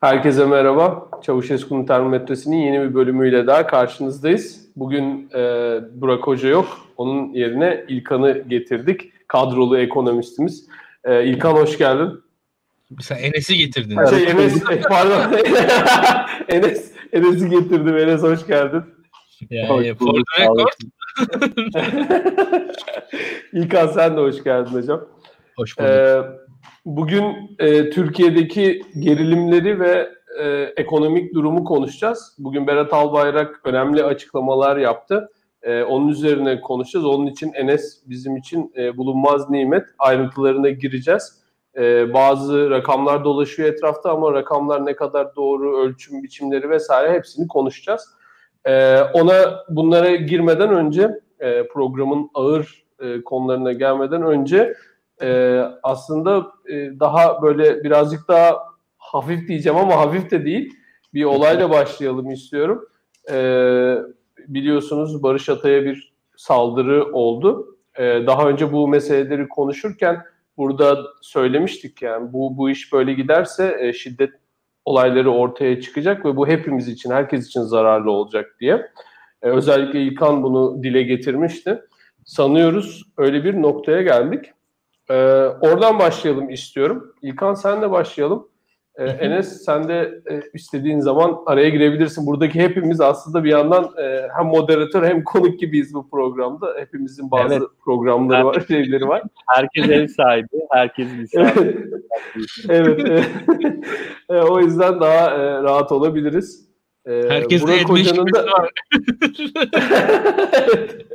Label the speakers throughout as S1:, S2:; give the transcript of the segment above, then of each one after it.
S1: Herkese merhaba. Çavuşesku'nun termometresinin yeni bir bölümüyle daha karşınızdayız. Bugün e, Burak Hoca yok. Onun yerine İlkan'ı getirdik. Kadrolu ekonomistimiz. E, İlkan hoş geldin.
S2: Sen Enes'i getirdin.
S1: Şey, Enes, pardon. Enes, Enes'i getirdim. Enes hoş geldin.
S2: Yani for the record.
S1: İlkan sen de hoş geldin hocam.
S2: Hoş bulduk.
S1: Ee, bugün e, Türkiye'deki gerilimleri ve e, ekonomik durumu konuşacağız. Bugün Berat Albayrak önemli açıklamalar yaptı. E, onun üzerine konuşacağız. Onun için Enes bizim için e, bulunmaz nimet. Ayrıntılarına gireceğiz. E, bazı rakamlar dolaşıyor etrafta ama rakamlar ne kadar doğru, ölçüm biçimleri vesaire hepsini konuşacağız. E, ona bunlara girmeden önce e, programın ağır e, konularına gelmeden önce e, aslında e, daha böyle birazcık daha hafif diyeceğim ama hafif de değil bir olayla başlayalım istiyorum. E, biliyorsunuz Barış Atay'a bir saldırı oldu. E, daha önce bu meseleleri konuşurken burada söylemiştik yani bu bu iş böyle giderse e, şiddet olayları ortaya çıkacak ve bu hepimiz için, herkes için zararlı olacak diye. Özellikle İlkan bunu dile getirmişti. Sanıyoruz öyle bir noktaya geldik. E, oradan başlayalım istiyorum. İlkan senle başlayalım. E, Enes sen de e, istediğin zaman araya girebilirsin. Buradaki hepimiz aslında bir yandan e, hem moderatör hem konuk gibiyiz bu programda. Hepimizin bazı
S3: Evet.
S1: programları var, şeyleri var.
S3: Herkes ev sahibi, herkes misafir.
S1: evet. evet. E, o yüzden daha e, rahat olabiliriz. E,
S2: Herkes de
S1: Burak Hoca'nın da
S2: var.
S1: Evet.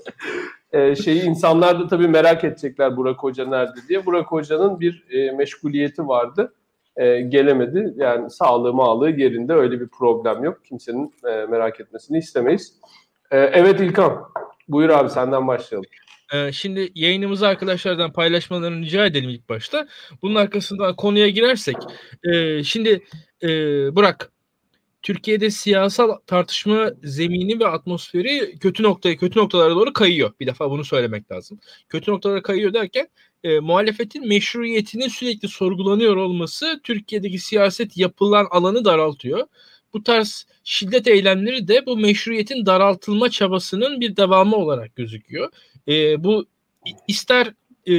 S1: E, şeyi insanlar da tabii merak edecekler Burak Hoca nerede diye. Burak Hoca'nın bir e, meşguliyeti vardı. E, gelemedi. Yani sağlığı mağlığı yerinde öyle bir problem yok. Kimsenin e, merak etmesini istemeyiz. E, evet İlkan. Buyur abi senden başlayalım.
S2: Ee, Şimdi yayınımızı arkadaşlardan paylaşmalarını rica edelim ilk başta. Bunun arkasından konuya girersek. e, Şimdi e, Burak, Türkiye'de siyasal tartışma zemini ve atmosferi kötü noktaya, kötü noktalara doğru kayıyor. Bir defa bunu söylemek lazım. Kötü noktalara kayıyor derken e, muhalefetin meşruiyetinin sürekli sorgulanıyor olması Türkiye'deki siyaset yapılan alanı daraltıyor. Bu tarz şiddet eylemleri de bu meşruiyetin daraltılma çabasının bir devamı olarak gözüküyor. E, bu ister e,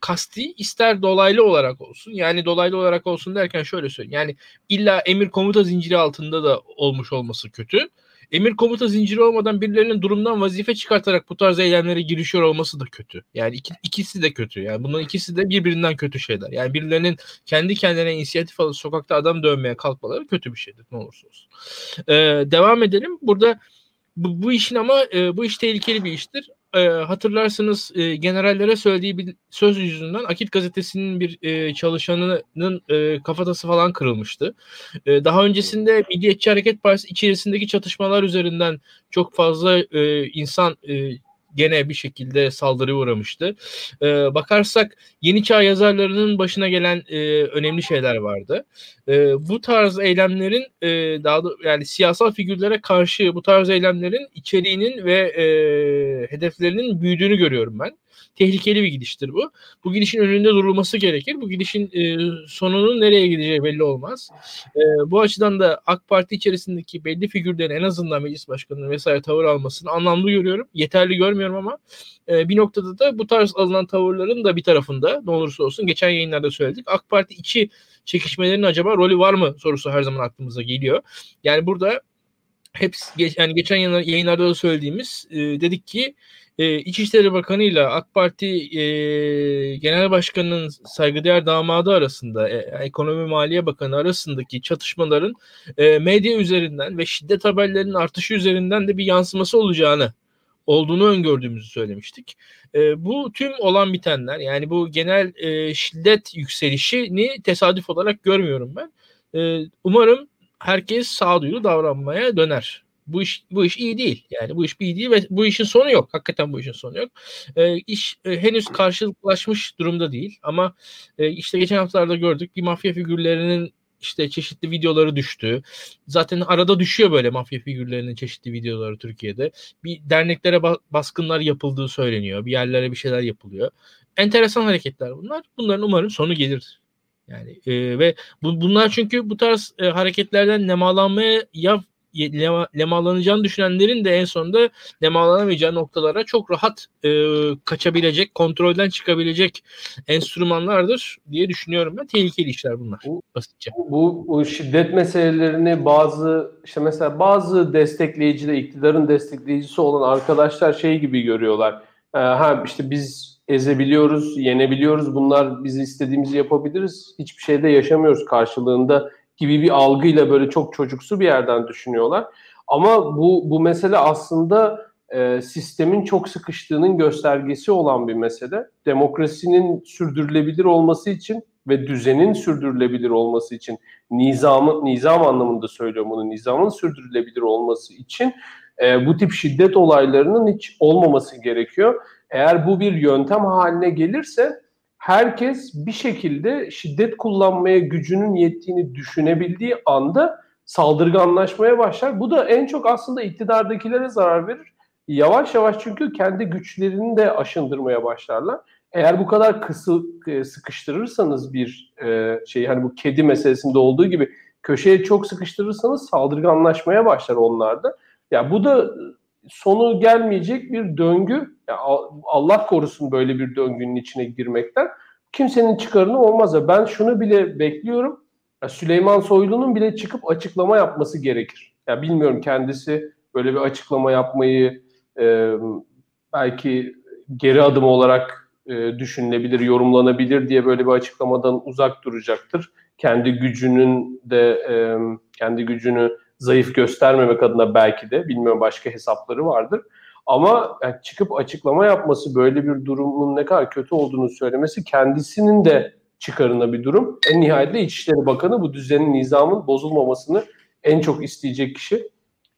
S2: kasti ister dolaylı olarak olsun. Yani dolaylı olarak olsun derken şöyle söyleyeyim. Yani illa emir komuta zinciri altında da olmuş olması kötü. Emir komuta zinciri olmadan birilerinin durumdan vazife çıkartarak bu tarz eylemlere girişiyor olması da kötü. Yani iki, ikisi de kötü. Yani bunların ikisi de birbirinden kötü şeyler. Yani birilerinin kendi kendine inisiyatif alıp sokakta adam dövmeye kalkmaları kötü bir şeydir ne olursa olsun. Ee, devam edelim. Burada bu, bu işin ama e, bu iş tehlikeli bir iştir. E, hatırlarsınız e, generallere söylediği bir söz yüzünden Akit gazetesinin bir e, çalışanının e, kafatası falan kırılmıştı. E, daha öncesinde Milliyetçi Hareket Partisi içerisindeki çatışmalar üzerinden çok fazla e, insan e, gene bir şekilde saldırıya uğramıştı. E, bakarsak Yeni Çağ yazarlarının başına gelen e, önemli şeyler vardı. E, bu tarz eylemlerin e, daha da, yani siyasal figürlere karşı bu tarz eylemlerin içeriğinin ve e, hedeflerinin büyüdüğünü görüyorum ben. Tehlikeli bir gidiştir bu. Bu gidişin önünde durulması gerekir. Bu gidişin e, sonunun nereye gideceği belli olmaz. E, bu açıdan da AK Parti içerisindeki belli figürlerin en azından meclis başkanının vesaire tavır almasını anlamlı görüyorum. Yeterli görmüyorum ama e, bir noktada da bu tarz alınan tavırların da bir tarafında ne olursa olsun geçen yayınlarda söyledik. AK Parti içi çekişmelerin acaba rolü var mı sorusu her zaman aklımıza geliyor. Yani burada hep yani geçen yayınlarda da söylediğimiz e, dedik ki e, İçişleri Bakanı ile AK Parti e, Genel Başkanı'nın saygıdeğer damadı arasında, e, Ekonomi Maliye Bakanı arasındaki çatışmaların e, medya üzerinden ve şiddet haberlerinin artışı üzerinden de bir yansıması olacağını olduğunu öngördüğümüzü söylemiştik. E, bu tüm olan bitenler yani bu genel e, şiddet yükselişini tesadüf olarak görmüyorum ben. E, umarım herkes sağduyulu davranmaya döner. Bu iş bu iş iyi değil. Yani bu iş iyi değil ve bu işin sonu yok. Hakikaten bu işin sonu yok. E, iş e, henüz karşılaşmış durumda değil ama e, işte geçen haftalarda gördük bir mafya figürlerinin işte çeşitli videoları düştü. Zaten arada düşüyor böyle mafya figürlerinin çeşitli videoları Türkiye'de. Bir derneklere baskınlar yapıldığı söyleniyor. Bir yerlere bir şeyler yapılıyor. Enteresan hareketler bunlar. Bunların umarım sonu gelir Yani e, ve bu, bunlar çünkü bu tarz e, hareketlerden nemalanmaya ya lema, lemalanacağını düşünenlerin de en sonunda lemalanamayacağı noktalara çok rahat e, kaçabilecek, kontrolden çıkabilecek enstrümanlardır diye düşünüyorum ben. Tehlikeli işler bunlar
S1: bu,
S2: basitçe.
S1: Bu, bu şiddet meselelerini bazı işte mesela bazı destekleyici de iktidarın destekleyicisi olan arkadaşlar şey gibi görüyorlar. Ee, ha işte biz ezebiliyoruz, yenebiliyoruz. Bunlar biz istediğimizi yapabiliriz. Hiçbir şeyde yaşamıyoruz karşılığında gibi bir algıyla böyle çok çocuksu bir yerden düşünüyorlar. Ama bu bu mesele aslında e, sistemin çok sıkıştığının göstergesi olan bir mesele. Demokrasinin sürdürülebilir olması için ve düzenin sürdürülebilir olması için nizamı nizam anlamında söylüyorum bunu nizamın sürdürülebilir olması için e, bu tip şiddet olaylarının hiç olmaması gerekiyor. Eğer bu bir yöntem haline gelirse herkes bir şekilde şiddet kullanmaya gücünün yettiğini düşünebildiği anda saldırganlaşmaya başlar. Bu da en çok aslında iktidardakilere zarar verir. Yavaş yavaş çünkü kendi güçlerini de aşındırmaya başlarlar. Eğer bu kadar kısı e, sıkıştırırsanız bir e, şey hani bu kedi meselesinde olduğu gibi köşeye çok sıkıştırırsanız saldırganlaşmaya başlar onlar da. Ya bu da sonu gelmeyecek bir döngü. Yani Allah korusun böyle bir döngünün içine girmekten. Kimsenin çıkarını olmaz. Ben şunu bile bekliyorum. Süleyman Soylu'nun bile çıkıp açıklama yapması gerekir. Ya bilmiyorum kendisi böyle bir açıklama yapmayı e, belki geri adım olarak e, düşünülebilir, yorumlanabilir diye böyle bir açıklamadan uzak duracaktır. Kendi gücünün de e, kendi gücünü zayıf göstermemek adına belki de bilmiyorum başka hesapları vardır. Ama yani çıkıp açıklama yapması böyle bir durumun ne kadar kötü olduğunu söylemesi kendisinin de çıkarına bir durum. En nihayetinde İçişleri Bakanı bu düzenin, nizamın bozulmamasını en çok isteyecek kişi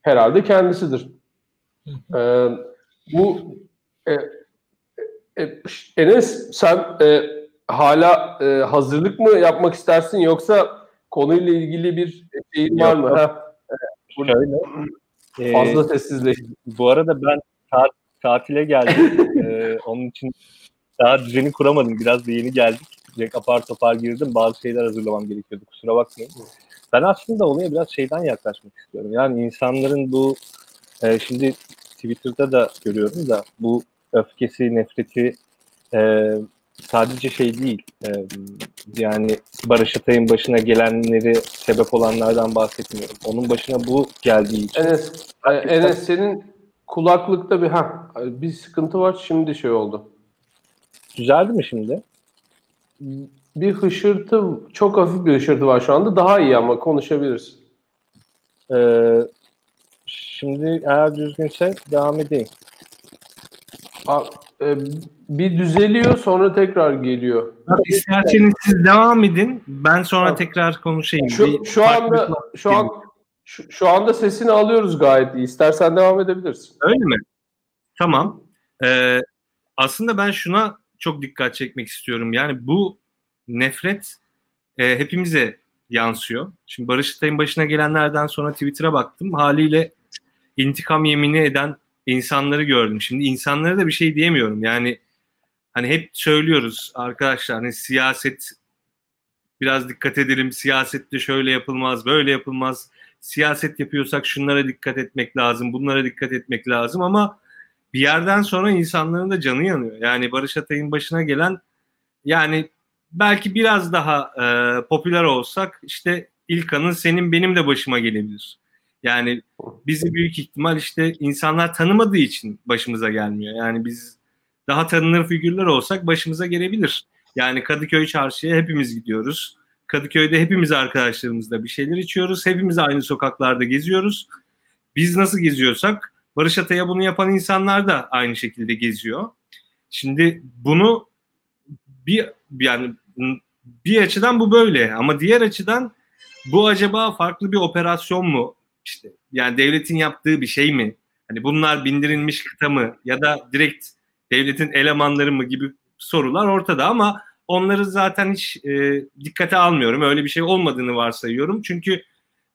S1: herhalde kendisidir. ee, bu e, e, Enes sen e, hala e, hazırlık mı yapmak istersin yoksa konuyla ilgili bir şeyin var mı? Ha?
S4: Şöyle.
S1: E, Fazla sessizleş.
S4: Bu arada ben tat, tatile geldim. ee, onun için daha düzeni kuramadım. Biraz da yeni geldik. Direkt apar topar girdim. Bazı şeyler hazırlamam gerekiyordu. Kusura bakmayın. Ben aslında olaya biraz şeyden yaklaşmak istiyorum. Yani insanların bu e, şimdi Twitter'da da görüyorum da bu öfkesi, nefreti e, sadece şey değil. E, yani Barış Atay'ın başına gelenleri sebep olanlardan bahsetmiyorum. Onun başına bu geldiği için.
S1: Enes, e, Enes senin kulaklıkta bir ha bir sıkıntı var. Şimdi şey oldu.
S4: Düzeldi mi şimdi?
S1: Bir hışırtı, çok hafif bir hışırtı var şu anda. Daha iyi ama konuşabiliriz.
S4: Ee, şimdi eğer düzgünse devam edeyim.
S1: E, bir düzeliyor sonra tekrar geliyor.
S3: İsterseniz siz devam edin. Ben sonra tamam. tekrar konuşayım.
S1: Şu, şu anda şu an şu, şu anda sesini alıyoruz gayet iyi. İstersen devam edebilirsin.
S3: Öyle mi? Tamam. Ee, aslında ben şuna çok dikkat çekmek istiyorum. Yani bu nefret e, hepimize yansıyor. Şimdi Barış Atay'ın başına gelenlerden sonra Twitter'a baktım. Haliyle intikam yemini eden insanları gördüm. Şimdi insanlara da bir şey diyemiyorum. Yani hani hep söylüyoruz arkadaşlar hani siyaset biraz dikkat edelim. Siyasette şöyle yapılmaz, böyle yapılmaz. Siyaset yapıyorsak şunlara dikkat etmek lazım, bunlara dikkat etmek lazım ama bir yerden sonra insanların da canı yanıyor. Yani Barış Atay'ın başına gelen yani belki biraz daha e, popüler olsak işte İlkan'ın senin benim de başıma gelebilir. Yani bizi büyük ihtimal işte insanlar tanımadığı için başımıza gelmiyor. Yani biz daha tanınır figürler olsak başımıza gelebilir. Yani Kadıköy çarşıya hepimiz gidiyoruz. Kadıköy'de hepimiz arkadaşlarımızla bir şeyler içiyoruz. Hepimiz aynı sokaklarda geziyoruz. Biz nasıl geziyorsak Barış Atay'a bunu yapan insanlar da aynı şekilde geziyor. Şimdi bunu bir yani bir açıdan bu böyle ama diğer açıdan bu acaba farklı bir operasyon mu? İşte yani devletin yaptığı bir şey mi? Hani bunlar bindirilmiş kıta mı ya da direkt devletin elemanları mı gibi sorular ortada ama onları zaten hiç e, dikkate almıyorum. Öyle bir şey olmadığını varsayıyorum. Çünkü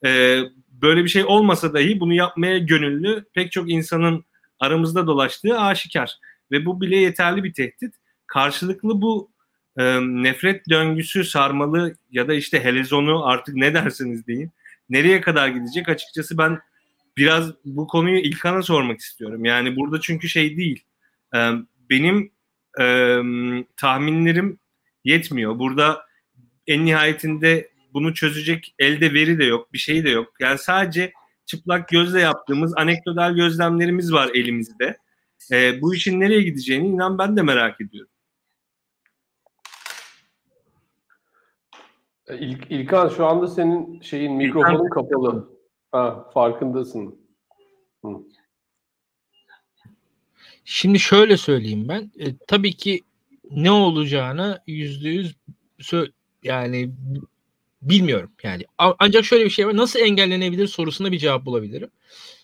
S3: e, böyle bir şey olmasa dahi bunu yapmaya gönüllü pek çok insanın aramızda dolaştığı aşikar. Ve bu bile yeterli bir tehdit. Karşılıklı bu
S5: e, nefret döngüsü sarmalı ya da işte helezonu artık ne dersiniz deyin. Nereye kadar gidecek açıkçası ben biraz bu konuyu İlkan'a sormak istiyorum. Yani burada çünkü şey değil. E, benim e, tahminlerim yetmiyor. Burada en nihayetinde bunu çözecek elde veri de yok, bir şey de yok. Yani sadece çıplak gözle yaptığımız anekdotal gözlemlerimiz var elimizde. E, bu işin nereye gideceğini inan ben de merak ediyorum.
S1: İlk, İlkan şu anda senin şeyin mikrofonun kapalı. Ha, farkındasın. Hı.
S2: Şimdi şöyle söyleyeyim ben. E, tabii ki ne olacağını yüzde yüz yani bilmiyorum. Yani ancak şöyle bir şey var. Nasıl engellenebilir sorusuna bir cevap bulabilirim.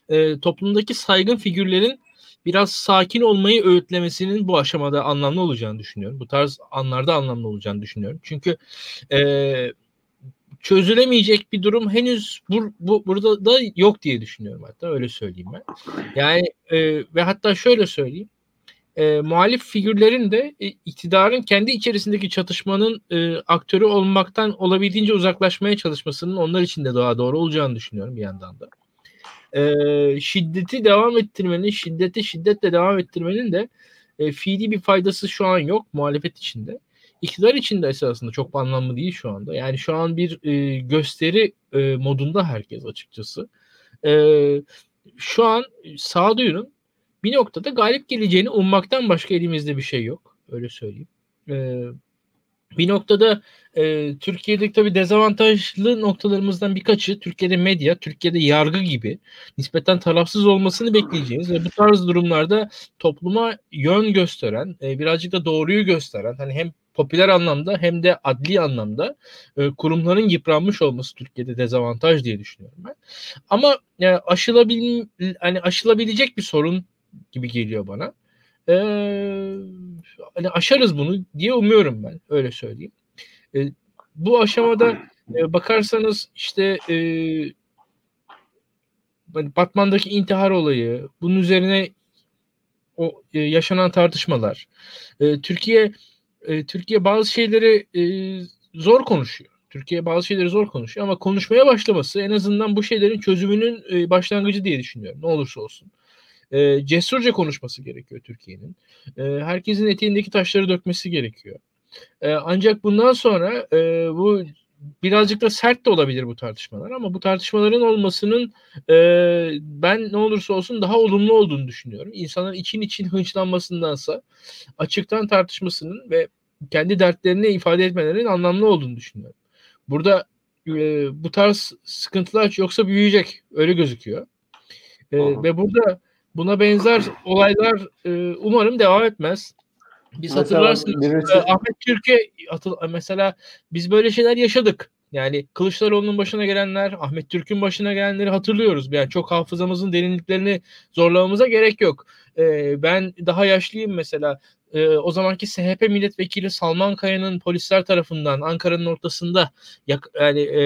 S2: E, toplumdaki saygın figürlerin biraz sakin olmayı öğütlemesinin bu aşamada anlamlı olacağını düşünüyorum. Bu tarz anlarda anlamlı olacağını düşünüyorum. Çünkü e, çözülemeyecek bir durum henüz bu, bu burada da yok diye düşünüyorum hatta öyle söyleyeyim ben. Yani e, ve hatta şöyle söyleyeyim. E, muhalif figürlerin de e, iktidarın kendi içerisindeki çatışmanın e, aktörü olmaktan olabildiğince uzaklaşmaya çalışmasının onlar için de daha doğru olacağını düşünüyorum bir yandan da. E, şiddeti devam ettirmenin, şiddeti şiddetle devam ettirmenin de e, fiili bir faydası şu an yok muhalefet içinde iktidar için de esasında çok anlamlı değil şu anda. Yani şu an bir e, gösteri e, modunda herkes açıkçası. E, şu an sağduyunun bir noktada galip geleceğini ummaktan başka elimizde bir şey yok. Öyle söyleyeyim. E, bir noktada e, Türkiye'deki tabii dezavantajlı noktalarımızdan birkaçı Türkiye'de medya, Türkiye'de yargı gibi nispeten tarafsız olmasını bekleyeceğiz ve bu tarz durumlarda topluma yön gösteren, e, birazcık da doğruyu gösteren, hani hem popüler anlamda hem de adli anlamda e, kurumların yıpranmış olması Türkiye'de dezavantaj diye düşünüyorum ben. Ama e, aşılabil hani aşılabilecek bir sorun gibi geliyor bana. E, hani aşarız bunu diye umuyorum ben öyle söyleyeyim. E, bu aşamada e, bakarsanız işte e, hani Batman'daki intihar olayı, bunun üzerine o e, yaşanan tartışmalar, e, Türkiye e, Türkiye bazı şeyleri e, zor konuşuyor. Türkiye bazı şeyleri zor konuşuyor ama konuşmaya başlaması en azından bu şeylerin çözümünün e, başlangıcı diye düşünüyorum. Ne olursa olsun. E, cesurca konuşması gerekiyor Türkiye'nin. E, herkesin eteğindeki taşları dökmesi gerekiyor. E, ancak bundan sonra e, bu birazcık da sert de olabilir bu tartışmalar ama bu tartışmaların olmasının e, ben ne olursa olsun daha olumlu olduğunu düşünüyorum. İnsanların için için hınçlanmasındansa açıktan tartışmasının ve kendi dertlerini ifade etmelerinin anlamlı olduğunu düşünüyorum. Burada e, bu tarz sıkıntılar yoksa büyüyecek öyle gözüküyor. E, ve burada buna benzer olaylar e, umarım devam etmez. Biz
S1: Mesela
S2: hatırlarsınız
S1: birisi-
S2: e, Ahmet Türkiye hatır, mesela biz böyle şeyler yaşadık. Yani Kılıçdaroğlu'nun başına gelenler, Ahmet Türk'ün başına gelenleri hatırlıyoruz. Yani çok hafızamızın derinliklerini zorlamamıza gerek yok. E, ben daha yaşlıyım mesela. E, o zamanki SHP milletvekili Salman Kaya'nın polisler tarafından Ankara'nın ortasında yak, yani e,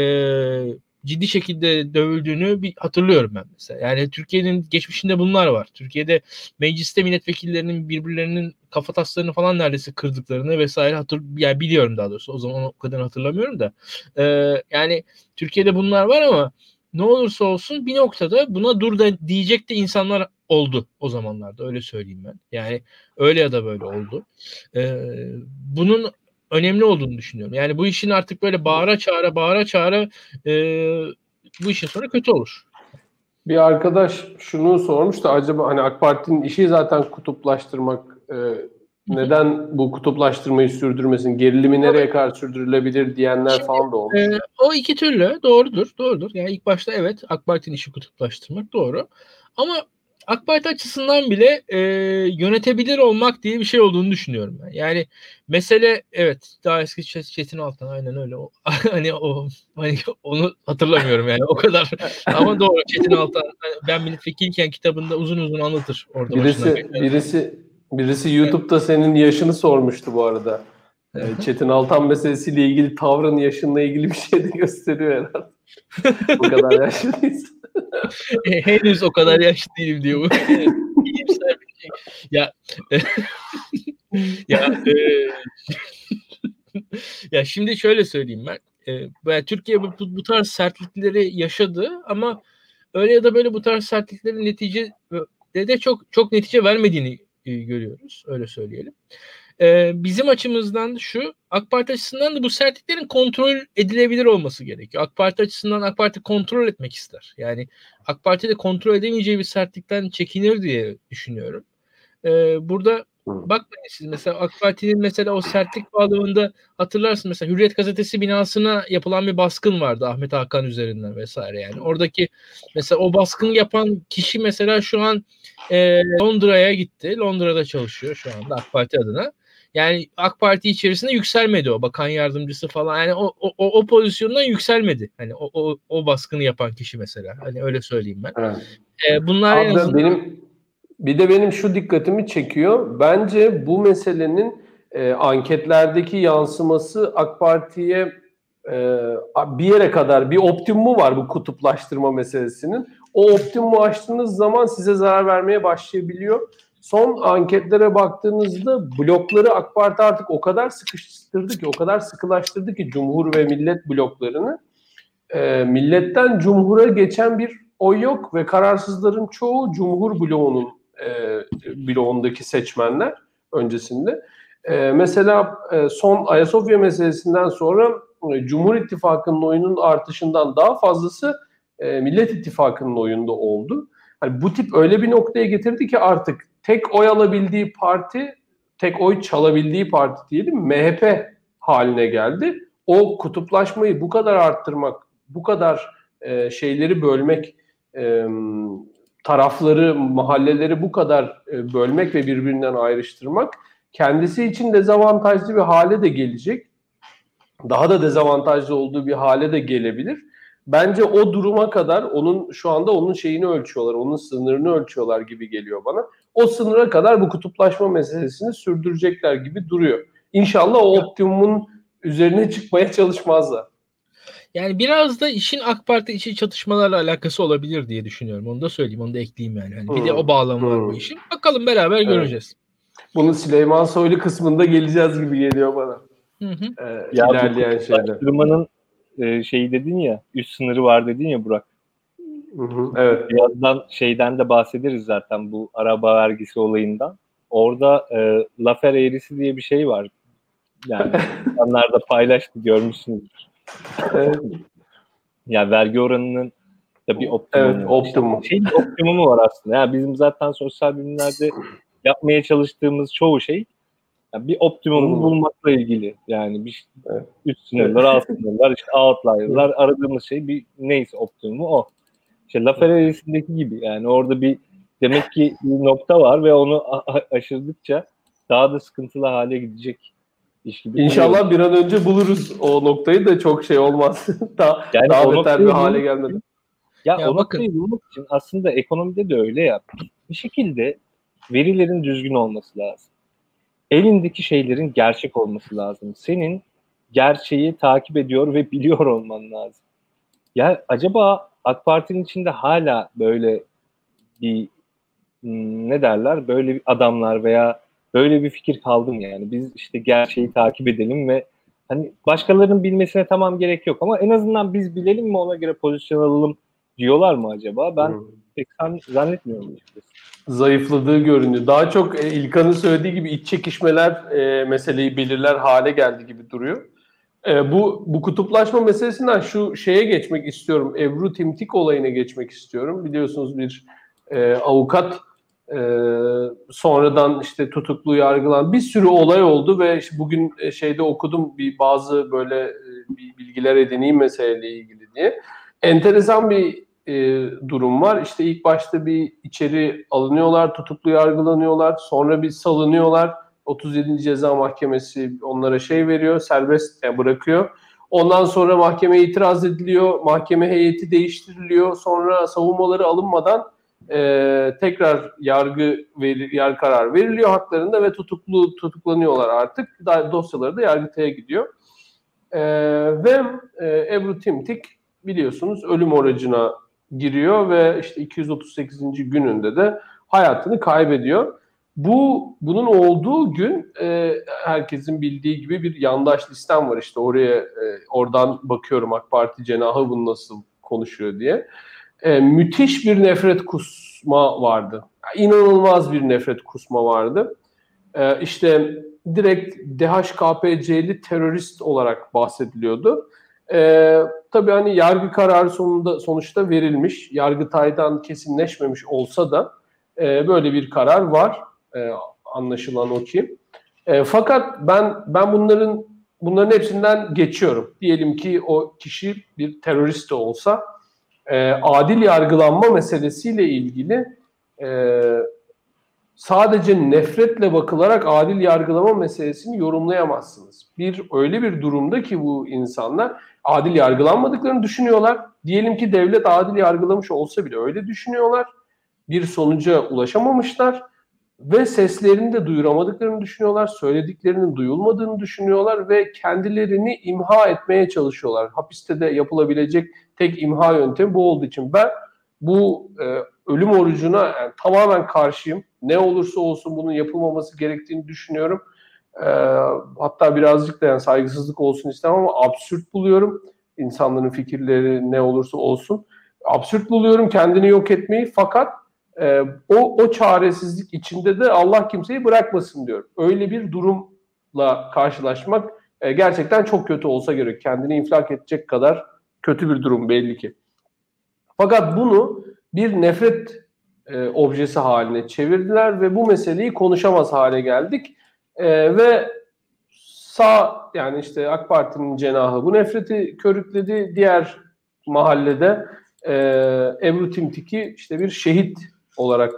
S2: ciddi şekilde dövüldüğünü bir hatırlıyorum ben mesela. Yani Türkiye'nin geçmişinde bunlar var. Türkiye'de mecliste milletvekillerinin birbirlerinin kafa taslarını falan neredeyse kırdıklarını vesaire hatır yani biliyorum daha doğrusu. O zaman o kadar hatırlamıyorum da. Ee, yani Türkiye'de bunlar var ama ne olursa olsun bir noktada buna dur da diyecek de insanlar oldu o zamanlarda öyle söyleyeyim ben. Yani öyle ya da böyle oldu. Ee, bunun önemli olduğunu düşünüyorum. Yani bu işin artık böyle bağıra çağıra bağıra çağıra e, bu işin sonu kötü olur.
S1: Bir arkadaş şunu sormuş da acaba hani AK Parti'nin işi zaten kutuplaştırmak e, neden bu kutuplaştırmayı sürdürmesin, gerilimi nereye kadar sürdürülebilir diyenler
S2: Şimdi,
S1: falan da olmuş.
S2: E, o iki türlü doğrudur, doğrudur. Yani ilk başta evet AK Parti'nin işi kutuplaştırmak doğru. Ama AK Parti açısından bile e, yönetebilir olmak diye bir şey olduğunu düşünüyorum ben. Yani mesele evet daha eski Çet- Çetin Altan aynen öyle. O, hani o hani onu hatırlamıyorum yani o kadar. Ama doğru Çetin Altan hani ben milletvekilken kitabında uzun uzun anlatır orada.
S1: Birisi birisi birisi YouTube'da senin yaşını sormuştu bu arada. E, Çetin Altan meselesiyle ilgili tavrın yaşınla ilgili bir şey de gösteriyor herhalde. bu kadar yaşlı değilsin.
S2: Henüz o kadar yaşlı değilim diyor bu. İyimser bir şey. Ya ya e, ya şimdi şöyle söyleyeyim ben. Ee, Türkiye bu, bu tarz sertlikleri yaşadı ama öyle ya da böyle bu tarz sertliklerin netice de çok çok netice vermediğini e, görüyoruz. Öyle söyleyelim. Ee, bizim açımızdan şu AK Parti açısından da bu sertliklerin kontrol edilebilir olması gerekiyor. AK Parti açısından AK Parti kontrol etmek ister. Yani AK Parti de kontrol edemeyeceği bir sertlikten çekinir diye düşünüyorum. Ee, burada bakmayın siz mesela AK Parti'nin mesela o sertlik bağlamında hatırlarsın mesela Hürriyet Gazetesi binasına yapılan bir baskın vardı Ahmet Hakan üzerinden vesaire yani. Oradaki mesela o baskın yapan kişi mesela şu an e, Londra'ya gitti. Londra'da çalışıyor şu anda AK Parti adına. Yani AK Parti içerisinde yükselmedi o bakan yardımcısı falan. Yani o o, o pozisyondan yükselmedi. Hani o, o, o baskını yapan kişi mesela. Hani öyle söyleyeyim ben. Evet.
S1: Ee, bunlar Abi en azından... benim bir de benim şu dikkatimi çekiyor. Bence bu meselenin e, anketlerdeki yansıması AK Parti'ye e, bir yere kadar bir optimumu var bu kutuplaştırma meselesinin. O optimumu aştığınız zaman size zarar vermeye başlayabiliyor son anketlere baktığınızda blokları AK Parti artık o kadar sıkıştırdı ki, o kadar sıkılaştırdı ki Cumhur ve Millet bloklarını. E, milletten Cumhur'a geçen bir oy yok ve kararsızların çoğu Cumhur bloğunun e, bloğundaki seçmenler öncesinde. E, mesela e, son Ayasofya meselesinden sonra e, Cumhur İttifakı'nın oyunun artışından daha fazlası e, Millet İttifakı'nın oyunda oldu. Hani bu tip öyle bir noktaya getirdi ki artık tek oy alabildiği parti, tek oy çalabildiği parti diyelim MHP haline geldi. O kutuplaşmayı bu kadar arttırmak, bu kadar e, şeyleri bölmek, e, tarafları, mahalleleri bu kadar e, bölmek ve birbirinden ayrıştırmak kendisi için dezavantajlı bir hale de gelecek. Daha da dezavantajlı olduğu bir hale de gelebilir. Bence o duruma kadar onun şu anda onun şeyini ölçüyorlar, onun sınırını ölçüyorlar gibi geliyor bana. O sınıra kadar bu kutuplaşma meselesini sürdürecekler gibi duruyor. İnşallah o optimumun üzerine çıkmaya çalışmazlar.
S2: Yani biraz da işin AK Parti içi çatışmalarla alakası olabilir diye düşünüyorum. Onu da söyleyeyim, onu da ekleyeyim yani. yani bir de o bağlam var bu işin. Bakalım beraber evet. göreceğiz.
S1: Bunu Süleyman Soylu kısmında geleceğiz gibi geliyor bana. Hı hı. Ee, ya ilerleyen
S3: şeyler e, şeyi dedin ya üst sınırı var dedin ya Burak.
S1: Evet.
S3: Birazdan şeyden de bahsederiz zaten bu araba vergisi olayından. Orada e, lafer eğrisi diye bir şey var. Yani insanlar da paylaştı görmüşsünüzdür. Evet. Yani vergi oranının da bir optimumu.
S1: Evet, optimum.
S3: Şey optimumu var aslında. Yani bizim zaten sosyal bilimlerde yapmaya çalıştığımız çoğu şey yani bir optimumu hmm. bulmakla ilgili. Yani bir evet. üst sınırlar, alt sınırlar, işte outlier'lar aradığımız şey bir neyse optimumu o. İşte Laferre'sindeki gibi yani orada bir demek ki bir nokta var ve onu aşırdıkça daha da sıkıntılı hale gidecek
S1: iş gibi. İnşallah bir an önce buluruz o noktayı da çok şey olmaz. daha yani daha beter bir hale gelmedi.
S3: Ya, ya o bakın. noktayı bulmak için aslında ekonomide de öyle ya. Bir şekilde verilerin düzgün olması lazım elindeki şeylerin gerçek olması lazım. Senin gerçeği takip ediyor ve biliyor olman lazım. Ya acaba AK Parti'nin içinde hala böyle bir hmm, ne derler böyle bir adamlar veya böyle bir fikir kaldı mı yani biz işte gerçeği takip edelim ve hani başkalarının bilmesine tamam gerek yok ama en azından biz bilelim mi ona göre pozisyon alalım diyorlar mı acaba? Ben hmm. pek zannetmiyorum açıkçası
S1: zayıfladığı görünüyor. Daha çok e, İlkan'ın söylediği gibi iç çekişmeler e, meseleyi belirler hale geldi gibi duruyor. E, bu bu kutuplaşma meselesinden şu şeye geçmek istiyorum. Ebru Timtik olayına geçmek istiyorum. Biliyorsunuz bir e, avukat e, sonradan işte tutuklu yargılan bir sürü olay oldu ve işte bugün e, şeyde okudum bir bazı böyle e, bir bilgiler edineyim meseleyle ilgili diye. Enteresan bir e, durum var. İşte ilk başta bir içeri alınıyorlar, tutuklu yargılanıyorlar, sonra bir salınıyorlar. 37. Ceza Mahkemesi onlara şey veriyor, serbest bırakıyor. Ondan sonra mahkemeye itiraz ediliyor, mahkeme heyeti değiştiriliyor. Sonra savunmaları alınmadan e, tekrar yargı verir, yer karar veriliyor haklarında ve tutuklu tutuklanıyorlar artık. Dosyaları da yargıtaya gidiyor. E, ve e, Ebru Timtik biliyorsunuz ölüm orucuna giriyor ve işte 238. gününde de hayatını kaybediyor. Bu bunun olduğu gün e, herkesin bildiği gibi bir yandaş listem var işte oraya e, oradan bakıyorum AK Parti cenahı bunu nasıl konuşuyor diye. E, müthiş bir nefret kusma vardı. İnanılmaz bir nefret kusma vardı. E, işte direkt DHKPC'li terörist olarak bahsediliyordu. E, tabii hani yargı kararı sonunda sonuçta verilmiş. Yargıtay'dan kesinleşmemiş olsa da e, böyle bir karar var. E, anlaşılan o ki. E, fakat ben ben bunların bunların hepsinden geçiyorum. Diyelim ki o kişi bir terörist de olsa e, adil yargılanma meselesiyle ilgili e, sadece nefretle bakılarak adil yargılama meselesini yorumlayamazsınız. Bir öyle bir durumda ki bu insanlar adil yargılanmadıklarını düşünüyorlar. Diyelim ki devlet adil yargılamış olsa bile öyle düşünüyorlar. Bir sonuca ulaşamamışlar ve seslerini de duyuramadıklarını düşünüyorlar, söylediklerinin duyulmadığını düşünüyorlar ve kendilerini imha etmeye çalışıyorlar. Hapiste de yapılabilecek tek imha yöntemi bu olduğu için ben bu e, ölüm orucuna yani, tamamen karşıyım. Ne olursa olsun bunun yapılmaması gerektiğini düşünüyorum. E, hatta birazcık da yani saygısızlık olsun istemem ama absürt buluyorum. İnsanların fikirleri ne olursa olsun. Absürt buluyorum kendini yok etmeyi fakat e, o, o çaresizlik içinde de Allah kimseyi bırakmasın diyor. Öyle bir durumla karşılaşmak e, gerçekten çok kötü olsa gerek. Kendini infilak edecek kadar kötü bir durum belli ki. Fakat bunu bir nefret e, objesi haline çevirdiler ve bu meseleyi konuşamaz hale geldik. E, ve sağ yani işte AK Parti'nin cenahı bu nefreti körükledi. Diğer mahallede e, Ebru Timtik'i işte bir şehit olarak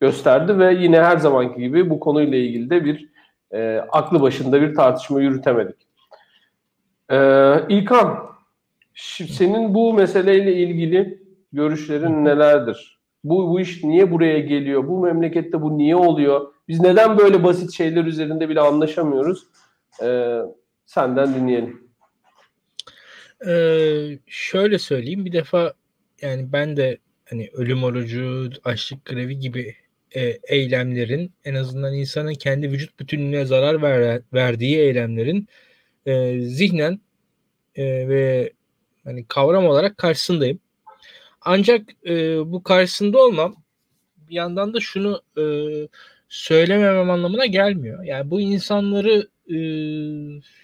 S1: gösterdi ve yine her zamanki gibi bu konuyla ilgili de bir e, aklı başında bir tartışma yürütemedik. E, İlkan, senin bu meseleyle ilgili görüşlerin nelerdir? Bu, bu iş niye buraya geliyor? Bu memlekette bu niye oluyor? Biz neden böyle basit şeyler üzerinde bile anlaşamıyoruz? E, senden dinleyelim.
S2: Ee, şöyle söyleyeyim bir defa yani ben de hani ölüm orucu, açlık grevi gibi e, eylemlerin en azından insanın kendi vücut bütünlüğüne zarar ver, verdiği eylemlerin e, zihnen e, ve hani kavram olarak karşısındayım. Ancak e, bu karşısında olmam bir yandan da şunu e, söylememem anlamına gelmiyor. Yani bu insanları e,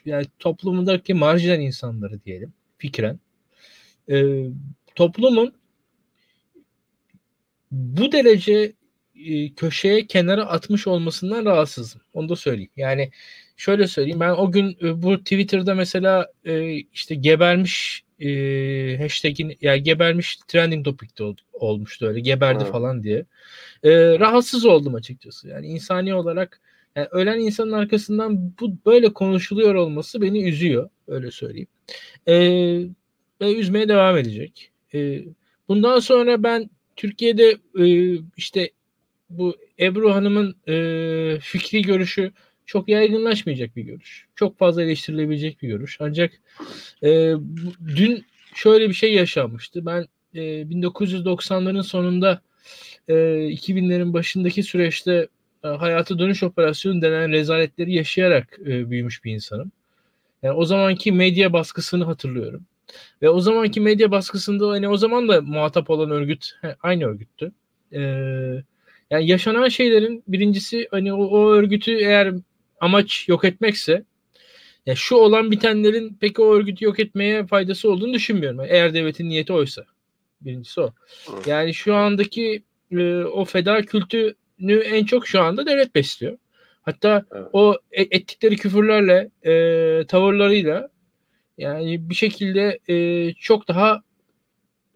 S2: yani toplumundaki marjinal insanları diyelim fikren e, toplumun bu derece e, köşeye kenara atmış olmasından rahatsızım. Onu da söyleyeyim. Yani şöyle söyleyeyim. Ben o gün e, bu Twitter'da mesela e, işte gebermiş e, hashtag'in yani gebermiş trending topikte ol, olmuştu öyle geberdi evet. falan diye. E, rahatsız oldum açıkçası. Yani insani olarak yani ölen insanın arkasından bu böyle konuşuluyor olması beni üzüyor. Öyle söyleyeyim. E, ve üzmeye devam edecek. E, bundan sonra ben Türkiye'de e, işte bu Ebru Hanım'ın e, fikri görüşü çok yaygınlaşmayacak bir görüş. Çok fazla eleştirilebilecek bir görüş. Ancak e, dün şöyle bir şey yaşanmıştı. Ben e, 1990'ların sonunda e, 2000'lerin başındaki süreçte e, hayata dönüş operasyonu denen rezaletleri yaşayarak e, büyümüş bir insanım. Yani o zamanki medya baskısını hatırlıyorum. Ve o zamanki medya baskısında hani o zaman da muhatap olan örgüt he, aynı örgüttü. Ee, yani yaşanan şeylerin birincisi hani o, o örgütü eğer amaç yok etmekse ya şu olan bitenlerin peki o örgütü yok etmeye faydası olduğunu düşünmüyorum. Eğer devletin niyeti oysa. Birincisi o. Yani şu andaki e, o feda kültünü en çok şu anda devlet besliyor. Hatta evet. o e, ettikleri küfürlerle, e, tavırlarıyla yani bir şekilde e, çok daha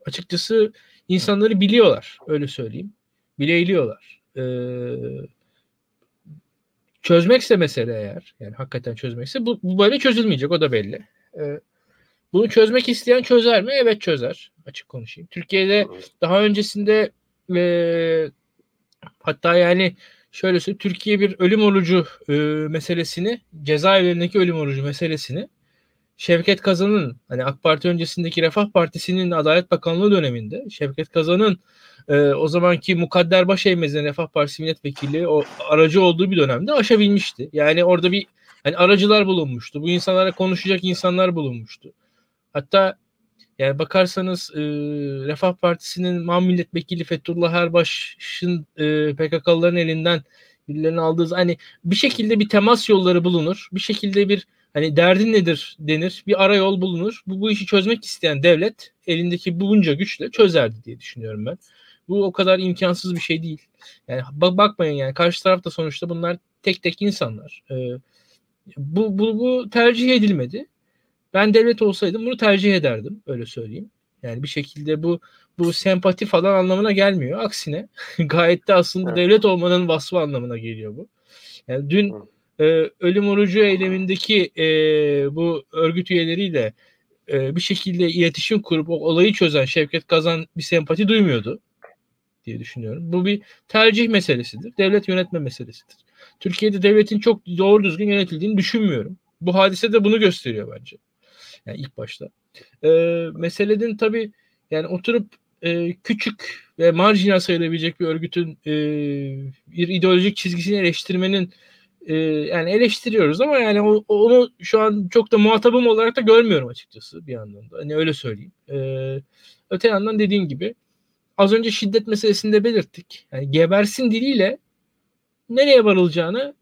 S2: açıkçası insanları biliyorlar. Öyle söyleyeyim. Bilebiliyorlar. E, çözmekse mesele eğer yani hakikaten çözmekse bu, bu böyle çözülmeyecek o da belli. E, bunu çözmek isteyen çözer mi? Evet çözer. Açık konuşayım. Türkiye'de daha öncesinde e, hatta yani şöyle söyleyeyim Türkiye bir ölüm orucu e, meselesini cezaevlerindeki ölüm orucu meselesini Şevket Kazan'ın hani AK Parti öncesindeki Refah Partisi'nin Adalet Bakanlığı döneminde Şevket Kazan'ın e, o zamanki Mukadder Başeymez'in Refah Partisi milletvekili o aracı olduğu bir dönemde aşabilmişti. Yani orada bir hani aracılar bulunmuştu. Bu insanlara konuşacak insanlar bulunmuştu. Hatta yani bakarsanız e, Refah Partisi'nin MAM milletvekili Fethullah Erbaş'ın e, PKK'lıların elinden birilerini aldığı hani bir şekilde bir temas yolları bulunur. Bir şekilde bir hani derdin nedir denir. Bir ara yol bulunur. Bu, bu işi çözmek isteyen devlet elindeki bunca güçle çözerdi diye düşünüyorum ben. Bu o kadar imkansız bir şey değil. Yani bak bakmayın yani karşı tarafta sonuçta bunlar tek tek insanlar. Ee, bu, bu, bu tercih edilmedi. Ben devlet olsaydım bunu tercih ederdim öyle söyleyeyim. Yani bir şekilde bu bu sempati falan anlamına gelmiyor. Aksine gayet de aslında devlet olmanın vasfı anlamına geliyor bu. Yani dün e, ölüm orucu eylemindeki e, bu örgüt üyeleriyle e, bir şekilde iletişim kurup o olayı çözen Şevket Kazan bir sempati duymuyordu diye düşünüyorum. Bu bir tercih meselesidir. Devlet yönetme meselesidir. Türkiye'de devletin çok doğru düzgün yönetildiğini düşünmüyorum. Bu hadise de bunu gösteriyor bence. Yani ilk başta. E, meselenin tabii yani oturup e, küçük ve marjinal sayılabilecek bir örgütün e, bir ideolojik çizgisini eleştirmenin e, yani eleştiriyoruz ama yani o, onu şu an çok da muhatabım olarak da görmüyorum açıkçası bir yandan da. Hani öyle söyleyeyim. E, öte yandan dediğim gibi az önce şiddet meselesinde belirttik. Yani gebersin diliyle nereye varılacağını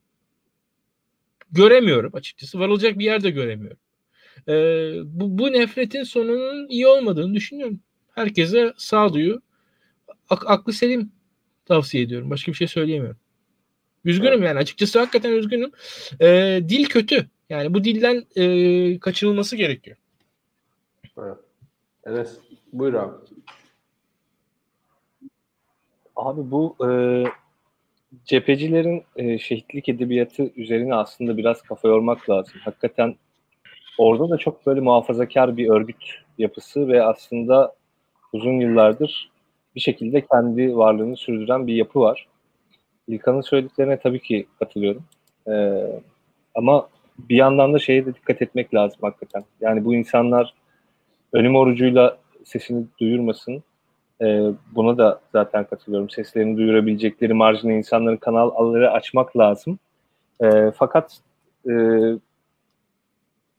S2: göremiyorum açıkçası. Varılacak bir yerde göremiyorum. E, bu, bu nefretin sonunun iyi olmadığını düşünüyorum. Herkese sağduyu, ak- aklı selim tavsiye ediyorum. Başka bir şey söyleyemiyorum. Üzgünüm evet. yani açıkçası hakikaten üzgünüm. E, dil kötü. Yani bu dilden e, kaçınılması gerekiyor.
S1: Evet. Enes buyur abi.
S3: Abi bu e, cephecilerin e, şehitlik edebiyatı üzerine aslında biraz kafa yormak lazım. Hakikaten orada da çok böyle muhafazakar bir örgüt yapısı ve aslında uzun yıllardır bir şekilde kendi varlığını sürdüren bir yapı var. İlkan'ın söylediklerine tabii ki katılıyorum. Ee, ama bir yandan da şeye de dikkat etmek lazım hakikaten. Yani bu insanlar önüm orucuyla sesini duyurmasın. Ee, buna da zaten katılıyorum. Seslerini duyurabilecekleri marjinal insanların kanalları açmak lazım. Ee, fakat e,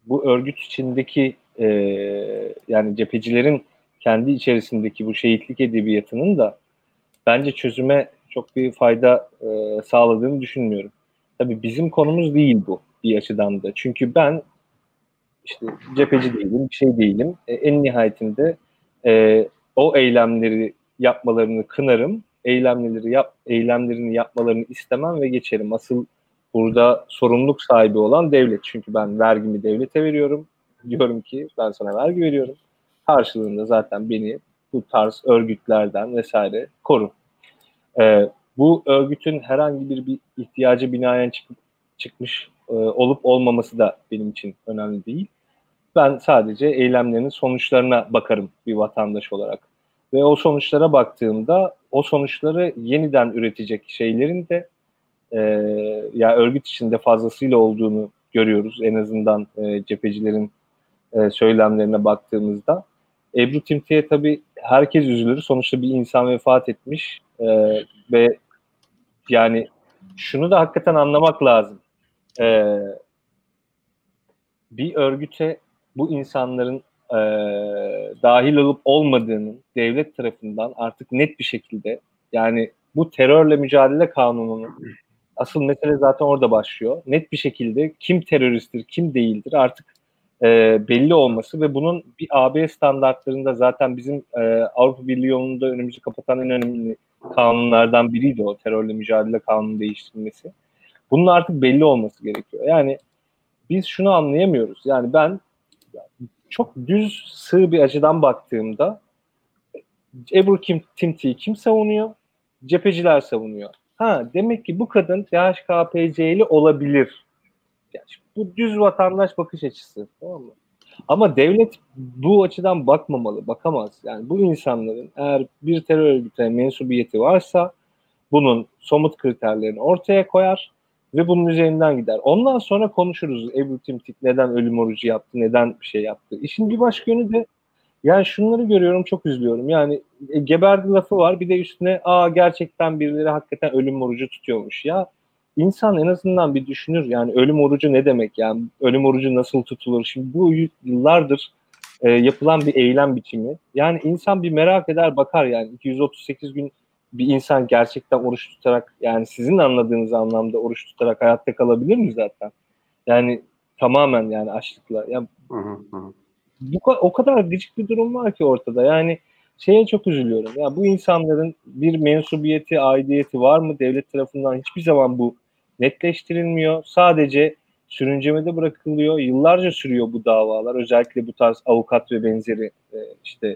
S3: bu örgüt içindeki e, yani cephecilerin kendi içerisindeki bu şehitlik edebiyatının da bence çözüme çok bir fayda e, sağladığını düşünmüyorum. Tabii bizim konumuz değil bu bir açıdan da. Çünkü ben işte cepheci değilim, bir şey değilim. E, en nihayetinde e, o eylemleri yapmalarını kınarım. Eylemleri yap, eylemlerini yapmalarını istemem ve geçerim. Asıl burada sorumluluk sahibi olan devlet. Çünkü ben vergimi devlete veriyorum. Diyorum ki ben sana vergi veriyorum. Karşılığında zaten beni bu tarz örgütlerden vesaire koru. Ee, bu örgütün herhangi bir, bir ihtiyacı binaen çıkıp, çıkmış e, olup olmaması da benim için önemli değil. Ben sadece eylemlerinin sonuçlarına bakarım bir vatandaş olarak. Ve o sonuçlara baktığımda o sonuçları yeniden üretecek şeylerin de e, ya örgüt içinde fazlasıyla olduğunu görüyoruz. En azından e, cephecilerin e, söylemlerine baktığımızda. Ebru Timti'ye tabii herkes üzülür. Sonuçta bir insan vefat etmiş e, ve yani şunu da hakikaten anlamak lazım. E, bir örgüte bu insanların e, dahil olup olmadığının devlet tarafından artık net bir şekilde yani bu terörle mücadele kanununun asıl mesele zaten orada başlıyor. Net bir şekilde kim teröristtir, kim değildir artık e, belli olması ve bunun bir AB standartlarında zaten bizim e, Avrupa Birliği yolunda önümüzü kapatan en önemli kanunlardan biriydi o terörle mücadele kanunu değiştirilmesi. Bunun artık belli olması gerekiyor. Yani biz şunu anlayamıyoruz. Yani ben çok düz sığ bir açıdan baktığımda Ebru Kim, Timti'yi kim savunuyor? Cepheciler savunuyor. Ha demek ki bu kadın DHKPC'li olabilir. Yani bu düz vatandaş bakış açısı. Tamam mı? Ama devlet bu açıdan bakmamalı, bakamaz. Yani bu insanların eğer bir terör örgütüne mensubiyeti varsa bunun somut kriterlerini ortaya koyar ve bunun üzerinden gider. Ondan sonra konuşuruz Ebru Timtik neden ölüm orucu yaptı, neden bir şey yaptı. İşin bir başka yönü de yani şunları görüyorum çok üzülüyorum. Yani e, geberdi lafı var bir de üstüne aa gerçekten birileri hakikaten ölüm orucu tutuyormuş. Ya insan en azından bir düşünür yani ölüm orucu ne demek yani ölüm orucu nasıl tutulur? Şimdi bu yıllardır e, yapılan bir eylem biçimi. Yani insan bir merak eder bakar yani 238 gün bir insan gerçekten oruç tutarak yani sizin anladığınız anlamda oruç tutarak hayatta kalabilir mi zaten? Yani tamamen yani açlıkla. Yani
S1: Hı hı hı.
S3: bu o kadar gıcık bir durum var ki ortada. Yani şeye çok üzülüyorum. Ya bu insanların bir mensubiyeti, aidiyeti var mı? Devlet tarafından hiçbir zaman bu netleştirilmiyor. Sadece sürüncemede bırakılıyor. Yıllarca sürüyor bu davalar. Özellikle bu tarz avukat ve benzeri e, işte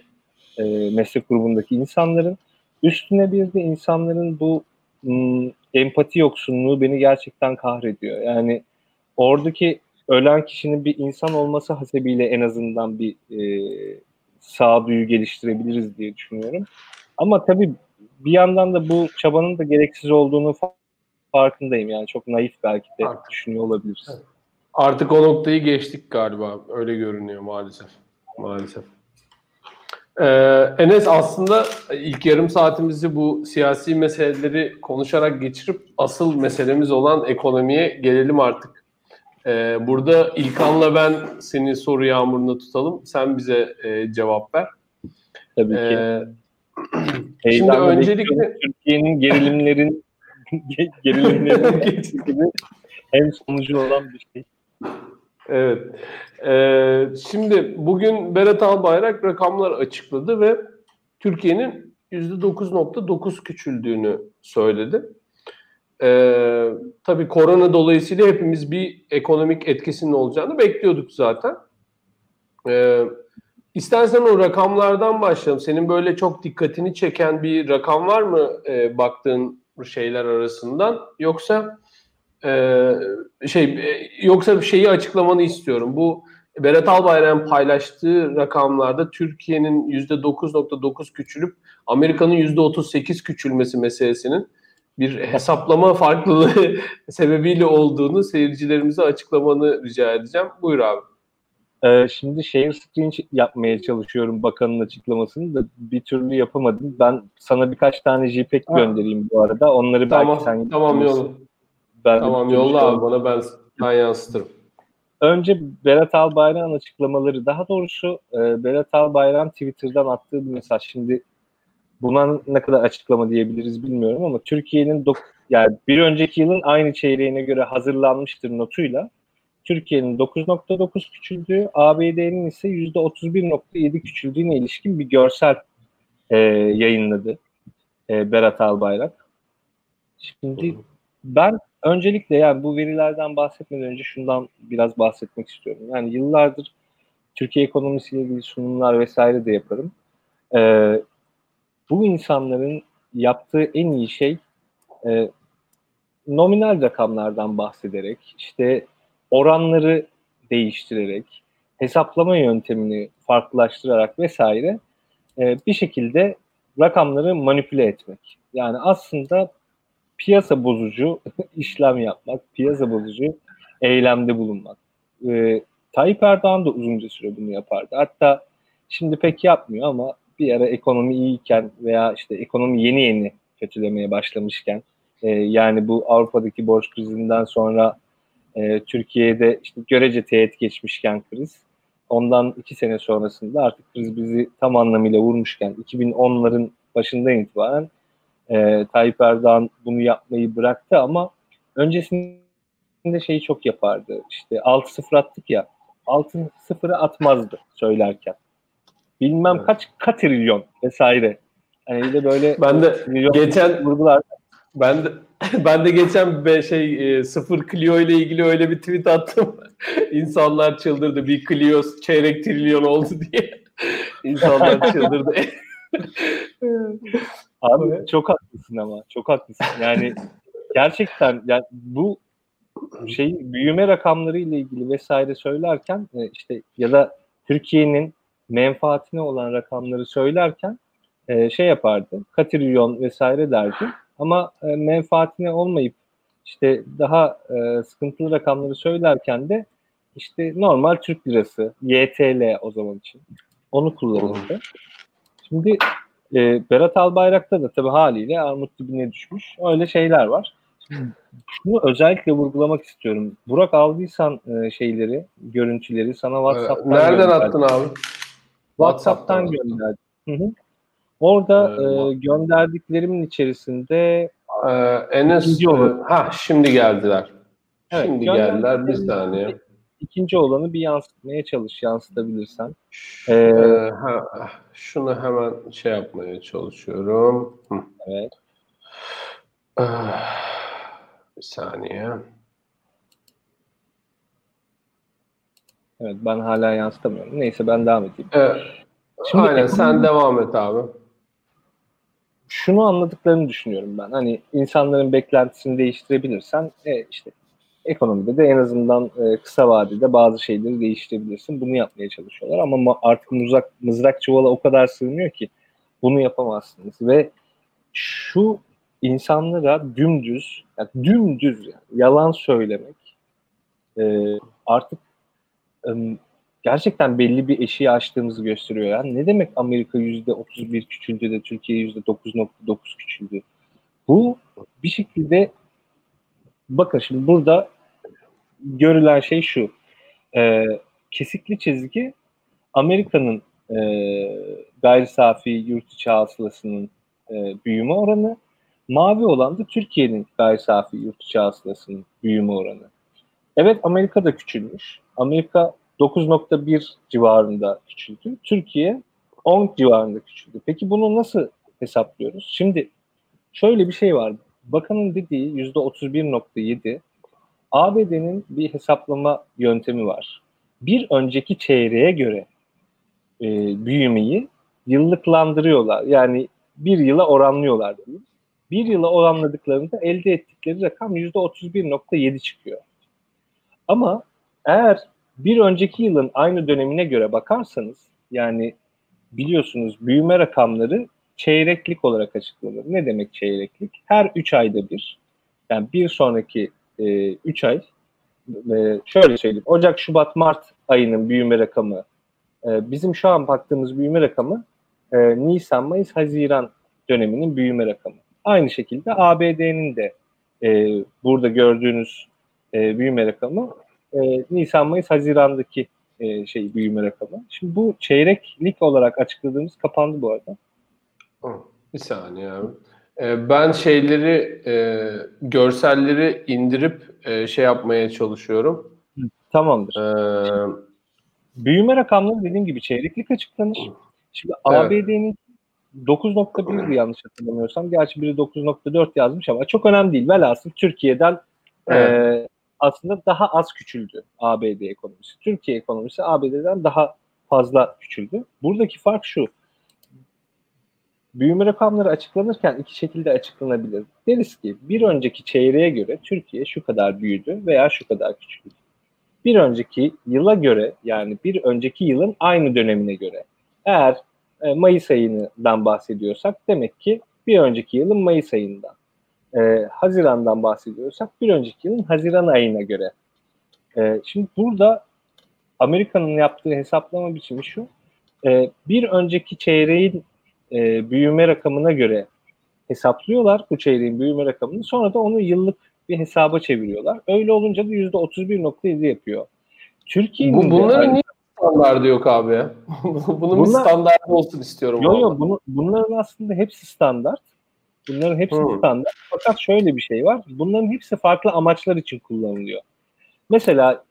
S3: e, meslek grubundaki insanların. Üstüne bir de insanların bu m, empati yoksunluğu beni gerçekten kahrediyor. Yani oradaki ölen kişinin bir insan olması hasebiyle en azından bir e, sağduyu geliştirebiliriz diye düşünüyorum. Ama tabii bir yandan da bu çabanın da gereksiz olduğunu farkındayım. Yani çok naif belki de
S1: Haklı.
S3: düşünüyor olabiliriz.
S1: Evet. Artık o noktayı geçtik galiba. Öyle görünüyor maalesef. Maalesef. Ee, Enes aslında ilk yarım saatimizi bu siyasi meseleleri konuşarak geçirip asıl meselemiz olan ekonomiye gelelim artık. Ee, burada İlkan'la ben seni soru yağmuruna tutalım. Sen bize e, cevap ver.
S3: Tabii ki.
S1: Ee, şimdi öncelikle.
S3: Türkiye'nin gerilimlerin gerilimlerin gibi hem sonucu olan bir şey.
S1: Evet. Ee, şimdi bugün Berat Albayrak rakamlar açıkladı ve Türkiye'nin %9.9 küçüldüğünü söyledi. Ee, tabii korona dolayısıyla hepimiz bir ekonomik etkisinin olacağını bekliyorduk zaten. Ee, istersen o rakamlardan başlayalım. Senin böyle çok dikkatini çeken bir rakam var mı e, baktığın şeyler arasından? Yoksa ee, şey e, yoksa bir şeyi açıklamanı istiyorum. Bu Berat Albayrak'ın paylaştığı rakamlarda Türkiye'nin %9.9 küçülüp Amerika'nın %38 küçülmesi meselesinin bir hesaplama farklılığı sebebiyle olduğunu seyircilerimize açıklamanı rica edeceğim. Buyur abi.
S3: Ee, şimdi share screen yapmaya çalışıyorum bakanın açıklamasını da bir türlü yapamadım. Ben sana birkaç tane JPEG
S1: Ha.
S3: göndereyim bu arada. Onları
S1: Tamam,
S3: belki sen
S1: tamam yolla.
S3: Ben
S1: Tamam yolla abi bana ben ben yansıtırım.
S3: Önce Berat Albayrak'ın açıklamaları, daha doğrusu e, Berat Albayrak'ın Twitter'dan attığı bir mesaj. Şimdi buna ne kadar açıklama diyebiliriz bilmiyorum ama Türkiye'nin dok- yani bir önceki yılın aynı çeyreğine göre hazırlanmıştır notuyla Türkiye'nin 9.9 küçüldüğü, ABD'nin ise %31.7 küçüldüğüne ilişkin bir görsel e, yayınladı e, Berat Albayrak. Şimdi ben öncelikle yani bu verilerden bahsetmeden önce şundan biraz bahsetmek istiyorum. Yani yıllardır Türkiye ekonomisiyle ilgili sunumlar vesaire de yaparım. Ee, bu insanların yaptığı en iyi şey e, nominal rakamlardan bahsederek, işte oranları değiştirerek, hesaplama yöntemini farklılaştırarak vesaire e, bir şekilde rakamları manipüle etmek. Yani aslında piyasa bozucu işlem yapmak, piyasa bozucu eylemde bulunmak. Ee, Tayyip Erdoğan da uzunca süre bunu yapardı. Hatta şimdi pek yapmıyor ama bir ara ekonomi iyiyken veya işte ekonomi yeni yeni kötülemeye başlamışken e, yani bu Avrupa'daki borç krizinden sonra e, Türkiye'de işte görece teğet geçmişken kriz ondan iki sene sonrasında artık kriz bizi tam anlamıyla vurmuşken 2010'ların başından itibaren e, Tayyip Erdoğan bunu yapmayı bıraktı ama öncesinde şeyi çok yapardı. İşte 6-0 attık ya 6-0'ı atmazdı söylerken. Bilmem
S1: Evet.
S3: kaç katrilyon vesaire. Hani de böyle
S1: Ben de geçen
S3: vurgular.
S1: Ben de ben de geçen bir şey e, sıfır Clio ile ilgili öyle bir tweet attım. İnsanlar çıldırdı. Bir Clio çeyrek trilyon oldu diye. İnsanlar çıldırdı.
S3: Abi çok haklısın ama çok haklısın. Yani gerçekten yani bu şey büyüme rakamları ile ilgili vesaire söylerken e, işte ya da Türkiye'nin menfaatine olan rakamları söylerken e, şey yapardı. Katrilyon vesaire derdi. Ama e, menfaatine olmayıp işte daha e, sıkıntılı rakamları söylerken de işte normal Türk lirası, YTL o zaman için. Onu kullanıldı. Şimdi e, Berat Albayrak'ta da tabii haliyle armut dibine düşmüş. Öyle şeyler var. Şimdi şunu özellikle vurgulamak istiyorum. Burak aldıysan e, şeyleri, görüntüleri sana WhatsApp'tan
S1: Nereden
S3: gönderdim.
S1: attın abi?
S3: WhatsApp'tan
S1: WhatsApp'tan.
S3: gönderdim. Hı hı. Orada
S1: Ee,
S3: e, gönderdiklerimin içerisinde
S1: Ee, Enes, e, ha şimdi geldiler.
S3: Evet,
S1: şimdi geldiler bir saniye.
S3: ikinci olanı bir yansıtmaya çalış, yansıtabilirsen.
S1: Ee,
S3: Ee,
S1: ha, şunu hemen şey yapmaya çalışıyorum. Hı.
S3: Evet.
S1: Ah, Bir saniye.
S3: Evet ben hala yansıtamıyorum. Neyse ben devam edeyim.
S1: Evet.
S3: Şimdi
S1: Aynen sen
S3: ekonomi-
S1: devam et abi.
S3: Şunu anladıklarını düşünüyorum ben. Hani insanların beklentisini değiştirebilirsen e, işte ekonomide de en azından e, kısa vadede bazı şeyleri değiştirebilirsin. Bunu yapmaya çalışıyorlar ama ma- artık mızrak, mızrak çuvala o kadar sığmıyor ki bunu yapamazsınız. Ve şu insanlara dümdüz, yani dümdüz yani, yalan söylemek e, artık gerçekten belli bir eşiği aştığımızı gösteriyor. Yani ne demek Amerika %31 küçüldü de Türkiye %9.9 küçüldü? Bu bir şekilde bakın şimdi burada görülen şey şu. E, kesikli çizgi Amerika'nın e, gayri safi yurt içi hasılasının e, büyüme oranı. Mavi olan da Türkiye'nin gayri safi yurt içi hasılasının büyüme oranı. Evet Amerika da küçülmüş. Amerika 9.1 civarında küçüldü. Türkiye 10 civarında küçüldü. Peki bunu nasıl hesaplıyoruz? Şimdi şöyle bir şey var. Bakanın dediği %31.7 ABD'nin bir hesaplama yöntemi var. Bir önceki çeyreğe göre e, büyümeyi yıllıklandırıyorlar. Yani bir yıla oranlıyorlar diyeyim. Bir yıla oranladıklarında elde ettikleri rakam %31.7 çıkıyor. Ama eğer bir önceki yılın aynı dönemine göre bakarsanız yani biliyorsunuz büyüme rakamları çeyreklik olarak açıklanır. Ne demek çeyreklik? Her 3 ayda bir yani bir sonraki 3 ay e, şöyle söyleyeyim Ocak, Şubat, Mart ayının büyüme rakamı e, bizim şu an baktığımız büyüme rakamı e, Nisan, Mayıs, Haziran döneminin büyüme rakamı. Aynı şekilde ABD'nin de e, burada gördüğünüz e, büyüme rakamı e, Nisan, Mayıs, Haziran'daki e, şey büyüme rakamı. Şimdi bu çeyreklik olarak açıkladığımız kapandı bu arada.
S1: Bir saniye abi. Ee, Ben şeyleri, e, görselleri indirip e, şey yapmaya çalışıyorum.
S3: Tamamdır.
S1: Ee,
S3: Büyüme rakamları dediğim gibi çeyreklik açıklanır. Şimdi
S1: Evet.
S3: ABD'nin 9.1'di yanlış hatırlamıyorsam. Gerçi biri 9.4 yazmış ama çok önemli değil. Velhasıl Türkiye'den
S1: Evet.
S3: e, aslında daha az küçüldü ABD ekonomisi. Türkiye ekonomisi ABD'den daha fazla küçüldü. Buradaki fark şu. Büyüme rakamları açıklanırken iki şekilde açıklanabilir. Deriz ki bir önceki çeyreğe göre Türkiye şu kadar büyüdü veya şu kadar küçüldü. Bir önceki yıla göre yani bir önceki yılın aynı dönemine göre. Eğer e, Mayıs ayından bahsediyorsak demek ki bir önceki yılın Mayıs ayından. E, Haziran'dan bahsediyorsak bir önceki yılın Haziran ayına göre. E, şimdi burada Amerika'nın yaptığı hesaplama biçimi şu. E, bir önceki çeyreğin e, büyüme rakamına göre hesaplıyorlar bu çeyreğin büyüme rakamını. Sonra da onu yıllık bir hesaba çeviriyorlar. Öyle olunca da %31.7 yapıyor. Türkiye'nin
S1: bu, bunların niye standardı yok abi? Bunun bir
S3: Bunlar-
S1: standardı olsun istiyorum.
S3: Yo
S1: abi.
S3: yo bunu, bunların aslında hepsi standart. Bunların hepsi
S1: Hmm.
S3: standart. Fakat şöyle bir şey var. Bunların hepsi farklı amaçlar için kullanılıyor. Mesela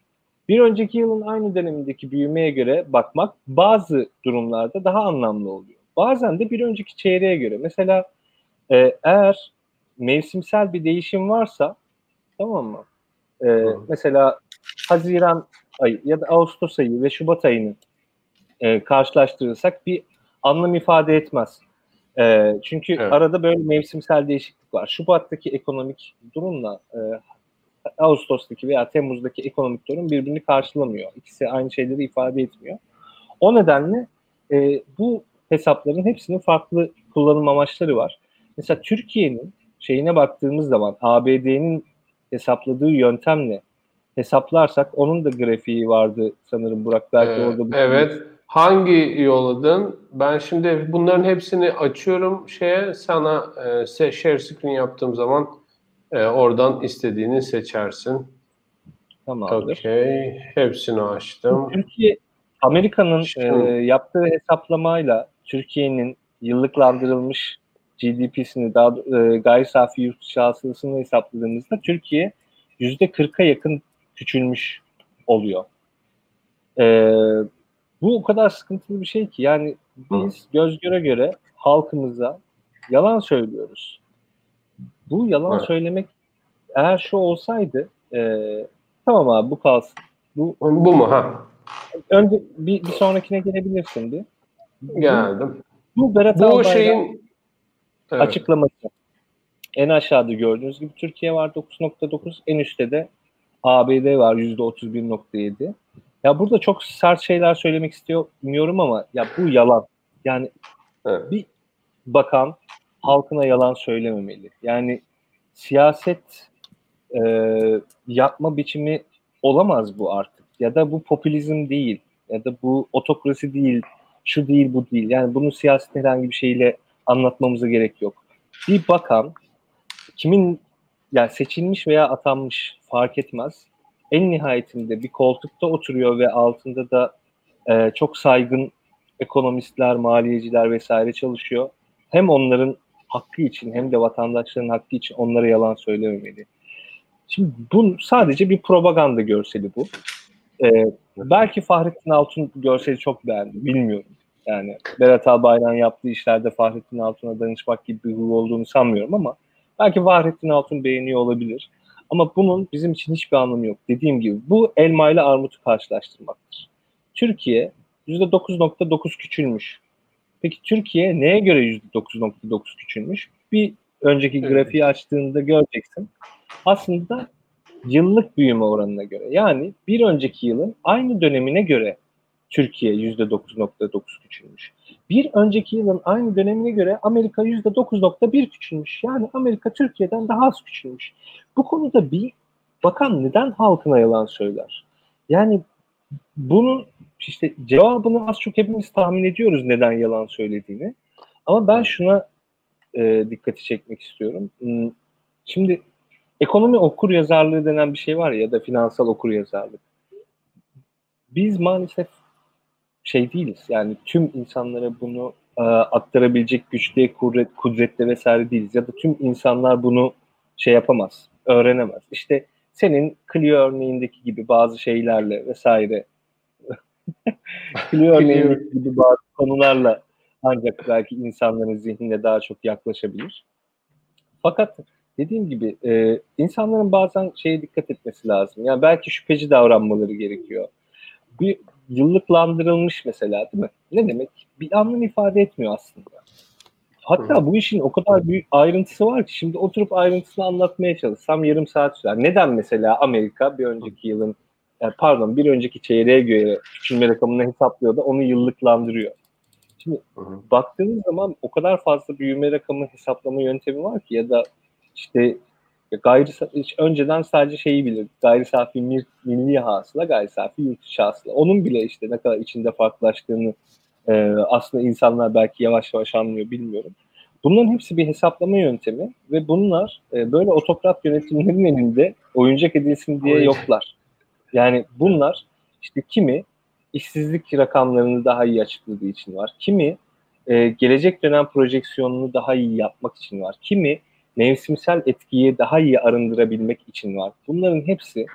S3: bir önceki yılın aynı dönemindeki büyümeye göre bakmak bazı durumlarda daha anlamlı oluyor. Bazen de bir önceki çeyreğe göre. Mesela e, eğer mevsimsel bir değişim varsa tamam mı? E,
S1: Hı.
S3: mesela Haziran ayı ya da Ağustos ayı ve Şubat ayını e, karşılaştırırsak bir anlam ifade etmez. E, çünkü
S1: Evet.
S3: arada böyle mevsimsel değişiklik var. Şubat'taki ekonomik durumla e, Ağustos'taki veya Temmuz'daki ekonomik durum birbirini karşılamıyor. İkisi aynı şeyleri ifade etmiyor. O nedenle e, bu hesapların hepsinin farklı kullanım amaçları var. Mesela Türkiye'nin şeyine baktığımız zaman ABD'nin hesapladığı yöntemle hesaplarsak onun da grafiği vardı sanırım Burak belki
S1: Ee,
S3: orada.
S1: evet. Hangi yolladın? Ben şimdi bunların hepsini açıyorum şeye sana e, share screen yaptığım zaman e, oradan istediğini seçersin.
S3: Tamamdır.
S1: Okey. Hepsini açtım.
S3: Türkiye Amerika'nın e, yaptığı hesaplamayla Türkiye'nin yıllıklandırılmış GDP'sini daha e, gayri safi yurt hasılasını hesapladığımızda Türkiye yüzde 40'a yakın küçülmüş oluyor. E, bu o kadar sıkıntılı bir şey ki yani biz göz göre göre halkımıza yalan söylüyoruz. Bu yalan
S1: Evet.
S3: söylemek eğer şu olsaydı e, tamam abi bu kalsın. Bu
S1: Bu mu? Ha.
S3: önce bir, bir sonrakine gelebilirsin bir.
S1: Geldim.
S3: Bu Berat
S1: Bu
S3: Albayrak
S1: şeyin Evet.
S3: açıklaması. En aşağıda gördüğünüz gibi Türkiye var 9.9, en üstte de ABD var %31.7. Ya burada çok sert şeyler söylemek istemiyorum ama ya bu yalan. Yani
S1: Evet.
S3: bir bakan halkına yalan söylememeli. Yani siyaset e, yapma biçimi olamaz bu artık. Ya da bu popülizm değil. Ya da bu otokrasi değil. Şu değil bu değil. Yani bunu siyaset herhangi bir şeyle anlatmamıza gerek yok. Bir bakan kimin yani seçilmiş veya atanmış fark etmez. En nihayetinde bir koltukta oturuyor ve altında da e, çok saygın ekonomistler, maliyeciler vesaire çalışıyor. Hem onların hakkı için hem de vatandaşların hakkı için onlara yalan söylememeli. Şimdi bu sadece bir propaganda görseli bu. Ee, belki Fahrettin Altun görseli çok beğendi. Bilmiyorum. Yani Berat Albayrak'ın yaptığı işlerde Fahrettin Altun'a danışmak gibi bir huy olduğunu sanmıyorum ama belki Fahrettin Altun beğeniyor olabilir. Ama bunun bizim için hiçbir anlamı yok. Dediğim gibi bu elma ile armutu karşılaştırmaktır. Türkiye %9.9 küçülmüş. Peki Türkiye neye göre %9.9 küçülmüş? Bir önceki
S1: Evet.
S3: grafiği açtığında göreceksin. Aslında yıllık büyüme oranına göre. Yani bir önceki yılın aynı dönemine göre Türkiye %9.9 küçülmüş. Bir önceki yılın aynı dönemine göre Amerika %9.1 küçülmüş. Yani Amerika Türkiye'den daha az küçülmüş. Bu konuda bir bakan neden halkına yalan söyler? Yani bunun işte cevabını az çok hepimiz tahmin ediyoruz neden yalan söylediğini. Ama ben şuna e, dikkati çekmek istiyorum. Hmm, Şimdi ekonomi okur yazarlığı denen bir şey var ya, ya da finansal okur yazarlık. Biz maalesef şey değiliz. Yani tüm insanlara bunu e, aktarabilecek güçte, kudret, kudrette vesaire değiliz. Ya da tüm insanlar bunu şey yapamaz, öğrenemez. İşte senin Clio örneğindeki gibi bazı şeylerle vesaire Clio örneğindeki gibi bazı konularla ancak belki insanların zihnine daha çok yaklaşabilir. Fakat dediğim gibi e, insanların bazen şeye dikkat etmesi lazım. Yani belki şüpheci davranmaları gerekiyor. Bir yıllıklandırılmış mesela değil mi? Ne demek? Bir anlam ifade etmiyor aslında. Hatta bu işin o kadar büyük ayrıntısı var ki şimdi oturup ayrıntısını anlatmaya çalışsam yarım saat sürer. Neden mesela Amerika bir önceki yılın e, pardon bir önceki çeyreğe göre küçülme rakamını hesaplıyor da onu yıllıklandırıyor. Şimdi
S1: Hı hı.
S3: baktığınız zaman o kadar fazla büyüme rakamı hesaplama yöntemi var ki ya da işte gayri hiç önceden sadece şeyi bilir. Gayri safi mil- milli hasıla, gayri safi yurt içi hasıla. Onun bile işte ne kadar içinde farklılaştığını e, aslında insanlar belki yavaş yavaş anlıyor bilmiyorum. Bunların hepsi bir hesaplama yöntemi ve bunlar e, böyle otokrat yönetimlerin elinde oyuncak edilsin diye yoklar. Yani bunlar işte kimi işsizlik rakamlarını daha iyi açıkladığı için var. Kimi e, gelecek dönem projeksiyonunu daha iyi yapmak için var. Kimi mevsimsel etkiyi daha iyi arındırabilmek için var. Bunların hepsi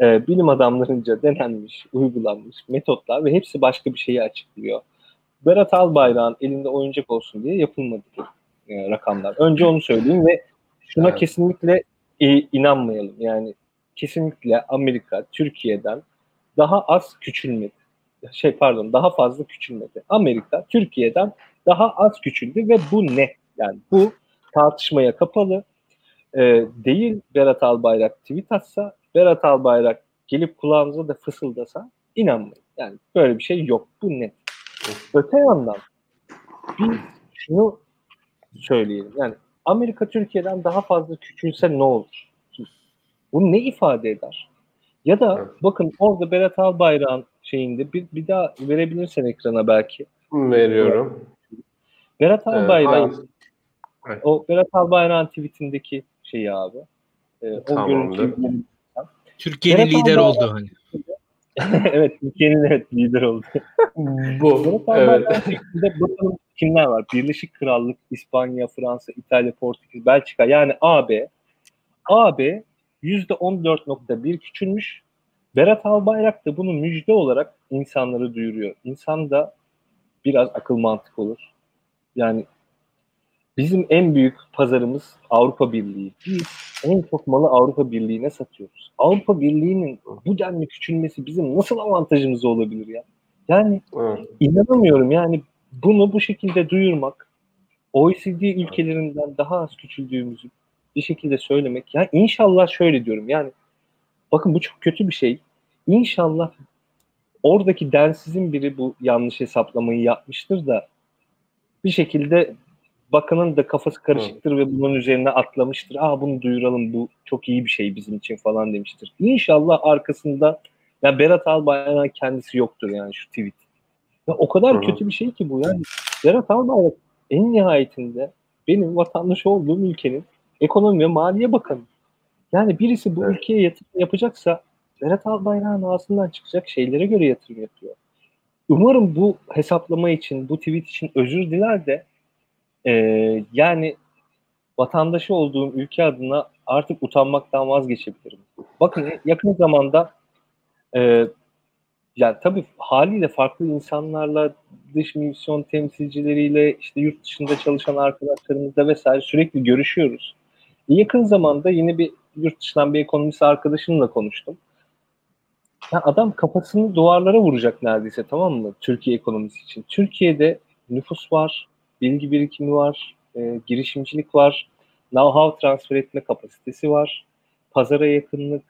S3: e, bilim adamlarınca denenmiş, uygulanmış metotlar ve hepsi başka bir şeyi açıklıyor. Berat Albayrak'ın elinde oyuncak olsun diye yapılmadı e, rakamlar. Önce onu söyleyeyim ve şuna
S1: Evet.
S3: kesinlikle e, inanmayalım. Yani kesinlikle Amerika Türkiye'den daha az küçülmedi. Şey pardon daha fazla küçülmedi. Amerika Türkiye'den daha az küçüldü ve bu ne? Yani bu tartışmaya kapalı. Ee, değil Berat Albayrak tweet atsa, Berat Albayrak gelip kulağınıza da fısıldasa inanmayın. Yani böyle bir şey yok. Bu net. Öte yandan biz şunu söyleyelim. Yani Amerika Türkiye'den daha fazla küçülse ne olur? Bu ne ifade eder? Ya da
S1: Evet.
S3: bakın orada Berat Albayrak'ın şeyinde bir, bir daha verebilirsen ekrana belki.
S1: Veriyorum.
S3: Berat
S1: Ee,
S3: Albayrak
S1: hangisi?
S3: o Berat Albayrak'ın tweetindeki şeyi abi. Ee, o
S1: Tamamdır.
S3: görüntüyü
S2: Türkiye'nin lider
S3: Albayrak-
S2: olduğu hani.
S3: evet Türkiye'nin evet lider oldu.
S1: Bu.
S3: Berat
S1: Evet.
S3: Bakalım kimler var? Birleşik Krallık, İspanya, Fransa, İtalya, Portekiz, Belçika yani AB. AB %14.1 küçülmüş. Berat Albayrak da bunu müjde olarak insanları duyuruyor. İnsan da biraz akıl mantık olur. Yani bizim en büyük pazarımız Avrupa Birliği. Biz en çok malı Avrupa Birliği'ne satıyoruz. Avrupa Birliği'nin bu denli küçülmesi bizim nasıl avantajımız olabilir ya? Yani
S1: Evet.
S3: İnanamıyorum yani bunu bu şekilde duyurmak, OECD ülkelerinden daha az küçüldüğümüzü bir şekilde söylemek. Yani inşallah şöyle diyorum yani bakın bu çok kötü bir şey. İnşallah oradaki densizin biri bu yanlış hesaplamayı yapmıştır da bir şekilde bakanın da kafası karışıktır ve bunun üzerine atlamıştır. Aa bunu duyuralım bu çok iyi bir şey bizim için falan demiştir. İnşallah arkasında ya Berat Albayrak'ın kendisi yoktur yani şu tweet. Ya o kadar
S1: Hı hı.
S3: kötü bir şey ki bu yani. Berat Albayrak en nihayetinde benim vatandaş olduğum ülkenin ekonomi ve maliye bakanı. Yani birisi bu
S1: Evet.
S3: ülkeye yatırım yapacaksa Berat Albayrak'ın ağzından çıkacak şeylere göre yatırım yapıyor. Umarım bu hesaplama için, bu tweet için özür diler de eee, yani vatandaşı olduğum ülke adına artık utanmaktan vazgeçebilirim. Bakın yakın zamanda eee yani tabii haliyle farklı insanlarla, dış misyon temsilcileriyle, işte yurt dışında çalışan arkadaşlarımızla vesaire sürekli görüşüyoruz. Yakın zamanda yine bir yurt dışından bir ekonomist arkadaşımla konuştum. Ya adam kafasını duvarlara vuracak neredeyse tamam mı? Türkiye ekonomisi için. Türkiye'de nüfus var, bilgi birikimi var, e, girişimcilik var, know-how transfer etme kapasitesi var, pazara yakınlık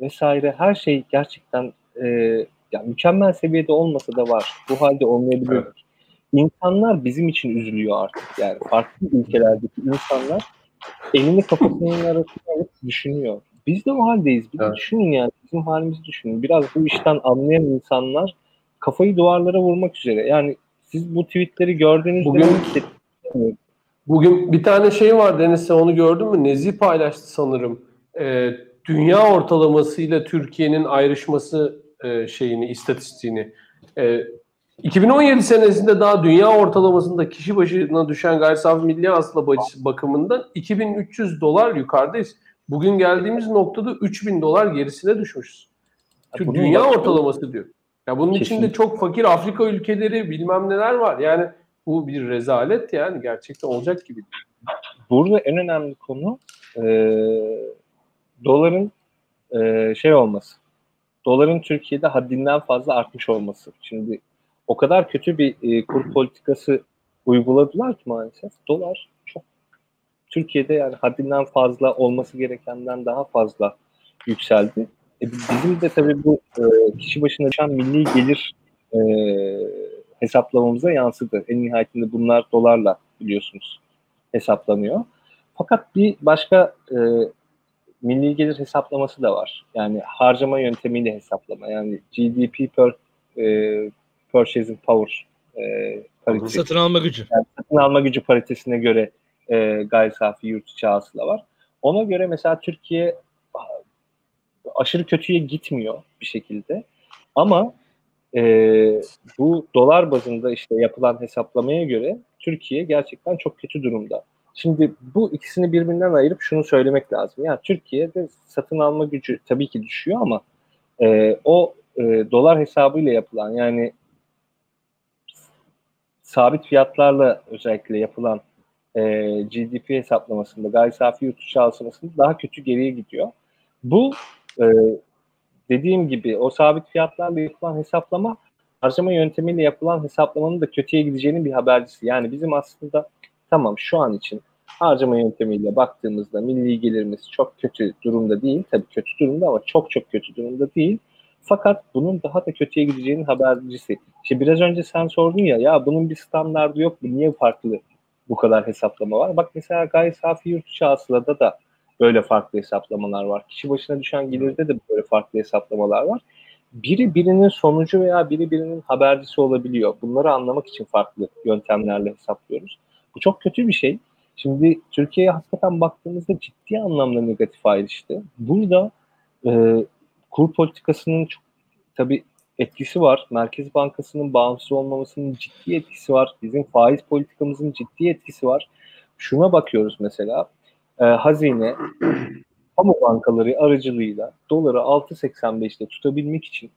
S3: vesaire her şey gerçekten e, yani mükemmel seviyede olmasa da var. Bu halde olmayabilir.
S1: Evet.
S3: İnsanlar bizim için üzülüyor artık yani. Farklı ülkelerdeki insanlar elini kafasının arasına alıp düşünüyor. Biz de o haldeyiz. Bir
S1: Evet.
S3: düşünün yani. Bizim halimizi düşünün. Biraz bu işten anlayan insanlar kafayı duvarlara vurmak üzere. Yani siz bu tweetleri gördüğünüzde
S1: Bugün-? Bugün bir tane şey var Deniz sen onu gördün mü? Nezi paylaştı sanırım. Ee, dünya ortalamasıyla Türkiye'nin ayrışması e, şeyini, istatistiğini. Ee, 2017 senesinde daha dünya ortalamasında kişi başına düşen gayri safi milli hasıla bakımından 2300 dolar yukarıdayız. Bugün geldiğimiz noktada 3000 dolar gerisine düşmüşüz. Dünya ortalaması diyor. Ya bunun içinde
S3: Kesinlikle.
S1: çok fakir Afrika ülkeleri bilmem neler var. Yani bu bir rezalet yani gerçekten olacak gibi.
S3: Burada en önemli konu e, doların e, şey olması. Doların Türkiye'de haddinden fazla artmış olması. Şimdi o kadar kötü bir e, kur politikası uyguladılar ki maalesef. Dolar çok Türkiye'de yani haddinden fazla olması gerekenden daha fazla yükseldi. E, bizim de tabii bu e, kişi başına düşen milli gelir e, hesaplamamıza yansıdı. En nihayetinde bunlar dolarla biliyorsunuz hesaplanıyor. Fakat bir başka e, milli gelir hesaplaması da var. Yani harcama yöntemiyle hesaplama. Yani GDP per e, purchasing power e, paritesi
S2: Satın alma gücü.
S3: satın alma gücü paritesine göre e, gayri safi yurt içi hasıla var. Ona göre mesela Türkiye aşırı kötüye gitmiyor bir şekilde. Ama e, bu dolar bazında işte yapılan hesaplamaya göre Türkiye gerçekten çok kötü durumda. Şimdi bu ikisini birbirinden ayırıp şunu söylemek lazım. Yani Türkiye'de satın alma gücü tabii ki düşüyor ama e, o e, dolar hesabıyla yapılan yani sabit fiyatlarla özellikle yapılan e, GDP hesaplamasında, gayri safi yurt içi daha kötü geriye gidiyor. Bu e, dediğim gibi o sabit fiyatlarla yapılan hesaplama harcama yöntemiyle yapılan hesaplamanın da kötüye gideceğinin bir habercisi. Yani bizim aslında tamam şu an için harcama yöntemiyle baktığımızda milli gelirimiz çok kötü durumda değil. Tabii kötü durumda ama çok çok kötü durumda değil. Fakat bunun daha da kötüye gideceğinin habercisi. İşte biraz önce sen sordun ya ya bunun bir standardı yok? Niye farklı bu kadar hesaplama var? Bak mesela gayri safi yurt içi hasılada da böyle farklı hesaplamalar var. Kişi başına düşen gelirde de böyle farklı hesaplamalar var. Biri birinin sonucu veya biri birinin habercisi olabiliyor. Bunları anlamak için farklı yöntemlerle hesaplıyoruz. Bu çok kötü bir şey. Şimdi Türkiye'ye hakikaten baktığımızda ciddi anlamda negatif ayrıştı. Burada e, kur politikasının çok tabii etkisi var. Merkez Bankası'nın bağımsız olmamasının ciddi etkisi var. Bizim faiz politikamızın ciddi etkisi var. Şuna bakıyoruz mesela. E, hazine kamu bankaları aracılığıyla doları 6.85'te tutabilmek için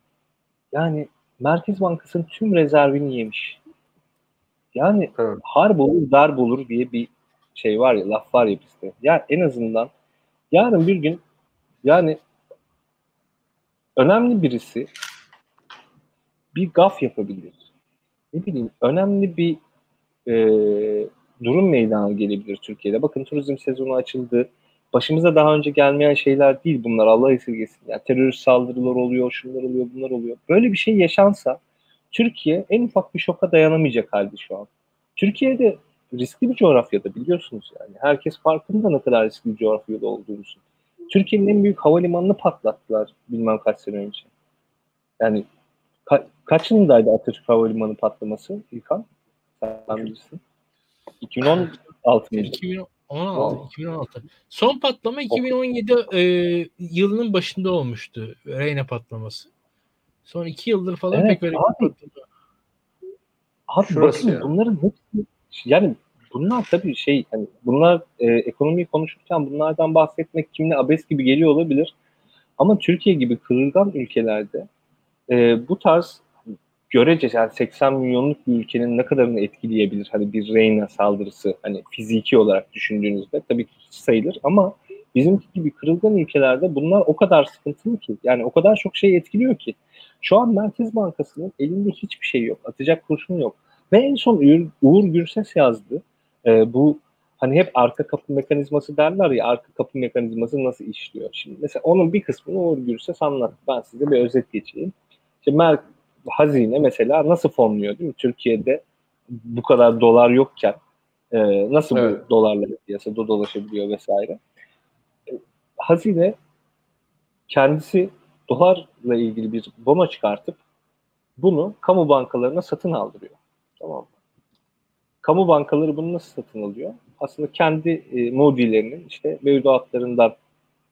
S3: yani Merkez Bankası'nın tüm rezervini yemiş. Yani
S1: Evet.
S3: harp olur, darp olur diye bir şey var ya, laf var ya bizde. Ya en azından yarın bir gün yani önemli birisi bir gaf yapabilir. Ne bileyim önemli bir e, durum meydana gelebilir Türkiye'de. Bakın turizm sezonu açıldı. Başımıza daha önce gelmeyen şeyler değil bunlar Allah esirgesin. Yani terörist saldırılar oluyor, şunlar oluyor, bunlar oluyor. Böyle bir şey yaşansa Türkiye en ufak bir şoka dayanamayacak halde şu an. Türkiye'de riskli bir coğrafyada biliyorsunuz yani. Herkes farkında ne kadar riskli bir coğrafyada olduğumuzu. Türkiye'nin en büyük havalimanını patlattılar bilmem kaç sene önce. Yani ka- kaç yılındaydı Atatürk Havalimanı patlaması İlkan? Sen bilirsin. 2016 mıydı?
S2: 2016, 2016. Son patlama 2017 e, yılının başında olmuştu. Reyna patlaması. Son iki yıldır falan
S3: Evet,
S2: pek öyle bir
S3: abi. Abi
S1: Şurası
S3: bakın
S1: ya.
S3: bunların hepsi yani bunlar tabii şey hani bunlar e, ekonomiyi konuşurken bunlardan bahsetmek kimine abes gibi geliyor olabilir. Ama Türkiye gibi kırılgan ülkelerde e, bu tarz görece yani 80 milyonluk bir ülkenin ne kadarını etkileyebilir? Hani bir Reyna saldırısı hani fiziki olarak düşündüğünüzde tabii ki sayılır ama bizimki gibi kırılgan ülkelerde bunlar o kadar sıkıntılı ki yani o kadar çok şey etkiliyor ki. Şu an Merkez Bankası'nın elinde hiçbir şey yok atacak kurşun yok. Ve en son Uğur, Uğur Gürses yazdı. Ee, bu hani hep arka kapı mekanizması derler ya arka kapı mekanizması nasıl işliyor? Şimdi mesela onun bir kısmını Uğur Gürses anlattı. Ben size bir özet geçeyim. İşte Mer hazine mesela nasıl fonluyor değil mi? Türkiye'de bu kadar dolar yokken e, nasıl
S1: Evet.
S3: bu dolarla piyasada dolaşabiliyor vesaire. E, hazine kendisi dolarla ilgili bir bono çıkartıp bunu kamu bankalarına satın aldırıyor. Tamam mı? Kamu bankaları bunu nasıl satın alıyor? Aslında kendi e, mudilerinin işte mevduatlarından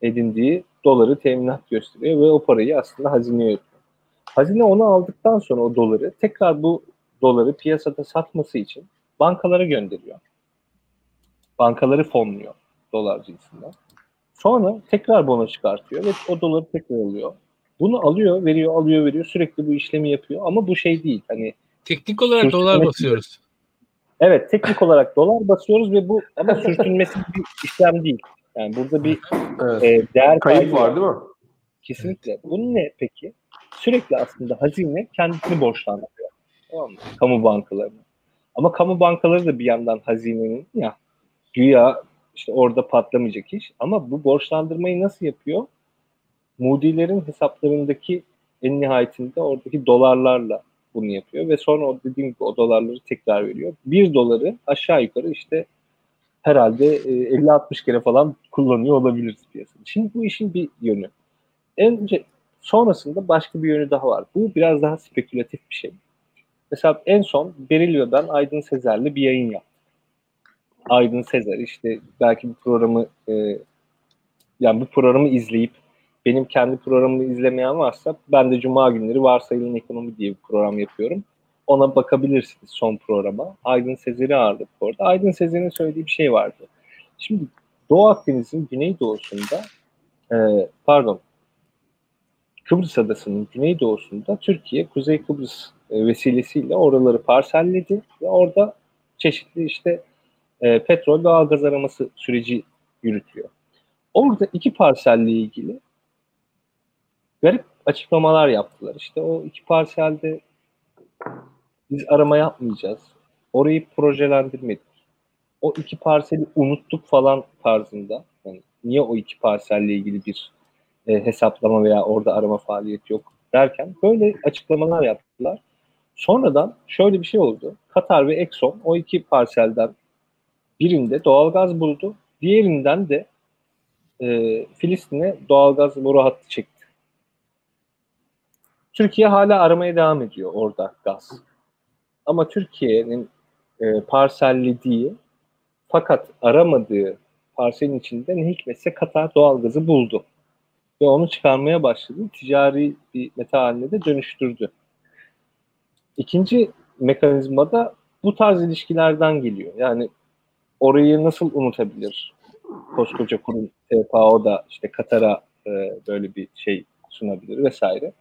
S3: edindiği doları teminat gösteriyor ve o parayı aslında hazineye. Hazine onu aldıktan sonra o doları tekrar bu doları piyasada satması için bankalara gönderiyor. Bankaları fonluyor dolar cinsinden. Sonra tekrar bono çıkartıyor ve o doları tekrar alıyor. Bunu alıyor, veriyor, alıyor, veriyor. Sürekli bu işlemi yapıyor. Ama bu şey değil. Hani
S2: Teknik olarak dolar basıyoruz.
S3: evet teknik olarak dolar basıyoruz ve bu ama sürtünmesi bir işlem değil. Yani burada bir
S1: Evet.
S3: e, değer
S1: Kayıp
S3: kaybı
S1: var değil mi?
S3: Kesinlikle. Bunun ne peki? Sürekli aslında hazine kendisini borçlandırıyor. Tamam mı? Kamu bankalarına. Ama kamu bankaları da bir yandan hazinenin ya güya işte orada patlamayacak iş. Ama bu borçlandırmayı nasıl yapıyor? Moody'lerin hesaplarındaki en nihayetinde oradaki dolarlarla bunu yapıyor ve sonra o dediğim gibi o dolarları tekrar veriyor. Bir doları aşağı yukarı işte herhalde e, 50-60 kere falan kullanıyor olabiliriz piyasada. Şimdi bu işin bir yönü. Önce sonrasında başka bir yönü daha var. Bu biraz daha spekülatif bir şey. Mesela en son Beril ve ben Aydın Sezer'le bir yayın yaptık. Aydın Sezer işte belki bu programı e, yani bu programı izleyip benim kendi programımı izlemeyen varsa ben de Cuma günleri Varsayılan Ekonomi diye bir program yapıyorum. Ona bakabilirsiniz son programa. Aydın Sezer'i ağırladık orada. Aydın Sezer'in söylediği bir şey vardı. Şimdi Doğu Akdeniz'in güneydoğusunda e, pardon Kıbrıs Adası'nın güneydoğusunda Türkiye Kuzey Kıbrıs e, vesilesiyle oraları parselledi ve orada çeşitli işte e, petrol doğal gaz araması süreci yürütüyor. Orada iki parselle ilgili garip açıklamalar yaptılar. İşte o iki parselde biz arama yapmayacağız. Orayı projelendirmedik. O iki parseli unuttuk falan tarzında. Yani niye o iki parselle ilgili bir e, hesaplama veya orada arama faaliyeti yok derken böyle açıklamalar yaptılar. Sonradan şöyle bir şey oldu. Katar ve Exxon o iki parselden birinde doğalgaz buldu. Diğerinden de e, Filistin'e doğalgaz boru hattı çekti. Türkiye hala aramaya devam ediyor orada gaz. Ama Türkiye'nin e, parsellediği fakat aramadığı parselin içinde ne hikmetse Katar doğalgazı buldu. Ve onu çıkarmaya başladı. Ticari bir meta haline de dönüştürdü. İkinci mekanizma da bu tarz ilişkilerden geliyor. Yani orayı nasıl unutabilir? Koskoca kurum TPAO da işte Katar'a e, böyle bir şey sunabilir vesaire.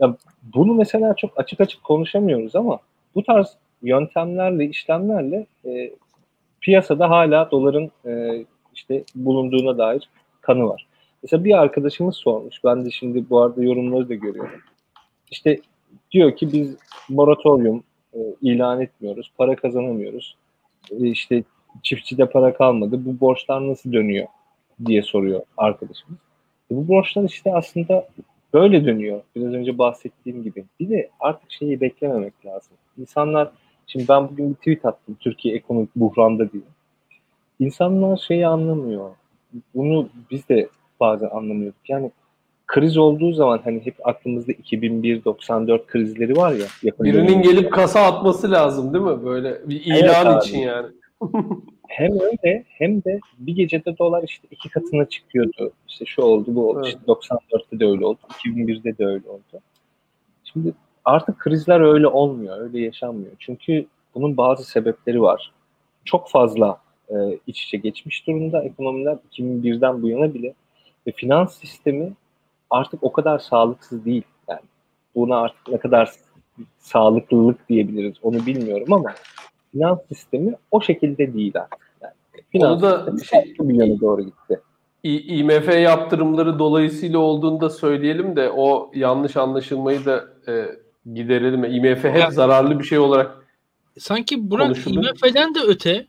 S3: Ya bunu mesela çok açık açık konuşamıyoruz ama bu tarz yöntemlerle, işlemlerle e, piyasada hala doların e, işte bulunduğuna dair kanı var. Mesela bir arkadaşımız sormuş. Ben de şimdi bu arada yorumları da görüyorum. İşte diyor ki biz moratorium e, ilan etmiyoruz, para kazanamıyoruz. E, işte çiftçide para kalmadı. Bu borçlar nasıl dönüyor diye soruyor arkadaşımız. E, bu borçlar işte aslında böyle dönüyor. Biraz önce bahsettiğim gibi. Bir de artık şeyi beklememek lazım. İnsanlar şimdi ben bugün bir tweet attım Türkiye ekonomik buhranda diye. İnsanlar şeyi anlamıyor. Bunu biz de bazen anlamıyorduk. Yani kriz olduğu zaman hani hep aklımızda 2001-94 krizleri var ya.
S1: Birinin gelip kasa atması lazım değil mi? Böyle bir ilan
S3: Evet
S1: için yani.
S3: hem öyle hem de bir gecede dolar işte iki katına çıkıyordu. İşte şu oldu bu oldu.
S1: Evet.
S3: İşte 94'te de öyle oldu. 2001'de de öyle oldu. Şimdi artık krizler öyle olmuyor. Öyle yaşanmıyor. Çünkü bunun bazı sebepleri var. Çok fazla e, iç içe geçmiş durumda ekonomiler 2001'den bu yana bile ve finans sistemi artık o kadar sağlıksız değil. Yani buna artık ne kadar sağlıklılık diyebiliriz onu bilmiyorum ama finans sistemi o şekilde değil artık. Yani finans
S1: Onu da
S3: sistemi
S1: şey-
S3: bir yöne doğru gitti.
S1: İ- IMF yaptırımları dolayısıyla olduğunu da söyleyelim de o yanlış anlaşılmayı da e, giderelim. IMF hep
S2: Ya-
S1: zararlı bir şey olarak
S2: sanki Burak. IMF'den de öte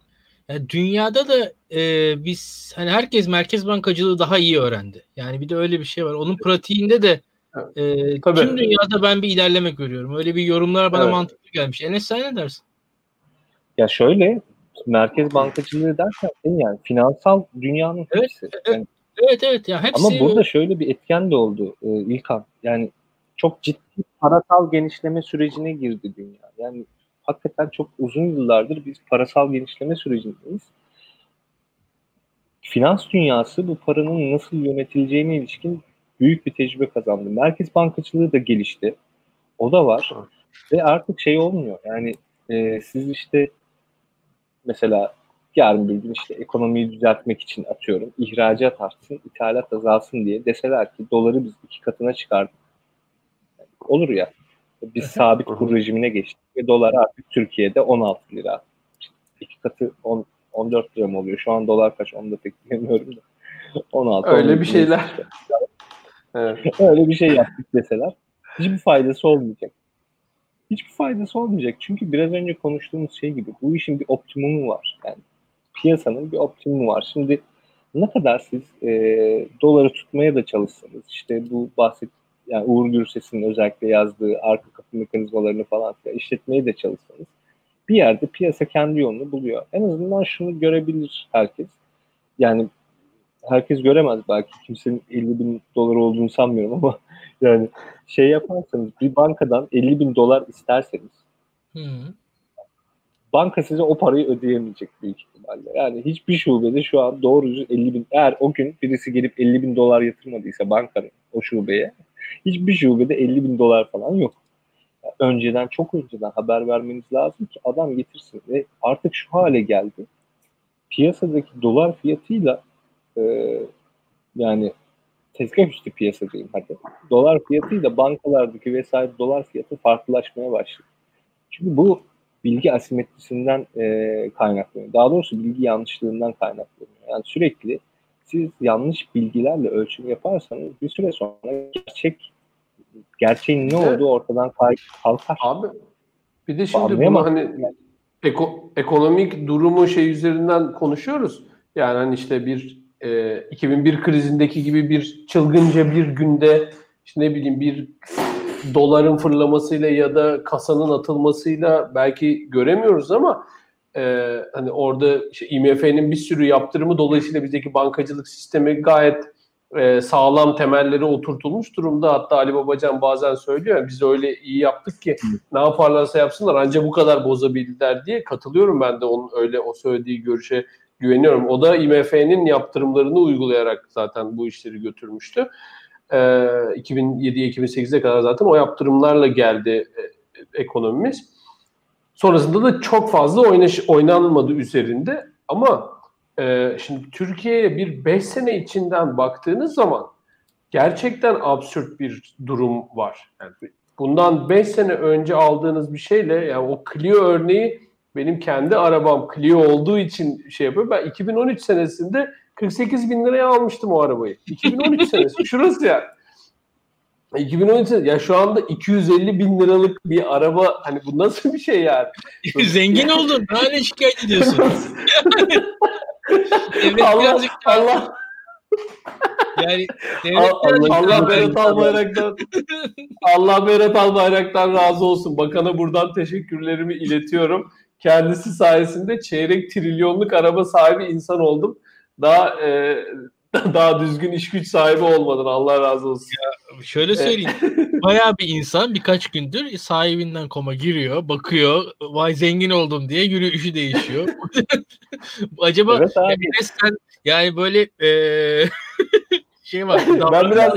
S2: yani dünyada da e, biz hani herkes merkez bankacılığı daha iyi öğrendi. Yani bir de öyle bir şey var. Onun pratiğinde de e,
S1: Tabii.
S2: tüm dünyada ben bir ilerleme görüyorum. Öyle bir yorumlar bana
S1: Evet.
S2: mantıklı gelmiş. Enes sen ne dersin?
S3: Ya şöyle merkez bankacılığı derken yani finansal dünyanın
S2: Evet,
S3: hepsi. Yani
S2: Evet evet ya hepsi
S3: Ama burada şöyle bir etken de oldu e, İlkan. Yani çok ciddi parasal genişleme sürecine girdi dünya. Yani hakikaten çok uzun yıllardır biz parasal genişleme sürecindeyiz. Finans dünyası bu paranın nasıl yönetileceğine ilişkin büyük bir tecrübe kazandı. Merkez bankacılığı da gelişti. O da var. Ve artık şey olmuyor. Yani e, siz işte mesela yarın bir gün işte ekonomiyi düzeltmek için atıyorum ihracat artsın, ithalat azalsın diye deseler ki doları biz iki katına çıkardık. Yani olur ya. Biz sabit kur rejimine geçtik ve dolar artık Türkiye'de 16 lira. İşte iki katı 10, 14 lira mı oluyor? Şu an dolar kaç onu da pek bilmiyorum da. 16
S1: Öyle
S3: 17
S1: bir şeyler.
S3: işte.
S1: evet.
S3: Öyle bir şey yaptık deseler hiçbir faydası olmayacak. Hiçbir faydası olmayacak. Çünkü biraz önce konuştuğumuz şey gibi bu işin bir optimumu var. Yani piyasanın bir optimumu var. Şimdi ne kadar siz e, doları tutmaya da çalışsanız işte bu bahset yani Uğur Gürses'in özellikle yazdığı arka kapı mekanizmalarını falan işletmeye de çalışsanız bir yerde piyasa kendi yolunu buluyor. En azından şunu görebilir herkes. Yani herkes göremez belki. Kimsenin 50 bin dolar olduğunu sanmıyorum ama yani şey yaparsanız bir bankadan 50 bin dolar isterseniz
S2: Hı.
S3: banka size o parayı ödeyemeyecek büyük ihtimalle. Yani hiçbir şubede şu an doğru düzgün 50 bin eğer o gün birisi gelip 50 bin dolar yatırmadıysa bankanın o şubeye hiçbir şubede 50 bin dolar falan yok. Önceden çok önceden haber vermeniz lazım ki adam getirsin ve artık şu hale geldi. Piyasadaki dolar fiyatıyla e, yani tezgah üstü piyasa diyeyim hadi. Dolar fiyatıyla bankalardaki vesaire dolar fiyatı farklılaşmaya başladı. Çünkü bu bilgi asimetrisinden e, kaynaklanıyor. Daha doğrusu bilgi yanlışlığından kaynaklanıyor. Yani sürekli siz yanlış bilgilerle ölçüm yaparsanız bir süre sonra gerçek gerçeğin ne olduğu ortadan kalkar.
S1: Abi bir de şimdi bunu
S3: Anlayamam.
S1: hani eko- ekonomik durumu şey üzerinden konuşuyoruz. Yani hani işte bir e, 2001 krizindeki gibi bir çılgınca bir günde işte ne bileyim bir doların fırlamasıyla ya da kasanın atılmasıyla belki göremiyoruz ama e, hani orada işte IMF'nin bir sürü yaptırımı dolayısıyla bizdeki bankacılık sistemi gayet e, sağlam temelleri oturtulmuş durumda. Hatta Ali Babacan bazen söylüyor ya, biz öyle iyi yaptık ki ne yaparlarsa yapsınlar ancak bu kadar bozabildiler diye katılıyorum ben de onun öyle o söylediği görüşe güveniyorum. O da IMF'nin yaptırımlarını uygulayarak zaten bu işleri götürmüştü. E, 2007-2008'e kadar zaten o yaptırımlarla geldi e, ekonomimiz. Sonrasında da çok fazla oynaş, oynanmadı üzerinde ama e, şimdi Türkiye'ye bir 5 sene içinden baktığınız zaman gerçekten absürt bir durum var. Yani bundan 5 sene önce aldığınız bir şeyle yani o Clio örneği benim kendi arabam Clio olduğu için şey yapıyor. Ben 2013 senesinde 48 bin liraya almıştım o arabayı. 2013 senesi. Şurası yani. 2013 ya şu anda 250 bin liralık bir araba hani bu nasıl bir şey yani?
S2: Zengin oldun. Hala şikayet ediyorsun. devlet
S1: Allah
S2: birazcık
S1: Allah
S2: yani devlet
S1: Allah, Allah Berat Albayrak'tan Allah Berat Albayrak'tan razı olsun. Bakana buradan teşekkürlerimi iletiyorum. Kendisi sayesinde çeyrek trilyonluk araba sahibi insan oldum. Daha e, daha düzgün iş güç sahibi olmadın. Allah razı olsun.
S2: Şöyle söyleyeyim. Bayağı bir insan birkaç gündür sahibinden koma giriyor, bakıyor. Vay zengin oldum diye yürüyüşü değişiyor. Acaba
S3: Evet abi.
S2: Sen yani böyle eee şey var.
S1: Ben biraz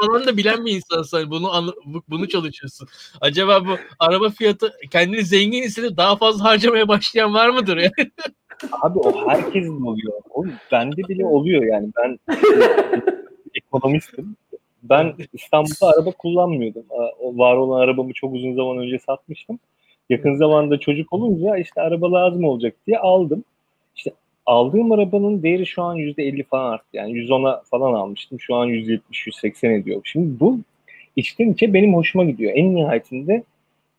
S2: falan da bilen bir insansın. Bunu anla- bunu çalışıyorsun. Acaba bu araba fiyatı kendini zengin hissedip daha fazla harcamaya başlayan var mıdır ya?
S3: Abi o herkesin oluyor. O bende bile oluyor yani. Ben ekonomistim. Ben İstanbul'da araba kullanmıyordum. O var olan arabamı çok uzun zaman önce satmıştım. Yakın zamanda çocuk olunca işte araba lazım olacak diye aldım. İşte aldığım arabanın değeri şu an %50 falan arttı. Yani 110'a falan almıştım. Şu an 170-180 ediyor. Şimdi bu içten içe benim hoşuma gidiyor. En nihayetinde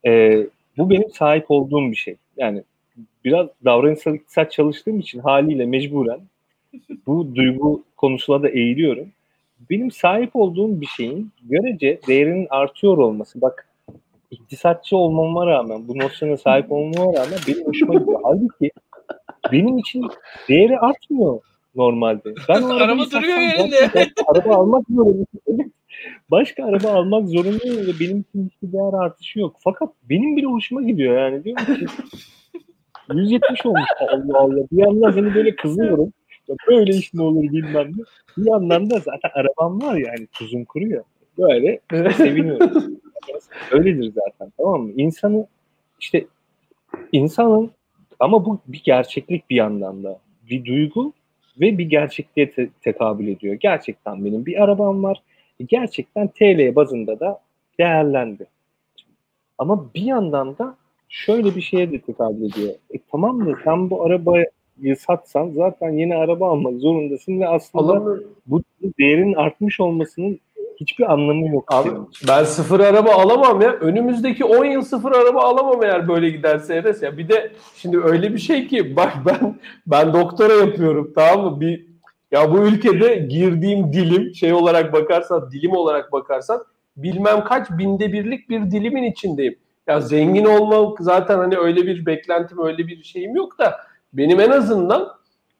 S3: e, bu benim sahip olduğum bir şey. Yani biraz davranışsal çalıştığım için haliyle mecburen bu duygu konusuna da eğiliyorum. Benim sahip olduğum bir şeyin görece değerinin artıyor olması bak iktisatçı olmama rağmen bu nosyona sahip olmama rağmen benim hoşuma gidiyor. Halbuki benim için değeri artmıyor normalde. Ben
S2: Araba duruyor yerinde.
S3: başka araba almak zorundayım. Başka araba almak zorundayım ve benim için hiçbir değer artışı yok. Fakat benim bile hoşuma gidiyor yani diyorum ki 170 olmuş Allah Allah. Bir yandan seni böyle kızıyorum. Ya böyle iş mi olur bilmem ne. Bir yandan da zaten arabam var ya hani tuzum kuruyor. Böyle seviniyorum. Öyledir zaten tamam mı? İnsanı işte insanın ama bu bir gerçeklik bir yandan da. Bir duygu ve bir gerçekliğe te- tekabül ediyor. Gerçekten benim bir arabam var. Gerçekten TL bazında da değerlendi. Ama bir yandan da şöyle bir şeye de tekabül ediyor. E tamam da sen bu arabayı satsan zaten yeni araba almak zorundasın ve aslında
S1: Alamıyorum.
S3: bu değerin artmış olmasının hiçbir anlamı yok.
S1: Abi
S3: senin
S1: ben sıfır araba alamam ya. Önümüzdeki 10 yıl sıfır araba alamam eğer böyle giderse Enes ya. Bir de şimdi öyle bir şey ki bak ben ben doktora yapıyorum tamam mı? Bir ya bu ülkede girdiğim dilim şey olarak bakarsan dilim olarak bakarsan bilmem kaç binde birlik bir dilimin içindeyim. Ya zengin olmak zaten hani öyle bir beklentim öyle bir şeyim yok da benim en azından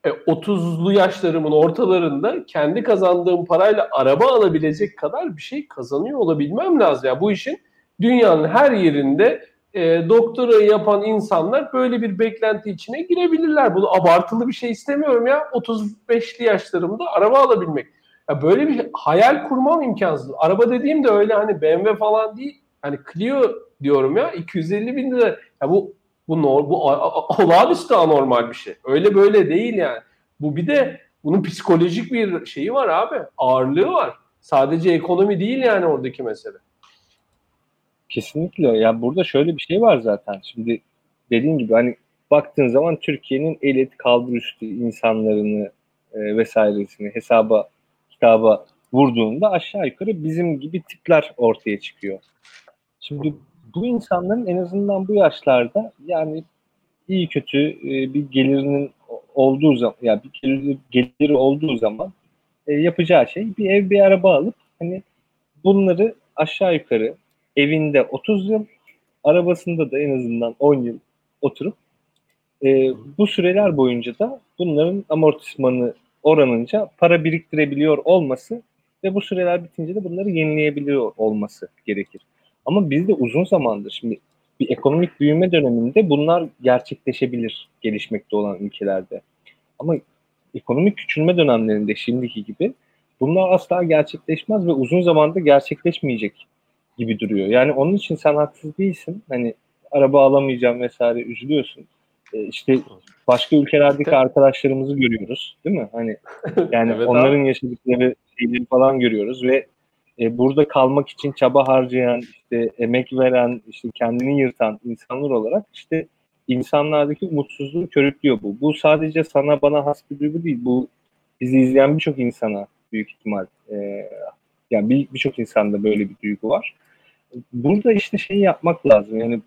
S1: e, 30'lu yaşlarımın ortalarında kendi kazandığım parayla araba alabilecek kadar bir şey kazanıyor olabilmem lazım. Ya bu işin dünyanın her yerinde e, doktora yapan insanlar böyle bir beklenti içine girebilirler. Bunu abartılı bir şey istemiyorum ya. 35'li yaşlarımda araba alabilmek. Ya böyle bir hayal kurmam imkansız. Araba dediğim de öyle hani BMW falan değil. Hani Clio diyorum ya 250 bin lira. Ya bu bu nor bu olağanüstü anormal bir şey. Öyle böyle değil yani. Bu bir de bunun psikolojik bir şeyi var abi. Ağırlığı var. Sadece ekonomi değil yani oradaki mesele.
S3: Kesinlikle. Ya burada şöyle bir şey var zaten. Şimdi dediğin gibi hani baktığın zaman Türkiye'nin elit kalbur üstü insanlarını e, vesairesini hesaba kitaba vurduğunda aşağı yukarı bizim gibi tipler ortaya çıkıyor. Şimdi bu insanların en azından bu yaşlarda yani iyi kötü e, bir gelirinin olduğu zaman ya bir geliri, geliri olduğu zaman e, yapacağı şey bir ev bir araba alıp hani bunları aşağı yukarı evinde 30 yıl arabasında da en azından 10 yıl oturup E, bu süreler boyunca da bunların amortismanı oranınca para biriktirebiliyor olması ve bu süreler bitince de bunları yenileyebiliyor olması gerekir. Ama bizde uzun zamandır şimdi bir ekonomik büyüme döneminde bunlar gerçekleşebilir gelişmekte olan ülkelerde. Ama ekonomik küçülme dönemlerinde şimdiki gibi bunlar asla gerçekleşmez ve uzun zamanda gerçekleşmeyecek gibi duruyor. Yani onun için sen haksız değilsin. Hani araba alamayacağım vesaire üzülüyorsun. Ee, işte başka ülkelerdeki arkadaşlarımızı görüyoruz, değil mi? Hani yani
S1: Evet
S3: onların
S1: abi.
S3: yaşadıkları şeyleri falan görüyoruz ve e, burada kalmak için çaba harcayan, işte emek veren, işte kendini yırtan insanlar olarak işte insanlardaki umutsuzluğu körüklüyor bu. Bu sadece sana bana has bir duygu değil. Bu bizi izleyen birçok insana büyük ihtimal e, yani bir- birçok insanda böyle bir duygu var. Burada işte şey yapmak lazım. Yani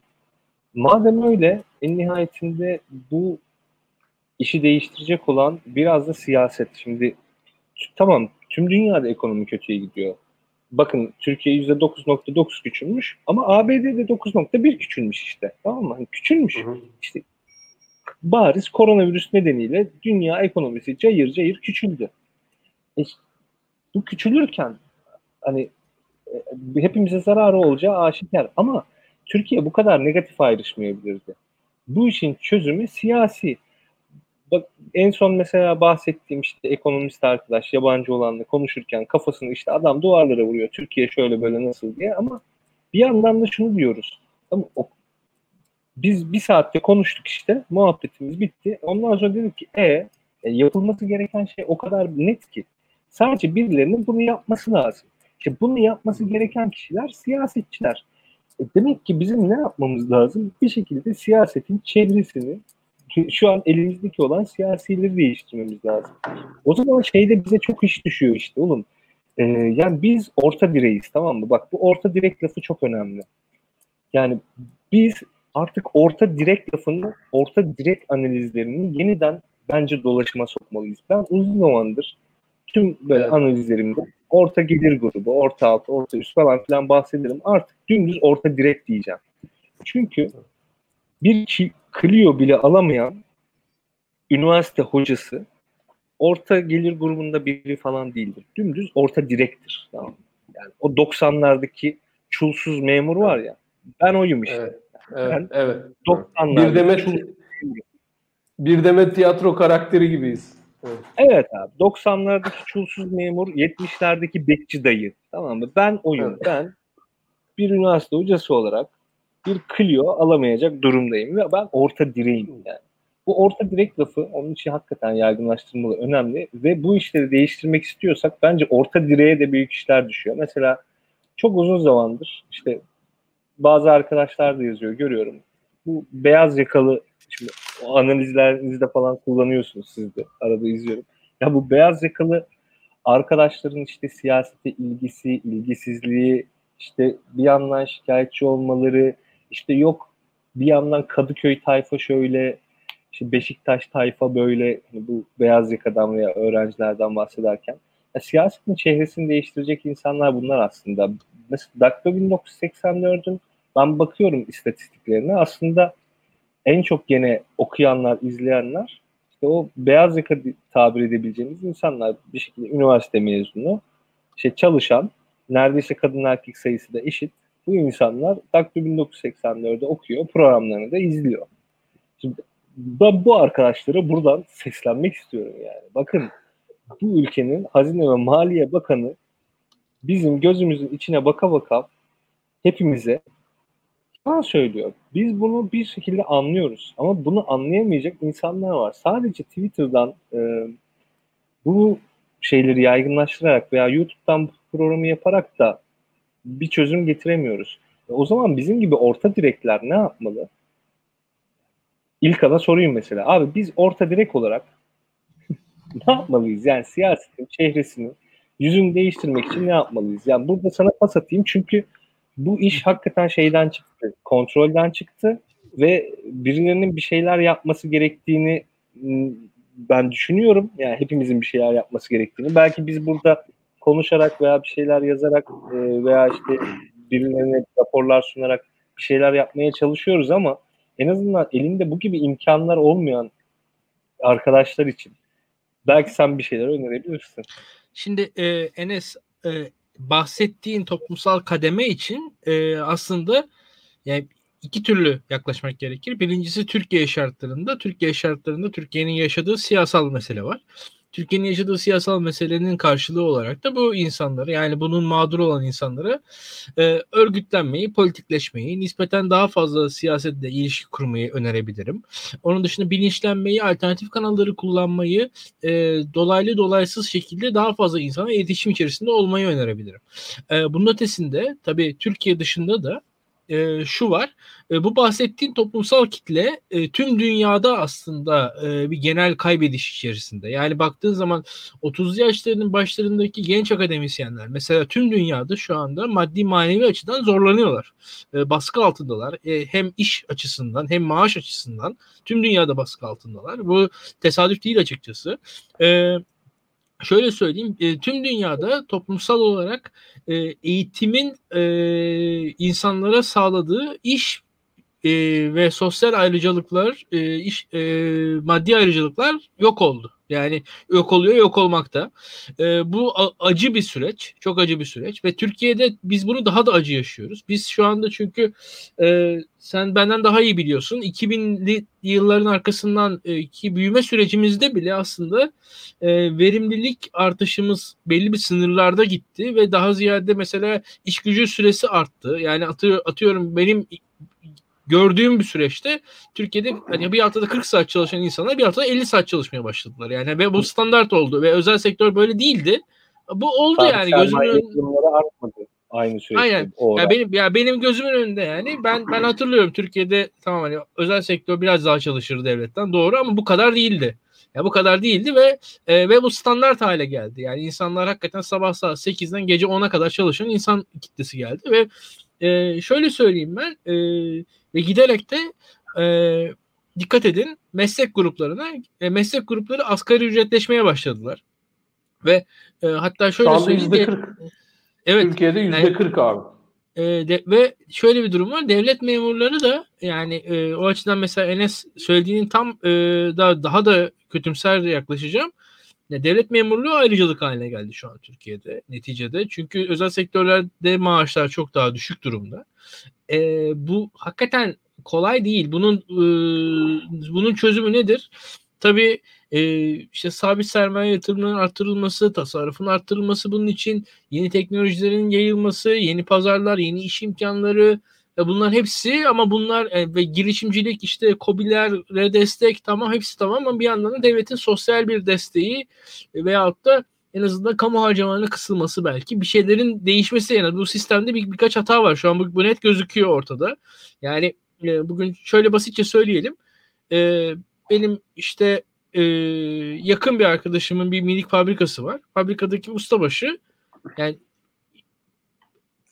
S3: madem öyle en nihayetinde bu işi değiştirecek olan biraz da siyaset. Şimdi tamam tüm dünyada ekonomi kötüye gidiyor. Bakın Türkiye %9.9 küçülmüş ama ABD'de 9.1 küçülmüş işte. Tamam mı? Hani küçülmüş.
S1: Hı hı.
S3: İşte bariz koronavirüs nedeniyle dünya ekonomisi cayır cayır küçüldü. E, bu küçülürken hani e, hepimize zararı olacağı aşikar ama Türkiye bu kadar negatif ayrışmayabilirdi. Bu işin çözümü siyasi. Bak en son mesela bahsettiğim işte ekonomist arkadaş yabancı olanla konuşurken kafasını işte adam duvarlara vuruyor. Türkiye şöyle böyle nasıl diye ama bir yandan da şunu diyoruz. Ama o, biz bir saatte konuştuk işte muhabbetimiz bitti. Ondan sonra dedik ki e, e, yapılması gereken şey o kadar net ki. Sadece birilerinin bunu yapması lazım. İşte bunu yapması gereken kişiler siyasetçiler. E demek ki bizim ne yapmamız lazım? Bir şekilde siyasetin çevresini şu an elimizdeki olan siyasileri değiştirmemiz lazım. O zaman şeyde bize çok iş düşüyor işte oğlum. Ee, yani biz orta direğiz tamam mı? Bak bu orta direk lafı çok önemli. Yani biz artık orta direk lafını, orta direk analizlerini yeniden bence dolaşıma sokmalıyız. Ben uzun zamandır tüm böyle analizlerimde orta gelir grubu, orta alt, orta üst falan filan bahsederim. Artık dümdüz orta direk diyeceğim. Çünkü bir ki Clio bile alamayan üniversite hocası orta gelir grubunda biri falan değildir. Dümdüz orta direktir. Tamam. Yani o 90'lardaki çulsuz memur var ya ben oyum işte.
S1: Evet. Evet.
S3: Ben-
S1: evet.
S3: 90'lardaki
S1: Bir demet
S3: çulsuz
S1: bir demet tiyatro karakteri gibiyiz. Evet.
S3: Evet abi. 90'lardaki çulsuz memur, 70'lerdeki bekçi dayı. Tamam mı? Ben oyum.
S1: Evet.
S3: Ben bir üniversite hocası olarak bir Clio alamayacak durumdayım ve ben orta direğim yani. Bu orta direk lafı onun için hakikaten yaygınlaştırmalı, önemli ve bu işleri değiştirmek istiyorsak bence orta direğe de büyük işler düşüyor. Mesela çok uzun zamandır işte bazı arkadaşlar da yazıyor görüyorum. Bu beyaz yakalı şimdi o analizlerinizde falan kullanıyorsunuz siz de arada izliyorum. Ya bu beyaz yakalı arkadaşların işte siyasete ilgisi, ilgisizliği, işte bir yandan şikayetçi olmaları, işte yok bir yandan Kadıköy tayfa şöyle, işte Beşiktaş tayfa böyle hani bu beyaz yakadan veya öğrencilerden bahsederken ya siyasetin çehresini değiştirecek insanlar bunlar aslında. Mesela Dakika 1984'ün ben bakıyorum istatistiklerine aslında en çok gene okuyanlar, izleyenler işte o beyaz yaka tabir edebileceğimiz insanlar bir şekilde üniversite mezunu, işte çalışan, neredeyse kadın erkek sayısı da eşit. Bu insanlar Dakika 1984'de okuyor, programlarını da izliyor. Şimdi ben bu arkadaşlara buradan seslenmek istiyorum yani. Bakın bu ülkenin Hazine ve Maliye Bakanı bizim gözümüzün içine baka baka hepimize yalan söylüyor. Biz bunu bir şekilde anlıyoruz ama bunu anlayamayacak insanlar var. Sadece Twitter'dan e, bu şeyleri yaygınlaştırarak veya YouTube'dan programı yaparak da bir çözüm getiremiyoruz. E, o zaman bizim gibi orta direkler ne yapmalı? İlk ana sorayım mesela. Abi biz orta direk olarak ne yapmalıyız? Yani siyasetin çehresini, yüzünü değiştirmek için ne yapmalıyız? Yani burada sana pas atayım çünkü bu iş hakikaten şeyden çıktı, kontrolden çıktı ve birilerinin bir şeyler yapması gerektiğini ben düşünüyorum. Yani hepimizin bir şeyler yapması gerektiğini. Belki biz burada konuşarak veya bir şeyler yazarak e, veya işte birilerine raporlar sunarak bir şeyler yapmaya çalışıyoruz ama en azından elinde bu gibi imkanlar olmayan arkadaşlar için belki sen bir şeyler önerebilirsin.
S2: Şimdi e, Enes e, bahsettiğin toplumsal kademe için e, aslında yani iki türlü yaklaşmak gerekir. Birincisi Türkiye şartlarında. Türkiye şartlarında Türkiye'nin yaşadığı siyasal mesele var. Türkiye'nin yaşadığı siyasal meselenin karşılığı olarak da bu insanları yani bunun mağdur olan insanları e, örgütlenmeyi, politikleşmeyi, nispeten daha fazla siyasetle ilişki kurmayı önerebilirim. Onun dışında bilinçlenmeyi, alternatif kanalları kullanmayı, e, dolaylı dolaysız şekilde daha fazla insana iletişim içerisinde olmayı önerebilirim. E, bunun ötesinde tabii Türkiye dışında da e, şu var. E, bu bahsettiğim toplumsal kitle e, tüm dünyada aslında e, bir genel kaybediş içerisinde. Yani baktığın zaman 30 yaşlarının başlarındaki genç akademisyenler mesela tüm dünyada şu anda maddi manevi açıdan zorlanıyorlar. E, baskı altındalar. E, hem iş açısından hem maaş açısından tüm dünyada baskı altındalar. Bu tesadüf değil açıkçası. E, şöyle söyleyeyim e, tüm dünyada toplumsal olarak e, eğitimin e, insanlara sağladığı iş e, ve sosyal ayrıcalıklar e, iş e, maddi ayrıcalıklar yok oldu. Yani yok oluyor yok olmakta. E, bu acı bir süreç. Çok acı bir süreç. Ve Türkiye'de biz bunu daha da acı yaşıyoruz. Biz şu anda çünkü e, sen benden daha iyi biliyorsun. 2000'li yılların arkasından e, ki büyüme sürecimizde bile aslında e, verimlilik artışımız belli bir sınırlarda gitti ve daha ziyade mesela iş gücü süresi arttı. Yani atıyor, atıyorum benim gördüğüm bir süreçte Türkiye'de hani bir haftada 40 saat çalışan insanlar bir haftada 50 saat çalışmaya başladılar. Yani ve bu standart oldu ve özel sektör böyle değildi. Bu oldu
S3: Tabii
S2: yani gözümün
S3: önünde. artmadı aynı süreçte.
S2: Aynen. Ya benim ya benim gözümün önünde yani ben ben hatırlıyorum Türkiye'de tamam hani özel sektör biraz daha çalışır devletten doğru ama bu kadar değildi. Ya bu kadar değildi ve e, ve bu standart hale geldi. Yani insanlar hakikaten sabah saat 8'den gece 10'a kadar çalışan insan kitlesi geldi ve e, şöyle söyleyeyim ben e, ve giderek de e, dikkat edin meslek gruplarına e, meslek grupları asgari ücretleşmeye başladılar. Ve e, hatta şöyle söyleyeyim.
S1: %40. Evet. Türkiye'de yüzde yani, 40 abi.
S2: E, de, ve şöyle bir durum var. Devlet memurları da yani e, o açıdan mesela Enes söylediğinin tam e, daha daha da kötümser yaklaşacağım. Ya devlet memurluğu ayrıcalık haline geldi şu an Türkiye'de neticede. Çünkü özel sektörlerde maaşlar çok daha düşük durumda. E, bu hakikaten kolay değil. Bunun e, bunun çözümü nedir? Tabii e, işte sabit sermaye yatırımlarının arttırılması, tasarrufun arttırılması bunun için yeni teknolojilerin yayılması, yeni pazarlar, yeni iş imkanları, e, bunlar hepsi ama bunlar e, ve girişimcilik işte COBİ'lere destek tamam hepsi tamam ama bir yandan da devletin sosyal bir desteği e, veyahut da en azından kamu harcamalarının kısılması belki bir şeylerin değişmesi yani bu sistemde bir, birkaç hata var şu an bu, bu net gözüküyor ortada. Yani e, bugün şöyle basitçe söyleyelim. E, benim işte e, yakın bir arkadaşımın bir minik fabrikası var. Fabrikadaki ustabaşı yani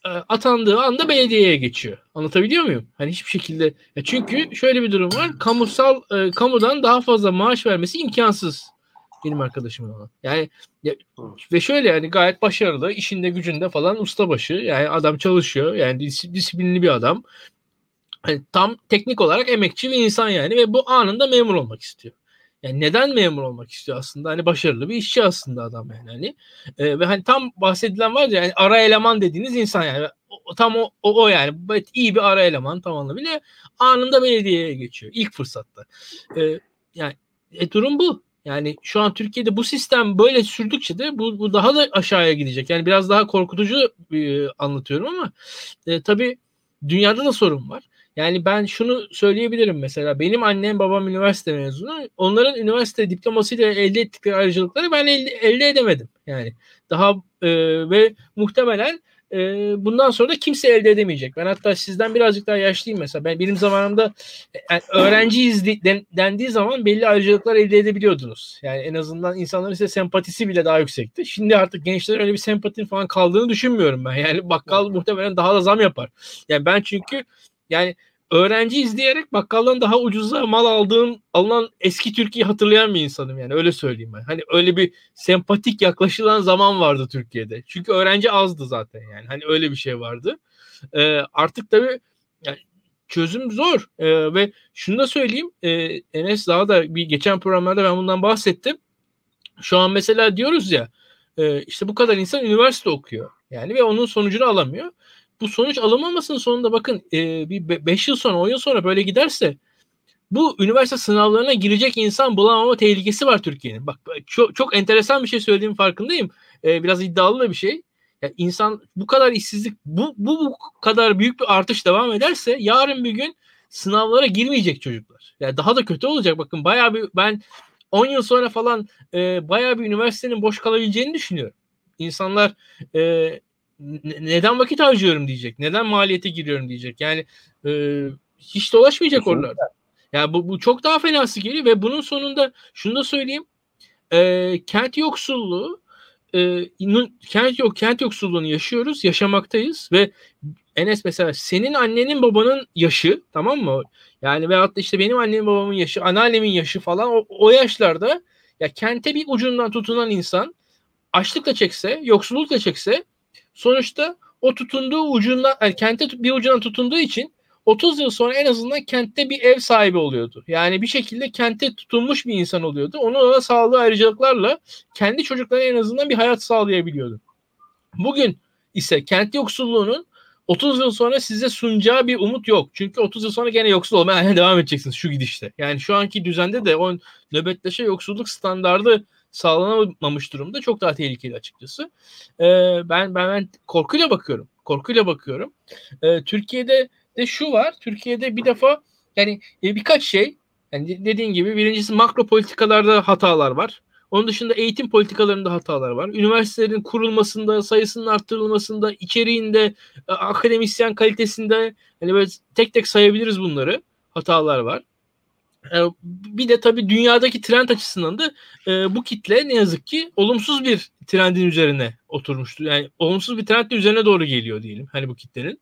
S2: atandığı anda belediyeye geçiyor. Anlatabiliyor muyum? Hani hiçbir şekilde. Ya çünkü şöyle bir durum var. Kamusal e, kamudan daha fazla maaş vermesi imkansız benim arkadaşımın ona. Yani ya, ve şöyle yani gayet başarılı, işinde gücünde falan ustabaşı. Yani adam çalışıyor. Yani disiplinli bir adam. Hani tam teknik olarak emekçi bir insan yani ve bu anında memur olmak istiyor. Yani neden memur olmak istiyor aslında? Hani başarılı bir işçi aslında adam yani. Hani. E, ve hani tam bahsedilen var ya yani ara eleman dediğiniz insan yani. O, tam o, o, o yani. İyi bir ara eleman tam anlamıyla. Anında belediyeye geçiyor. ilk fırsatta. E, yani e, durum bu. Yani şu an Türkiye'de bu sistem böyle sürdükçe de bu, bu daha da aşağıya gidecek. Yani biraz daha korkutucu e, anlatıyorum ama e, tabii dünyada da sorun var. Yani ben şunu söyleyebilirim mesela benim annem babam üniversite mezunu. Onların üniversite diplomasıyla elde ettikleri ayrıcalıkları ben elde, elde edemedim. Yani daha e, ve muhtemelen e, bundan sonra da kimse elde edemeyecek. Ben hatta sizden birazcık daha yaşlıyım mesela. Ben benim zamanımda yani öğrenciyiz den, dendiği zaman belli ayrıcalıklar elde edebiliyordunuz. Yani en azından insanların size sempatisi bile daha yüksekti. Şimdi artık gençlerin öyle bir sempatin falan kaldığını düşünmüyorum ben. Yani bakkal muhtemelen daha da zam yapar. Yani ben çünkü yani öğrenci izleyerek bakkaldan daha ucuza mal aldığım alınan eski Türkiye'yi hatırlayan bir insanım yani öyle söyleyeyim ben. Hani öyle bir sempatik yaklaşılan zaman vardı Türkiye'de. Çünkü öğrenci azdı zaten yani. Hani öyle bir şey vardı. Ee, artık tabii yani çözüm zor. E, ve şunu da söyleyeyim. E, Enes daha da bir geçen programlarda ben bundan bahsettim. Şu an mesela diyoruz ya e, işte bu kadar insan üniversite okuyor. Yani ve onun sonucunu alamıyor. Bu sonuç alamamasının sonunda bakın e, bir 5 yıl sonra 10 yıl sonra böyle giderse bu üniversite sınavlarına girecek insan bulamama tehlikesi var Türkiye'nin. Bak çok, çok enteresan bir şey söylediğim farkındayım. Ee, biraz iddialı da bir şey. Yani insan bu kadar işsizlik bu, bu bu kadar büyük bir artış devam ederse yarın bir gün sınavlara girmeyecek çocuklar. Yani daha da kötü olacak. Bakın bayağı bir ben 10 yıl sonra falan e, bayağı bir üniversitenin boş kalabileceğini düşünüyorum. İnsanlar e, neden vakit harcıyorum diyecek. Neden maliyete giriyorum diyecek. Yani e, hiç dolaşmayacak Kesinlikle. oralarda. Yani bu, bu çok daha fenası geliyor ve bunun sonunda şunu da söyleyeyim. E, kent yoksulluğu e, kent yok kent yoksulluğunu yaşıyoruz, yaşamaktayız ve Enes mesela senin annenin babanın yaşı tamam mı? Yani veyahut da işte benim annemin babamın yaşı, anneannemin yaşı falan o, o yaşlarda ya kente bir ucundan tutunan insan açlıkla çekse, yoksullukla çekse sonuçta o tutunduğu ucundan yani kente bir ucundan tutunduğu için 30 yıl sonra en azından kentte bir ev sahibi oluyordu. Yani bir şekilde kente tutunmuş bir insan oluyordu. Onun da sağlığı ayrıcalıklarla kendi çocuklarına en azından bir hayat sağlayabiliyordu. Bugün ise kent yoksulluğunun 30 yıl sonra size sunacağı bir umut yok. Çünkü 30 yıl sonra gene yoksul olmaya devam edeceksiniz şu gidişte. Yani şu anki düzende de o nöbetleşe yoksulluk standardı sağlanamamış durumda. Çok daha tehlikeli açıkçası. Ee, ben, ben ben korkuyla bakıyorum. Korkuyla bakıyorum. Ee, Türkiye'de de şu var. Türkiye'de bir defa yani e, birkaç şey yani dediğin gibi birincisi makro politikalarda hatalar var. Onun dışında eğitim politikalarında hatalar var. Üniversitelerin kurulmasında, sayısının arttırılmasında, içeriğinde, e, akademisyen kalitesinde hani böyle tek tek sayabiliriz bunları. Hatalar var. E, bir de tabii dünyadaki trend açısından da e, bu kitle ne yazık ki olumsuz bir trendin üzerine oturmuştu. Yani olumsuz bir trendin üzerine doğru geliyor diyelim hani bu kitlenin.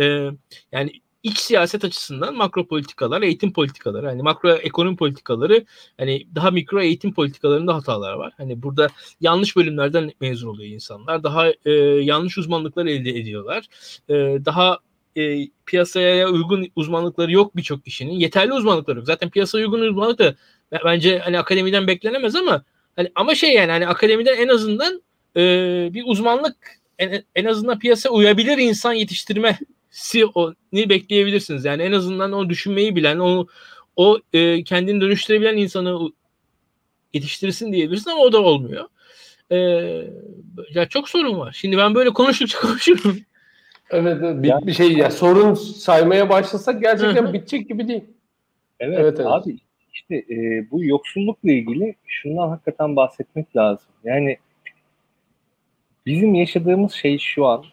S2: E, yani iç siyaset açısından makro politikalar, eğitim politikaları, hani makro ekonomi politikaları, hani daha mikro eğitim politikalarında hatalar var. Hani burada yanlış bölümlerden mezun oluyor insanlar. Daha e, yanlış uzmanlıklar elde ediyorlar. E, daha e, piyasaya uygun uzmanlıkları yok birçok kişinin. Yeterli uzmanlıkları yok. Zaten piyasaya uygun uzmanlık da bence hani akademiden beklenemez ama hani ama şey yani hani akademiden en azından e, bir uzmanlık en, en azından piyasa uyabilir insan yetiştirme si o ni bekleyebilirsiniz. Yani en azından o düşünmeyi bilen, o o e, kendini dönüştürebilen insanı yetiştirsin diyebilirsin ama o da olmuyor. E, ya çok sorun var. Şimdi ben böyle konuştukça konuşurum.
S1: Evet, evet bir, bir şey ya sorun saymaya başlasak gerçekten Hı-hı. bitecek gibi değil.
S3: Evet, evet, evet. abi işte e, bu yoksullukla ilgili şundan hakikaten bahsetmek lazım. Yani bizim yaşadığımız şey şu an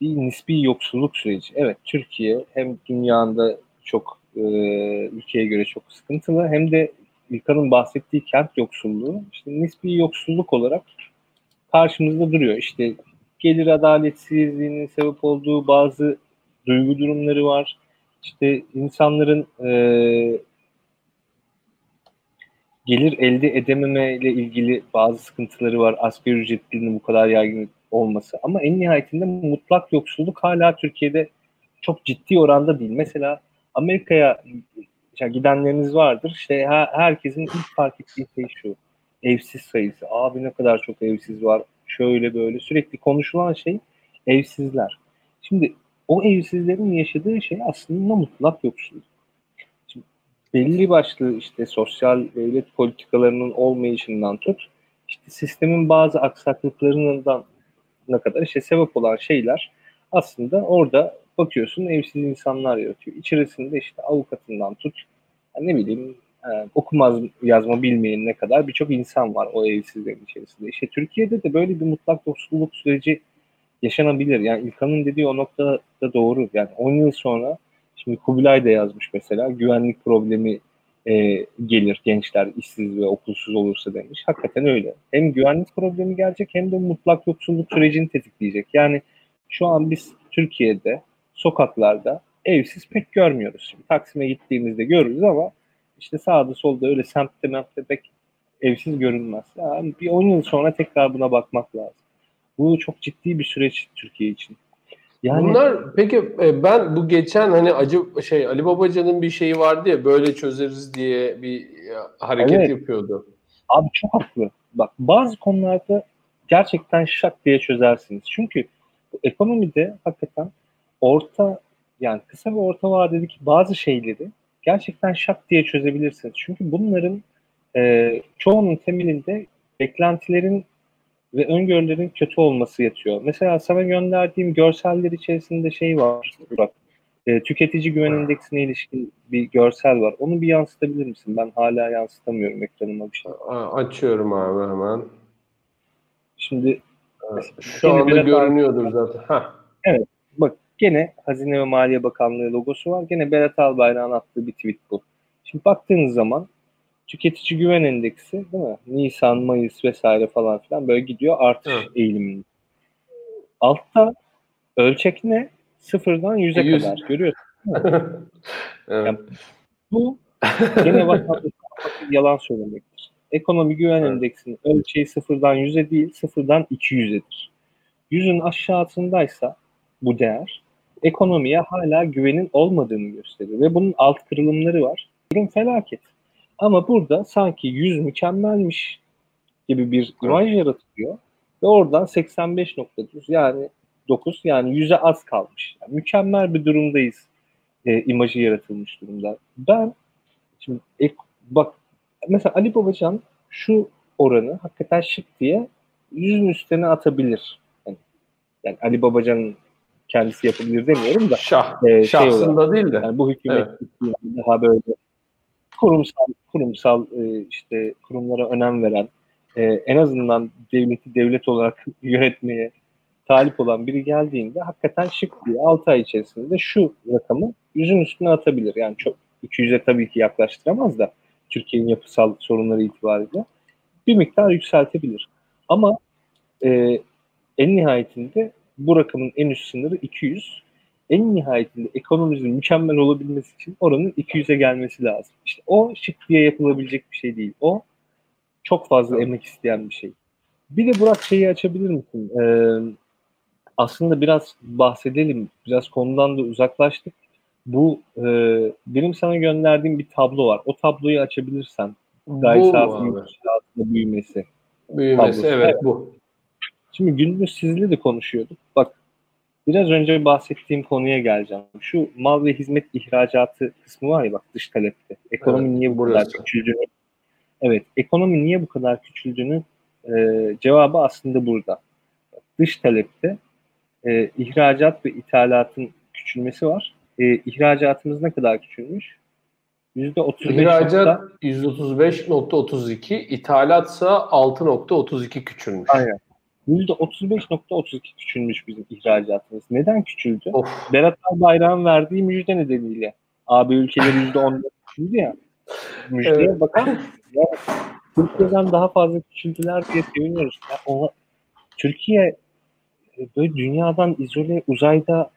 S3: bir nispi yoksulluk süreci. Evet Türkiye hem dünyada çok e, ülkeye göre çok sıkıntılı hem de İlkan'ın bahsettiği kent yoksulluğu işte nispi yoksulluk olarak karşımızda duruyor. İşte gelir adaletsizliğinin sebep olduğu bazı duygu durumları var. İşte insanların e, gelir elde edememe ile ilgili bazı sıkıntıları var. Asgari ücretlinin bu kadar yaygın olması. Ama en nihayetinde mutlak yoksulluk hala Türkiye'de çok ciddi oranda değil. Mesela Amerika'ya gidenleriniz vardır. İşte herkesin ilk fark ettiği şey şu. Evsiz sayısı. Abi ne kadar çok evsiz var. Şöyle böyle sürekli konuşulan şey evsizler. Şimdi o evsizlerin yaşadığı şey aslında mutlak yoksulluk. Şimdi belli başlı işte sosyal devlet politikalarının olmayışından tut, işte sistemin bazı aksaklıklarından ne kadar işte sebep olan şeyler aslında orada bakıyorsun evsiz insanlar yaratıyor. İçerisinde işte avukatından tut ne bileyim e, okumaz yazma bilmeyen ne kadar birçok insan var o evsizlerin içerisinde. İşte Türkiye'de de böyle bir mutlak yoksulluk süreci yaşanabilir. Yani İlkan'ın dediği o noktada doğru. Yani 10 yıl sonra şimdi Kubilay da yazmış mesela güvenlik problemi e, gelir gençler işsiz ve okulsuz olursa demiş. Hakikaten öyle. Hem güvenlik problemi gelecek hem de mutlak yoksulluk sürecini tetikleyecek. Yani şu an biz Türkiye'de sokaklarda evsiz pek görmüyoruz. Şimdi Taksim'e gittiğimizde görürüz ama işte sağda solda öyle semtte memtte pek evsiz görünmez. Yani bir 10 yıl sonra tekrar buna bakmak lazım. Bu çok ciddi bir süreç Türkiye için. Yani
S1: Bunlar peki e, ben bu geçen hani acı şey Ali Babacan'ın bir şeyi vardı ya böyle çözeriz diye bir e, hareket
S3: Evet.
S1: yapıyordu.
S3: Abi çok haklı. Bak bazı konularda gerçekten şak diye çözersiniz. Çünkü ekonomide hakikaten orta yani kısa ve orta vadedeki bazı şeyleri gerçekten şak diye çözebilirsiniz. Çünkü bunların e, çoğunun temelinde beklentilerin ve öngörülerin kötü olması yatıyor. Mesela sana gönderdiğim görseller içerisinde şey var. Bak, e, tüketici güven endeksine ilişkin bir görsel var. Onu bir yansıtabilir misin? Ben hala yansıtamıyorum ekranıma bir şey.
S1: Açıyorum abi hemen.
S3: Şimdi
S1: Şu anda görünüyordur zaten. Heh.
S3: bak gene Hazine ve Maliye Bakanlığı logosu var. Gene Berat Albayrak'ın attığı bir tweet bu. Şimdi baktığınız zaman tüketici güven endeksi değil mi? Nisan, Mayıs vesaire falan filan böyle gidiyor artış
S1: Evet.
S3: eğiliminde. Altta ölçek ne? Sıfırdan yüze
S1: Yüz.
S3: kadar. Görüyorsun.
S1: evet.
S3: Bu gene yalan söylemektir. Ekonomi güven
S1: Evet.
S3: endeksinin ölçeği sıfırdan yüze değil, sıfırdan 200'edir. Yüzün aşağısındaysa bu değer ekonomiye hala güvenin olmadığını gösteriyor ve bunun alt kırılımları var. Durum felaket. Ama burada sanki yüz mükemmelmiş gibi bir imaj yaratılıyor ve oradan 85.9 yani 9 yani yüze az kalmış. Yani mükemmel bir durumdayız e, imajı yaratılmış durumda. Ben şimdi ek, bak mesela Ali Babacan şu oranı hakikaten şık diye yüzün üstüne atabilir. Yani, yani Ali Babacan'ın kendisi yapabilir demiyorum da
S1: Şah.
S3: e, şey
S1: Şahsında değil de.
S3: yani bu hükümet daha böyle kurumsal kurumsal e, işte kurumlara önem veren e, en azından devleti devlet olarak yönetmeye talip olan biri geldiğinde hakikaten şık diye 6 ay içerisinde şu rakamı yüzün üstüne atabilir. Yani çok 200'e tabii ki yaklaştıramaz da Türkiye'nin yapısal sorunları itibariyle bir miktar yükseltebilir. Ama e, en nihayetinde bu rakamın en üst sınırı 200 en nihayetinde ekonomimizin mükemmel olabilmesi için oranın 200'e gelmesi lazım. İşte o şık diye yapılabilecek bir şey değil. O çok fazla
S1: Evet.
S3: emek isteyen bir şey. Bir de Burak şeyi açabilir misin? Ee, aslında biraz bahsedelim. Biraz konudan da uzaklaştık. Bu e, benim sana gönderdiğim bir tablo var. O tabloyu açabilirsen. Gayri
S1: Bu
S3: safi büyümesi.
S1: Büyümesi
S3: tablosu.
S1: evet bu.
S3: Şimdi gündüz sizle de konuşuyorduk. Bak biraz önce bahsettiğim konuya geleceğim. Şu mal ve hizmet ihracatı kısmı var ya bak dış talepte. Ekonomi
S1: Evet,
S3: niye bu
S1: burası.
S3: kadar küçüldüğünü Evet, ekonomi niye bu kadar küçüldüğünü e, cevabı aslında burada. Dış talepte e, ihracat ve ithalatın küçülmesi var. E, ihracatımız ne kadar küçülmüş? %35
S1: İhracat %35.32, ithalatsa 6.32 küçülmüş.
S3: Aynen. %35.32 küçülmüş bizim ihracatımız. Neden küçüldü?
S1: Of.
S3: Berat Albayrak'ın verdiği müjde nedeniyle. AB ülkeleri %14 küçüldü ya. Müjdeye
S1: Evet.
S3: bakar? Ya, Türkiye'den daha fazla küçüldüler diye seviniyoruz. Ya, o, Türkiye e, böyle dünyadan izole uzayda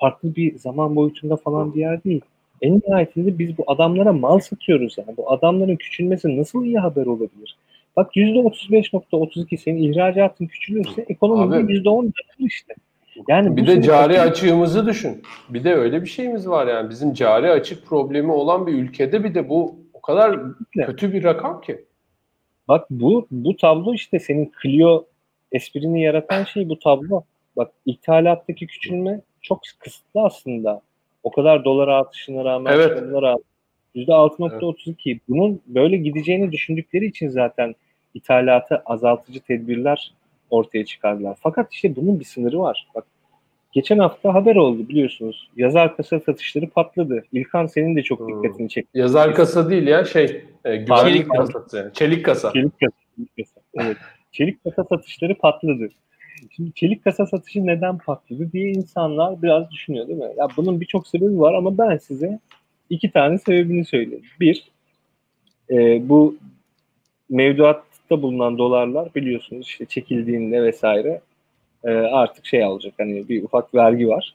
S3: farklı bir zaman boyutunda falan bir yer değil. En nihayetinde biz bu adamlara mal satıyoruz yani. Bu adamların küçülmesi nasıl iyi haber olabilir? Bak %35.32 senin ihracatın küçülürse ekonominin
S1: Abi.
S3: %10 dönüyor işte. Yani
S1: Bir de cari açığımızı düşün. Bir de öyle bir şeyimiz var yani. Bizim cari açık problemi olan bir ülkede bir de bu o kadar
S3: Kesinlikle.
S1: kötü bir rakam ki.
S3: Bak bu bu tablo işte senin Clio esprini yaratan şey bu tablo. Bak ithalattaki küçülme çok kısıtlı aslında. O kadar dolar artışına rağmen
S1: Evet.
S3: dolar artı- %6.32. Bunun böyle gideceğini düşündükleri için zaten ithalatı azaltıcı tedbirler ortaya çıkardılar. Fakat işte bunun bir sınırı var. Bak geçen hafta haber oldu biliyorsunuz. Yazar kasa satışları patladı. İlkan senin de çok
S1: Hmm.
S3: dikkatini çekti.
S1: Yazar kasa değil ya şey e, güvenlik kasası yani. Çelik kasa.
S3: Çelik kasa. Çelik kasa. Evet. Çelik kasa satışları patladı. Şimdi çelik kasa satışı neden patladı diye insanlar biraz düşünüyor değil mi? Ya bunun birçok sebebi var ama ben size iki tane sebebini söyleyeyim. Bir, e, bu mevduatta bulunan dolarlar biliyorsunuz işte çekildiğinde vesaire e, artık şey alacak hani bir ufak vergi var.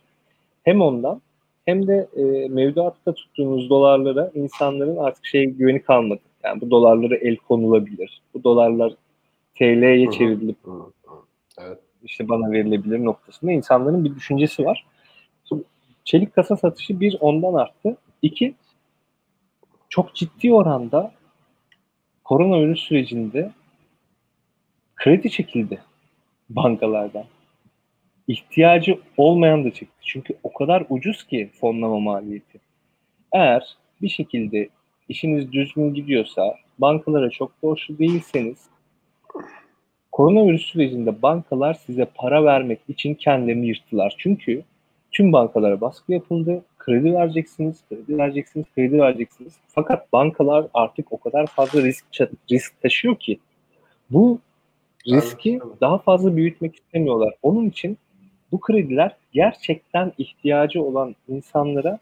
S3: Hem ondan hem de e, mevduatta tuttuğunuz dolarlara insanların artık şey güveni kalmadı. Yani bu dolarlara el konulabilir. Bu dolarlar TL'ye çevrilip.
S1: Evet.
S3: işte bana verilebilir noktasında insanların bir düşüncesi var. çelik kasa satışı bir ondan arttı. İki çok ciddi oranda koronavirüs sürecinde kredi çekildi bankalardan. İhtiyacı olmayan da çekti. Çünkü o kadar ucuz ki fonlama maliyeti. Eğer bir şekilde işiniz düzgün gidiyorsa, bankalara çok borçlu değilseniz, koronavirüs sürecinde bankalar size para vermek için kendilerini yırttılar. Çünkü tüm bankalara baskı yapıldı. Kredi vereceksiniz, kredi vereceksiniz, kredi vereceksiniz. Fakat bankalar artık o kadar fazla risk risk taşıyor ki bu riski daha fazla büyütmek istemiyorlar. Onun için bu krediler gerçekten ihtiyacı olan insanlara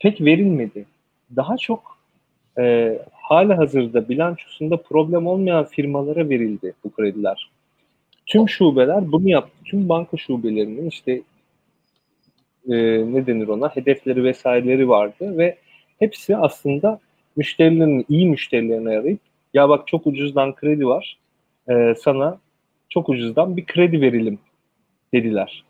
S3: pek verilmedi. Daha çok e, hala hazırda bilançosunda problem olmayan firmalara verildi bu krediler. Tüm şubeler bunu yaptı. Tüm banka şubelerinin işte e, ne denir ona hedefleri vesaireleri vardı ve hepsi aslında müşterilerin iyi müşterilerine arayıp ya bak çok ucuzdan kredi var e, sana çok ucuzdan bir kredi verelim dediler.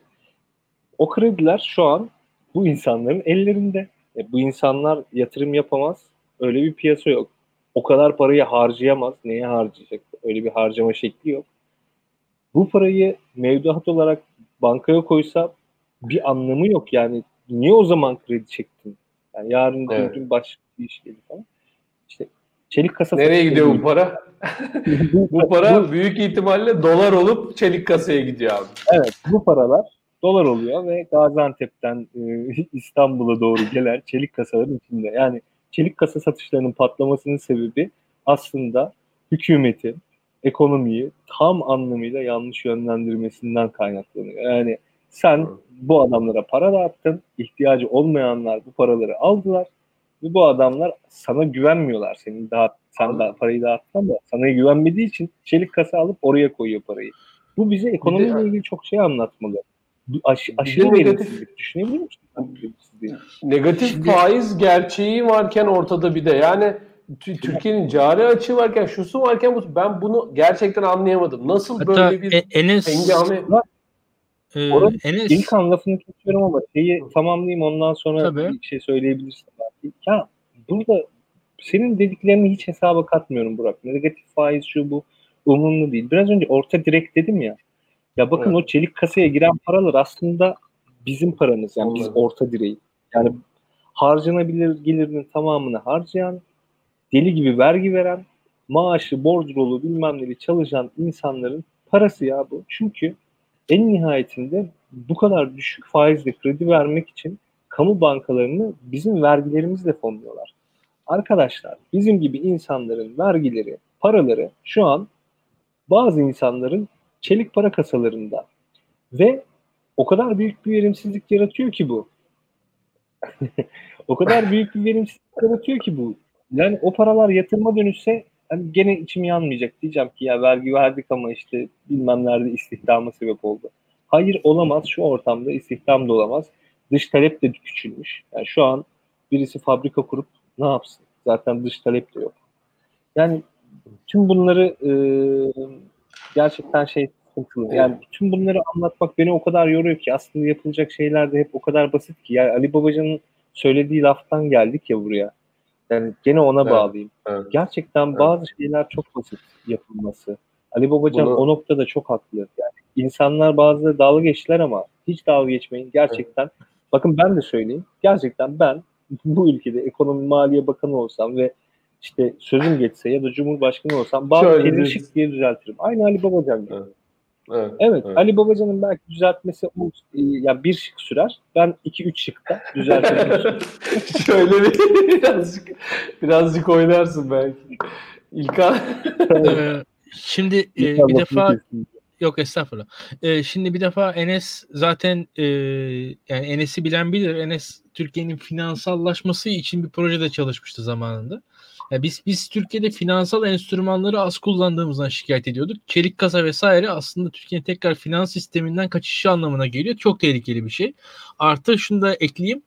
S3: O krediler şu an bu insanların ellerinde. E, bu insanlar yatırım yapamaz. Öyle bir piyasa yok. O kadar parayı harcayamaz. Neye harcayacak? Öyle bir harcama şekli yok. Bu parayı mevduat olarak bankaya koysa bir anlamı yok. Yani niye o zaman kredi çektin? Yani yarın evet. gün başka bir iş gelir falan. İşte çelik kasa
S1: Nereye gidiyor bu para? bu para büyük ihtimalle dolar olup çelik kasaya gidiyor abi.
S3: Evet bu paralar dolar oluyor ve Gaziantep'ten e, İstanbul'a doğru gelen çelik kasaların içinde. Yani çelik kasa satışlarının patlamasının sebebi aslında hükümetin ekonomiyi tam anlamıyla yanlış yönlendirmesinden kaynaklanıyor. Yani sen bu adamlara para dağıttın, ihtiyacı olmayanlar bu paraları aldılar ve bu adamlar sana güvenmiyorlar. Senin daha sen daha parayı dağıtsan da sana güvenmediği için çelik kasa alıp oraya koyuyor parayı. Bu bize ekonomiyle ilgili çok şey anlatmalı. Aş, aşırı verimsizlik. Düşünebilir misin?
S1: Negatif faiz gerçeği varken ortada bir de yani Türkiye'nin cari açığı varken şusu varken bu, ben bunu gerçekten anlayamadım. Nasıl
S2: Hatta
S1: böyle bir
S2: e, Enes,
S1: hengame...
S2: e,
S3: Enes. İlk an lafını kesiyorum ama şeyi tamamlayayım ondan sonra Tabii. bir şey söyleyebilirsin. Ya burada senin dediklerini hiç hesaba katmıyorum Burak. Negatif faiz şu bu umurumda değil. Biraz önce orta direkt dedim ya. Ya bakın evet. o çelik kasaya giren paralar aslında bizim paramız. Yani biz orta direği. Yani harcanabilir gelirinin tamamını harcayan, deli gibi vergi veren, maaşı, bordrolu bilmem neleri çalışan insanların parası ya bu. Çünkü en nihayetinde bu kadar düşük faizle kredi vermek için kamu bankalarını bizim vergilerimizle fonluyorlar. Arkadaşlar bizim gibi insanların vergileri, paraları şu an bazı insanların çelik para kasalarında ve o kadar büyük bir verimsizlik yaratıyor ki bu. o kadar büyük bir verimsizlik yaratıyor ki bu. Yani o paralar yatırıma dönüşse hani gene içim yanmayacak. Diyeceğim ki ya vergi verdik ama işte bilmem nerede istihdama sebep oldu. Hayır olamaz. Şu ortamda istihdam da olamaz. Dış talep de küçülmüş. Yani şu an birisi fabrika kurup ne yapsın? Zaten dış talep de yok. Yani tüm bunları e, gerçekten şey sıkıntılı. Yani tüm bunları anlatmak beni o kadar yoruyor ki aslında yapılacak şeyler de hep o kadar basit ki. Yani Ali Babacan'ın söylediği laftan geldik ya buraya. Yani gene ona evet, bağlayayım. Evet. Gerçekten evet. bazı şeyler çok basit yapılması. Ali Babacan Bunu... o noktada çok haklı. Yani insanlar bazı dalga geçtiler ama hiç dalga geçmeyin. Gerçekten evet. Bakın ben de söyleyeyim. Gerçekten ben bu ülkede ekonomi maliye bakanı olsam ve işte sözüm geçse ya da cumhurbaşkanı olsam bazı şeyleri şık diye düzeltirim. Aynı Ali Babacan gibi. Evet. Evet, evet, evet. Ali Babacan'ın belki düzeltmesi o, e, ya bir şık sürer. Ben iki üç şıkta düzeltirim.
S1: Şöyle bir birazcık birazcık oynarsın belki. İlkan.
S2: Ee, şimdi e, bir defa yok estağfurullah. Ee, şimdi bir defa Enes zaten e, yani Enes'i bilen bilir. Enes Türkiye'nin finansallaşması için bir projede çalışmıştı zamanında. Yani biz biz Türkiye'de finansal enstrümanları az kullandığımızdan şikayet ediyorduk. Çelik kasa vesaire aslında Türkiye'nin tekrar finans sisteminden kaçışı anlamına geliyor. Çok tehlikeli bir şey. Artı şunu da ekleyeyim.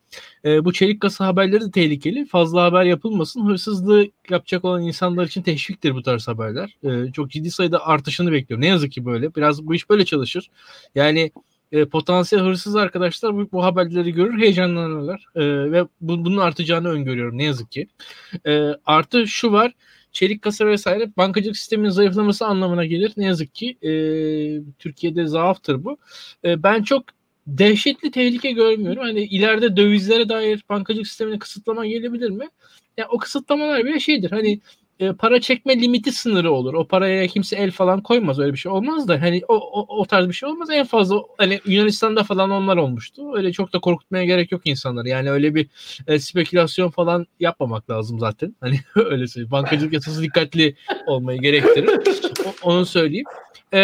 S2: E, bu çelik kasa haberleri de tehlikeli. Fazla haber yapılmasın. Hırsızlığı yapacak olan insanlar için teşviktir bu tarz haberler. E, çok ciddi sayıda artışını bekliyorum. Ne yazık ki böyle. Biraz bu iş böyle çalışır. Yani e, potansiyel hırsız arkadaşlar bu, bu haberleri görür heyecanlanırlar e, ve bu, bunun artacağını öngörüyorum ne yazık ki. E, artı şu var çelik kasa vesaire bankacılık sisteminin zayıflaması anlamına gelir. Ne yazık ki e, Türkiye'de zaaftır bu. E, ben çok dehşetli tehlike görmüyorum. Hani ileride dövizlere dair bankacılık sistemine kısıtlama gelebilir mi? Ya o kısıtlamalar bile şeydir. Hani e, para çekme limiti sınırı olur. O paraya kimse el falan koymaz. Öyle bir şey olmaz da hani o, o, o tarz bir şey olmaz. En fazla hani Yunanistan'da falan onlar olmuştu. Öyle çok da korkutmaya gerek yok insanları. Yani öyle bir e, spekülasyon falan yapmamak lazım zaten. Hani öyle söyleyeyim. Bankacılık yasası dikkatli olmayı gerektirir. O, onu söyleyeyim. E,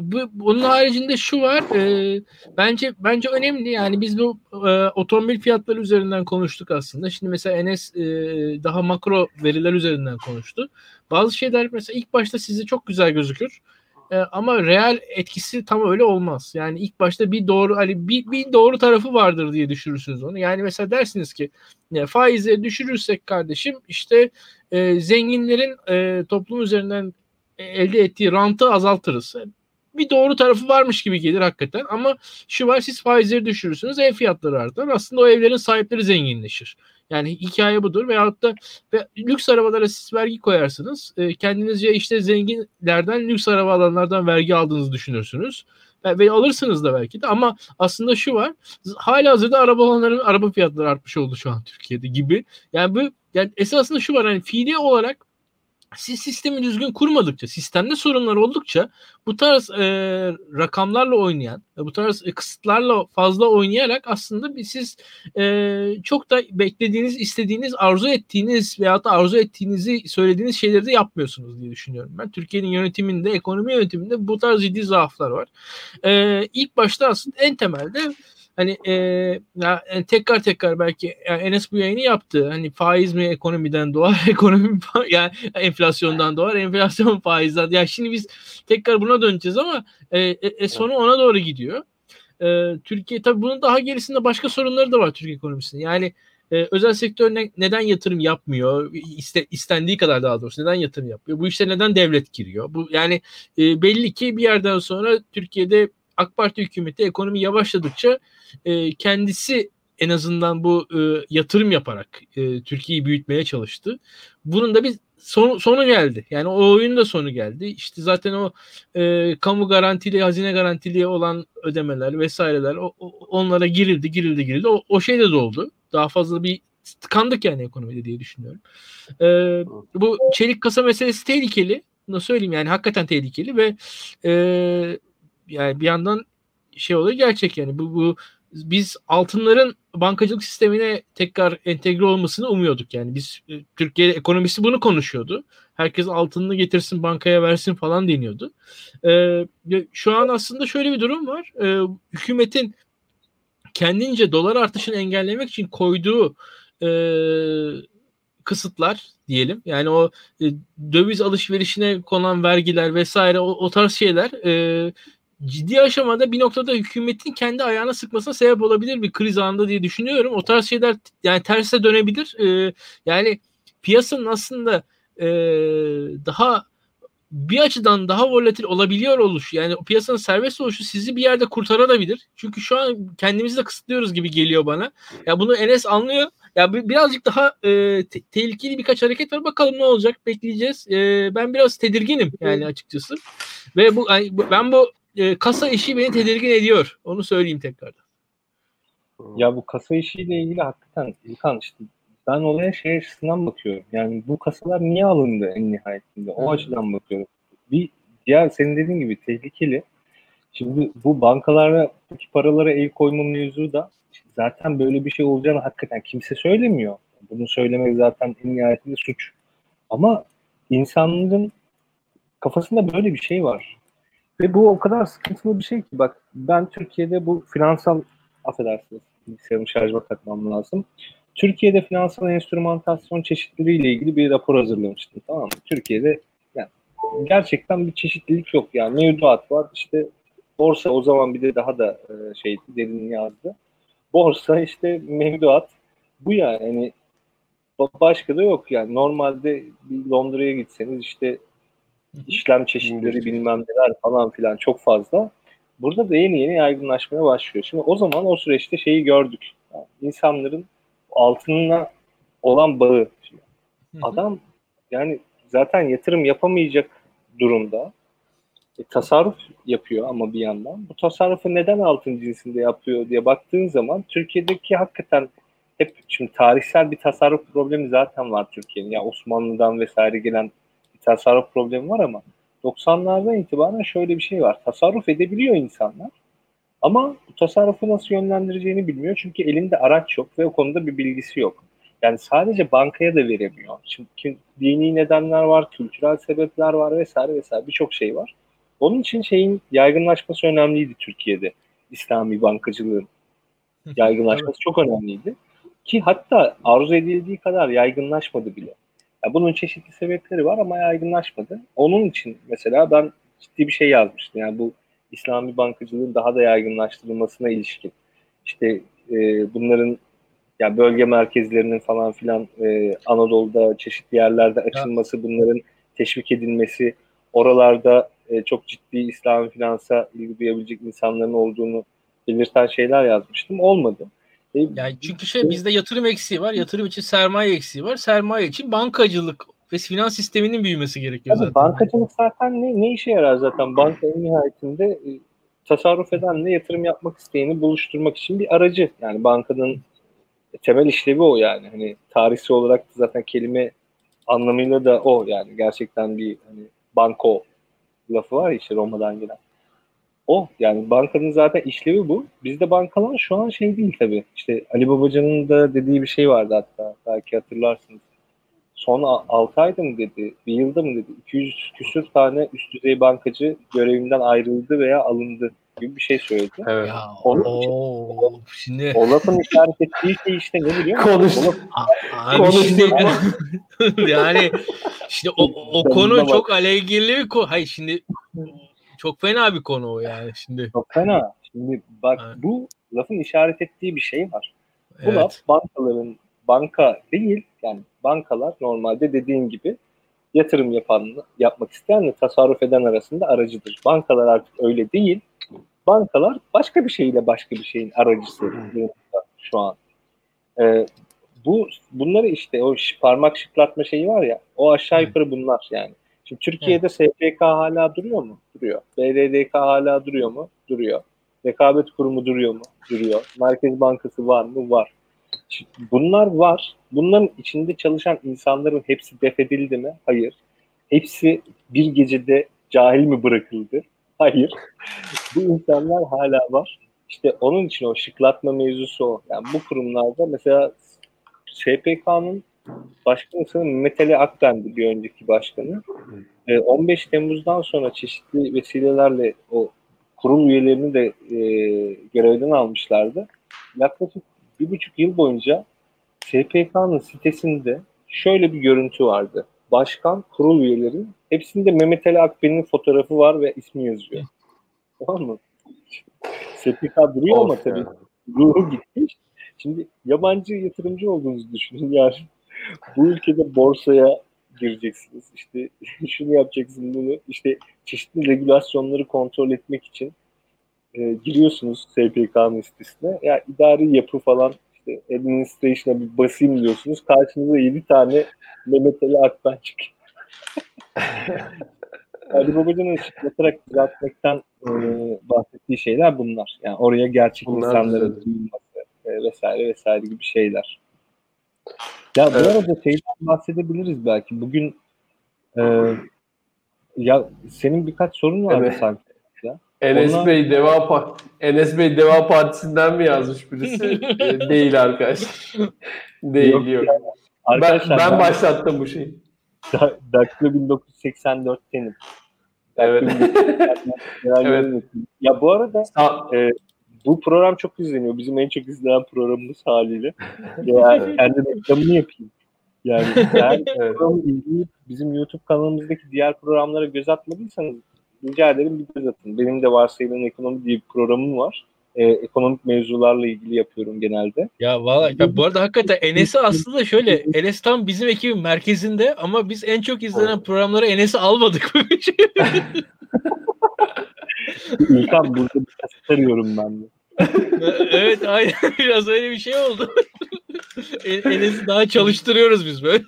S2: bu, bunun haricinde şu var. E, bence bence önemli. Yani biz bu e, otomobil fiyatları üzerinden konuştuk aslında. Şimdi mesela Enes e, daha makro veriler üzerinden konuştu. Bazı şeyler mesela ilk başta size çok güzel gözükür. E, ama real etkisi tam öyle olmaz. Yani ilk başta bir doğru hani bir, bir doğru tarafı vardır diye düşürürsünüz onu. Yani mesela dersiniz ki ya, faizi düşürürsek kardeşim işte e, zenginlerin e, toplum üzerinden elde ettiği rantı azaltırız. Bir doğru tarafı varmış gibi gelir hakikaten ama şu var siz faizleri düşürürsünüz ev fiyatları artar. Aslında o evlerin sahipleri zenginleşir. Yani hikaye budur veyahut da ve lüks arabalara siz vergi koyarsınız. E, kendinizce işte zenginlerden lüks araba alanlardan vergi aldığınızı düşünürsünüz. Ve, ve alırsınız da belki de ama aslında şu var. Hala hazırda araba olanların araba fiyatları artmış oldu şu an Türkiye'de gibi. Yani bu yani esasında şu var hani fiili olarak siz sistemi düzgün kurmadıkça, sistemde sorunlar oldukça bu tarz e, rakamlarla oynayan, bu tarz e, kısıtlarla fazla oynayarak aslında siz e, çok da beklediğiniz, istediğiniz, arzu ettiğiniz veyahut da arzu ettiğinizi söylediğiniz şeyleri de yapmıyorsunuz diye düşünüyorum ben. Türkiye'nin yönetiminde, ekonomi yönetiminde bu tarz ciddi zaaflar var. E, ilk başta aslında en temelde hani e, ya, yani tekrar tekrar belki yani Enes bu yayını yaptı. Hani faiz mi ekonomiden doğar, ekonomi yani enflasyondan doğar, enflasyon faizden. Ya şimdi biz tekrar buna döneceğiz ama e, e, e sonu ona doğru gidiyor. E, Türkiye tabii bunun daha gerisinde başka sorunları da var Türkiye ekonomisinde. Yani e, özel sektör ne, neden yatırım yapmıyor? İste, istendiği kadar daha doğrusu neden yatırım yapıyor? Bu işte neden devlet giriyor? Bu yani e, belli ki bir yerden sonra Türkiye'de AK Parti hükümeti ekonomi yavaşladıkça e, kendisi en azından bu e, yatırım yaparak e, Türkiye'yi büyütmeye çalıştı. Bunun da bir sonu, sonu geldi. Yani o oyunun da sonu geldi. İşte zaten o e, kamu garantili, hazine garantili olan ödemeler vesaireler o, o, onlara girildi, girildi, girildi. O, o şey de doldu. Daha fazla bir tıkandık yani ekonomide diye düşünüyorum. E, bu çelik kasa meselesi tehlikeli. Bunu söyleyeyim yani hakikaten tehlikeli ve e, yani bir yandan şey oluyor gerçek yani bu, bu biz altınların bankacılık sistemine tekrar entegre olmasını umuyorduk yani biz e, Türkiye ekonomisi bunu konuşuyordu. Herkes altınını getirsin bankaya versin falan deniyordu. Ee, şu an aslında şöyle bir durum var. Ee, hükümetin kendince dolar artışını engellemek için koyduğu e, kısıtlar diyelim. Yani o e, döviz alışverişine konan vergiler vesaire o, o tarz şeyler e, ciddi aşamada bir noktada hükümetin kendi ayağına sıkmasına sebep olabilir bir kriz anında diye düşünüyorum. O tarz şeyler yani terse dönebilir. Ee, yani piyasanın aslında e, daha bir açıdan daha volatil olabiliyor oluş. Yani piyasanın serbest oluşu sizi bir yerde kurtarabilir. Çünkü şu an kendimizi de kısıtlıyoruz gibi geliyor bana. Ya bunu Enes anlıyor. Ya birazcık daha e, te- tehlikeli birkaç hareket var. Bakalım ne olacak bekleyeceğiz. E, ben biraz tedirginim yani açıkçası. Ve bu ben bu e, kasa işi beni tedirgin ediyor. Onu söyleyeyim tekrardan.
S3: Ya bu kasa işiyle ilgili hakikaten İlkan işte ben olaya şey açısından bakıyorum. Yani bu kasalar niye alındı en nihayetinde? O açıdan bakıyorum. Bir diğer senin dediğin gibi tehlikeli. Şimdi bu bankalardaki paralara el koyma mevzu da zaten böyle bir şey olacağını hakikaten kimse söylemiyor. Bunu söylemek zaten en nihayetinde suç. Ama insanların kafasında böyle bir şey var. Ve bu o kadar sıkıntılı bir şey ki bak ben Türkiye'de bu finansal affedersiniz bilgisayarımı şarjıma takmam lazım. Türkiye'de finansal enstrümantasyon çeşitliliğiyle ilgili bir rapor hazırlamıştım tamam mı? Türkiye'de yani gerçekten bir çeşitlilik yok yani mevduat var işte borsa o zaman bir de daha da e, şeydi derin yazdı. Borsa işte mevduat bu yani hani başka da yok yani normalde bir Londra'ya gitseniz işte işlem çeşitleri bilmem neler falan filan çok fazla. burada da yeni yeni yaygınlaşmaya başlıyor. Şimdi o zaman o süreçte şeyi gördük. Yani insanların altınına olan bağı. Şimdi adam yani zaten yatırım yapamayacak durumda. E, tasarruf yapıyor ama bir yandan. Bu tasarrufu neden altın cinsinde yapıyor diye baktığın zaman Türkiye'deki hakikaten hep şimdi tarihsel bir tasarruf problemi zaten var Türkiye'nin. Ya Osmanlı'dan vesaire gelen tasarruf problemi var ama 90'lardan itibaren şöyle bir şey var. Tasarruf edebiliyor insanlar. Ama bu tasarrufu nasıl yönlendireceğini bilmiyor. Çünkü elinde araç yok ve o konuda bir bilgisi yok. Yani sadece bankaya da veremiyor. Çünkü dini nedenler var, kültürel sebepler var vesaire vesaire birçok şey var. Onun için şeyin yaygınlaşması önemliydi Türkiye'de. İslami bankacılığın yaygınlaşması çok önemliydi. Ki hatta arzu edildiği kadar yaygınlaşmadı bile. Yani bunun çeşitli sebepleri var ama yaygınlaşmadı. Onun için mesela ben ciddi bir şey yazmıştım. Yani bu İslami bankacılığın daha da yaygınlaştırılmasına ilişkin. İşte e, bunların yani bölge merkezlerinin falan filan e, Anadolu'da çeşitli yerlerde açılması, bunların teşvik edilmesi, oralarda e, çok ciddi İslami finansa ilgi duyabilecek insanların olduğunu belirten şeyler yazmıştım. Olmadı.
S2: E, yani çünkü şey bizde yatırım eksiği var. Yatırım için sermaye eksiği var. Sermaye için bankacılık ve finans sisteminin büyümesi gerekiyor
S3: zaten. Bankacılık zaten ne, ne işe yarar zaten? Banka en nihayetinde e, tasarruf edenle yatırım yapmak isteyeni buluşturmak için bir aracı. Yani bankanın temel işlevi o yani. Hani tarihsel olarak da zaten kelime anlamıyla da o yani. Gerçekten bir hani banko lafı var ya işte Roma'dan gelen. O yani bankanın zaten işlevi bu. Bizde bankalar şu an şey değil tabii. İşte Ali Babacan'ın da dediği bir şey vardı hatta. Belki hatırlarsınız. Son 6 ayda mı dedi, bir yılda mı dedi, 200 küsür tane üst düzey bankacı görevinden ayrıldı veya alındı gibi bir şey söyledi.
S2: Evet. Ya, Onun oo, için, şimdi...
S3: O lafın işaret ettiği şey işte ne biliyor musun?
S1: Konuş.
S3: O laf...
S2: Abi Konuş şimdi, yani işte o, o konu çok alengirli bir konu. Hayır şimdi çok fena bir konu o yani şimdi.
S3: Çok fena. Şimdi bak evet. bu lafın işaret ettiği bir şey var. Bu evet. laf bankaların banka değil yani bankalar normalde dediğin gibi yatırım yapan, yapmak isteyenle tasarruf eden arasında aracıdır. Bankalar artık öyle değil. Bankalar başka bir şeyle başka bir şeyin aracısı şu an. Ee, bu bunları işte o parmak şıklatma şeyi var ya o aşağı yukarı bunlar yani. Şimdi Türkiye'de SPK hala duruyor mu? Duruyor. BDDK hala duruyor mu? Duruyor. Rekabet Kurumu duruyor mu? Duruyor. Merkez Bankası var mı? Var. Şimdi bunlar var. Bunların içinde çalışan insanların hepsi defedildi mi? Hayır. Hepsi bir gecede cahil mi bırakıldı? Hayır. Bu insanlar hala var. İşte onun için o şıklatma mevzusu o. Yani bu kurumlarda mesela SPK'nın başkanı sanırım Mehmet Ali Akben'di bir önceki başkanı. 15 Temmuz'dan sonra çeşitli vesilelerle o kurul üyelerini de e, görevden almışlardı. Yaklaşık bir buçuk yıl boyunca SPK'nın sitesinde şöyle bir görüntü vardı. Başkan, kurul üyeleri hepsinde Mehmet Ali Akben'in fotoğrafı var ve ismi yazıyor. Tamam mı? SPK duruyor ama tabii ruhu gitmiş. Şimdi yabancı yatırımcı olduğunuzu düşünün yani. Bu ülkede borsaya gireceksiniz. İşte şunu yapacaksın bunu. İşte çeşitli regülasyonları kontrol etmek için e, giriyorsunuz SPK'nın sitesine. Ya idari yapı falan işte administration'a bir basayım diyorsunuz. Karşınıza 7 tane Mehmet Ali Aktan çıkıyor. Ali Babacan'ın ışıklatarak düzeltmekten e, bahsettiği şeyler bunlar. Yani oraya gerçek bunlar insanların duyulması e, vesaire vesaire gibi şeyler. Ya bu evet. arada şeyden bahsedebiliriz belki. Bugün e, ya senin birkaç sorun vardı evet. sanki. Ya.
S1: Enes Onlar... Bey Deva Part Enes Bey Deva Partisi'nden mi yazmış birisi? e, değil arkadaş. değil yok. yok. Yani. Ben, ben başlattım bu şeyi.
S3: Daktilo 1984'tenim.
S1: Evet.
S3: evet. Ya bu arada e, bu program çok izleniyor. Bizim en çok izlenen programımız haliyle. Yani kendi reklamını yapayım. Yani eğer programı izleyip bizim YouTube kanalımızdaki diğer programlara göz atmadıysanız rica ederim bir göz atın. Benim de varsayılan ekonomi diye bir programım var. Ee, ekonomik mevzularla ilgili yapıyorum genelde.
S2: Ya valla ya bu arada hakikaten Enes'i aslında şöyle Enes tam bizim ekibin merkezinde ama biz en çok izlenen programları Enes'i almadık.
S3: İlkan burada bir kaset arıyorum ben de.
S2: Evet aynen biraz öyle bir şey oldu. E- Enes'i daha çalıştırıyoruz biz böyle.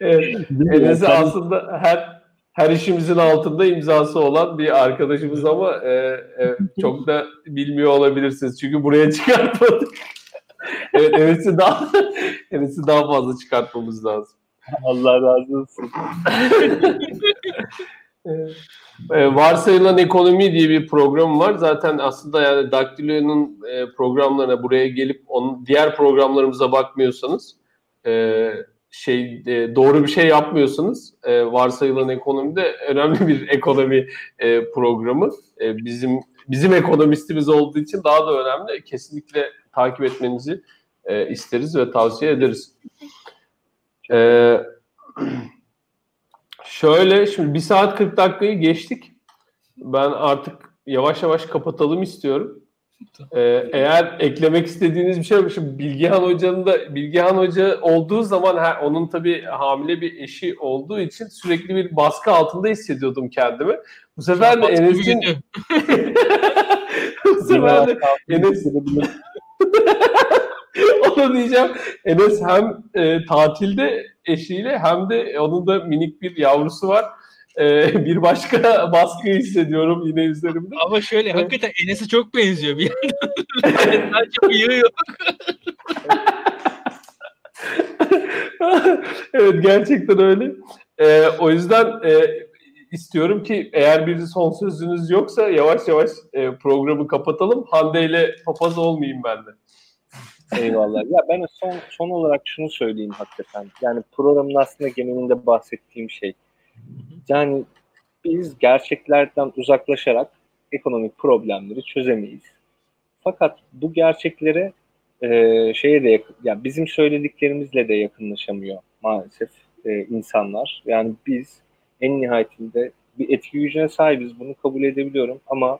S1: evet. Enes'i aslında her her işimizin altında imzası olan bir arkadaşımız ama e, e, çok da bilmiyor olabilirsiniz. Çünkü buraya çıkartmadık. evet Enes'i daha Enes'i daha fazla çıkartmamız lazım.
S3: Allah razı olsun.
S1: E, varsayılan ekonomi diye bir program var. Zaten aslında yani Daktilo'nun e, programlarına buraya gelip onun diğer programlarımıza bakmıyorsanız e, şey e, doğru bir şey yapmıyorsanız e, varsayılan ekonomide önemli bir ekonomi programı. Bizim bizim ekonomistimiz olduğu için daha da önemli. Kesinlikle takip etmenizi isteriz ve tavsiye ederiz. E, şöyle şimdi bir saat 40 dakikayı geçtik. Ben artık yavaş yavaş kapatalım istiyorum. Ee, eğer eklemek istediğiniz bir şey var. Şimdi Bilgehan Hoca'nın da Bilgehan Hoca olduğu zaman her, onun tabii hamile bir eşi olduğu için sürekli bir baskı altında hissediyordum kendimi. Bu sefer de Enes'in bu sefer de Enes onu diyeceğim. Enes hem e, tatilde eşiyle hem de onun da minik bir yavrusu var. E, bir başka baskı hissediyorum yine üzerimde.
S2: Ama şöyle hakikaten Enes'e çok benziyor bir yandan. Sadece bıyığı yok.
S1: evet gerçekten öyle. E, o yüzden e, istiyorum ki eğer bir son sözünüz yoksa yavaş yavaş e, programı kapatalım. Hande ile papaz olmayayım ben de.
S3: Eyvallah. Ya ben son son olarak şunu söyleyeyim hakikaten. Yani programın aslında genelinde bahsettiğim şey. Yani biz gerçeklerden uzaklaşarak ekonomik problemleri çözemeyiz. Fakat bu gerçeklere e, şeye de yakın, yani bizim söylediklerimizle de yakınlaşamıyor maalesef e, insanlar. Yani biz en nihayetinde bir etki gücüne sahibiz. Bunu kabul edebiliyorum ama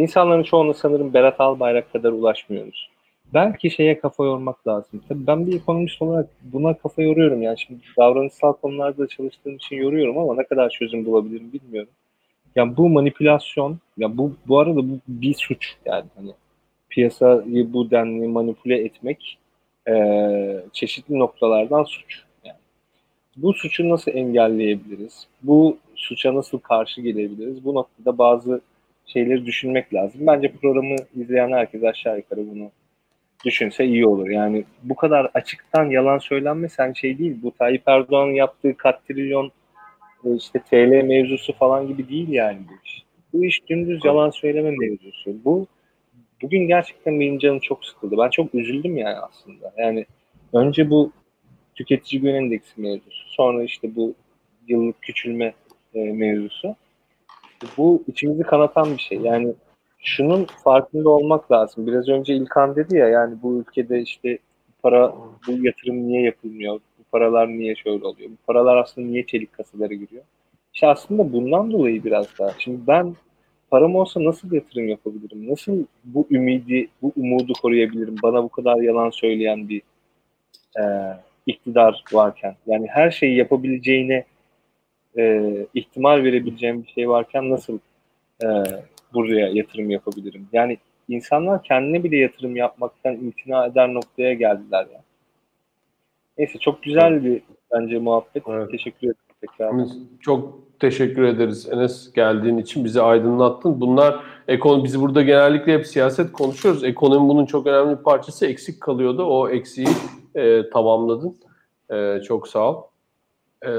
S3: insanların çoğuna sanırım Berat Albayrak kadar ulaşmıyoruz. Belki şeye kafa yormak lazım. Tabii ben bir ekonomist olarak buna kafa yoruyorum. Yani şimdi davranışsal konularda çalıştığım için yoruyorum ama ne kadar çözüm bulabilirim bilmiyorum. Yani bu manipülasyon, ya bu bu arada bu bir suç yani hani piyasayı bu denli manipüle etmek eee, çeşitli noktalardan suç. Yani bu suçu nasıl engelleyebiliriz? Bu suça nasıl karşı gelebiliriz? Bu noktada bazı şeyleri düşünmek lazım. Bence programı izleyen herkes aşağı yukarı bunu düşünse iyi olur. Yani bu kadar açıktan yalan söylenmesen şey değil. Bu Tayyip Erdoğan'ın yaptığı katrilyon e, işte TL mevzusu falan gibi değil yani bu iş. Bu iş dümdüz yalan söyleme mevzusu. Bu bugün gerçekten benim canım çok sıkıldı. Ben çok üzüldüm yani aslında. Yani önce bu tüketici güven endeksi mevzusu. Sonra işte bu yıllık küçülme e, mevzusu. Bu içimizi kanatan bir şey. Yani şunun farkında olmak lazım. Biraz önce İlkan dedi ya yani bu ülkede işte para bu yatırım niye yapılmıyor? Bu paralar niye şöyle oluyor? Bu paralar aslında niye çelik kasalara giriyor? İşte aslında bundan dolayı biraz daha. Şimdi ben param olsa nasıl yatırım yapabilirim? Nasıl bu ümidi, bu umudu koruyabilirim? Bana bu kadar yalan söyleyen bir e, iktidar varken. Yani her şeyi yapabileceğine e, ihtimal verebileceğim bir şey varken nasıl e, buraya yatırım yapabilirim? Yani insanlar kendine bile yatırım yapmaktan imtina eder noktaya geldiler ya. Neyse çok güzel bir bence muhabbet.
S1: Evet.
S3: Teşekkür ederim tekrar.
S1: Çok teşekkür ederiz Enes geldiğin için bizi aydınlattın. Bunlar ekonomi biz burada genellikle hep siyaset konuşuyoruz. Ekonomi bunun çok önemli bir parçası eksik kalıyordu. O eksiği e, tamamladın. E, çok sağ ol. E,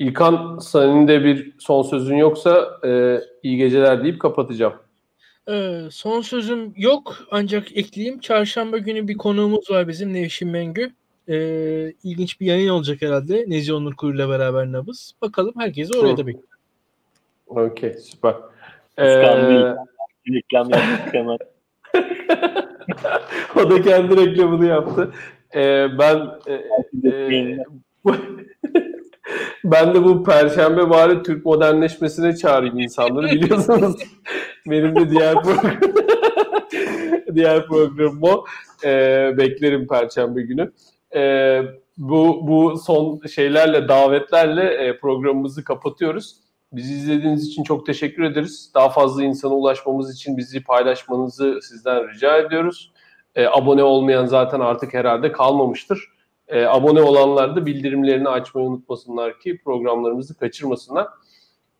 S1: İlkan senin de bir son sözün yoksa e, iyi geceler deyip kapatacağım.
S2: Ee, son sözüm yok ancak ekleyeyim. Çarşamba günü bir konuğumuz var bizim Nevşin Mengü. Ee, ilginç bir yayın olacak herhalde. Nezi Onur Kuru ile beraber Nabız. Bakalım herkesi oraya da bekliyoruz.
S1: Okey süper.
S3: Kıskandı. Reklam yaptık hemen.
S1: o da kendi reklamını yaptı. Ee, ben e, e, ben de bu perşembe bari Türk modernleşmesine çağırayım insanları biliyorsunuz. Benim de diğer program diğer programım o. Ee, beklerim perşembe günü. Ee, bu bu son şeylerle davetlerle e, programımızı kapatıyoruz. Bizi izlediğiniz için çok teşekkür ederiz. Daha fazla insana ulaşmamız için bizi paylaşmanızı sizden rica ediyoruz. E, abone olmayan zaten artık herhalde kalmamıştır. E, abone olanlar da bildirimlerini açmayı unutmasınlar ki programlarımızı kaçırmasınlar.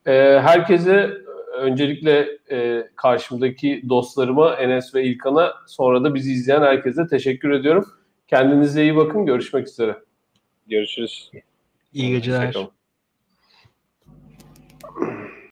S1: E, herkese öncelikle e, karşımdaki dostlarıma Enes ve İlkan'a sonra da bizi izleyen herkese teşekkür ediyorum. Kendinize iyi bakın. Görüşmek üzere.
S3: Görüşürüz.
S2: İyi geceler.
S1: Hoşçakalın.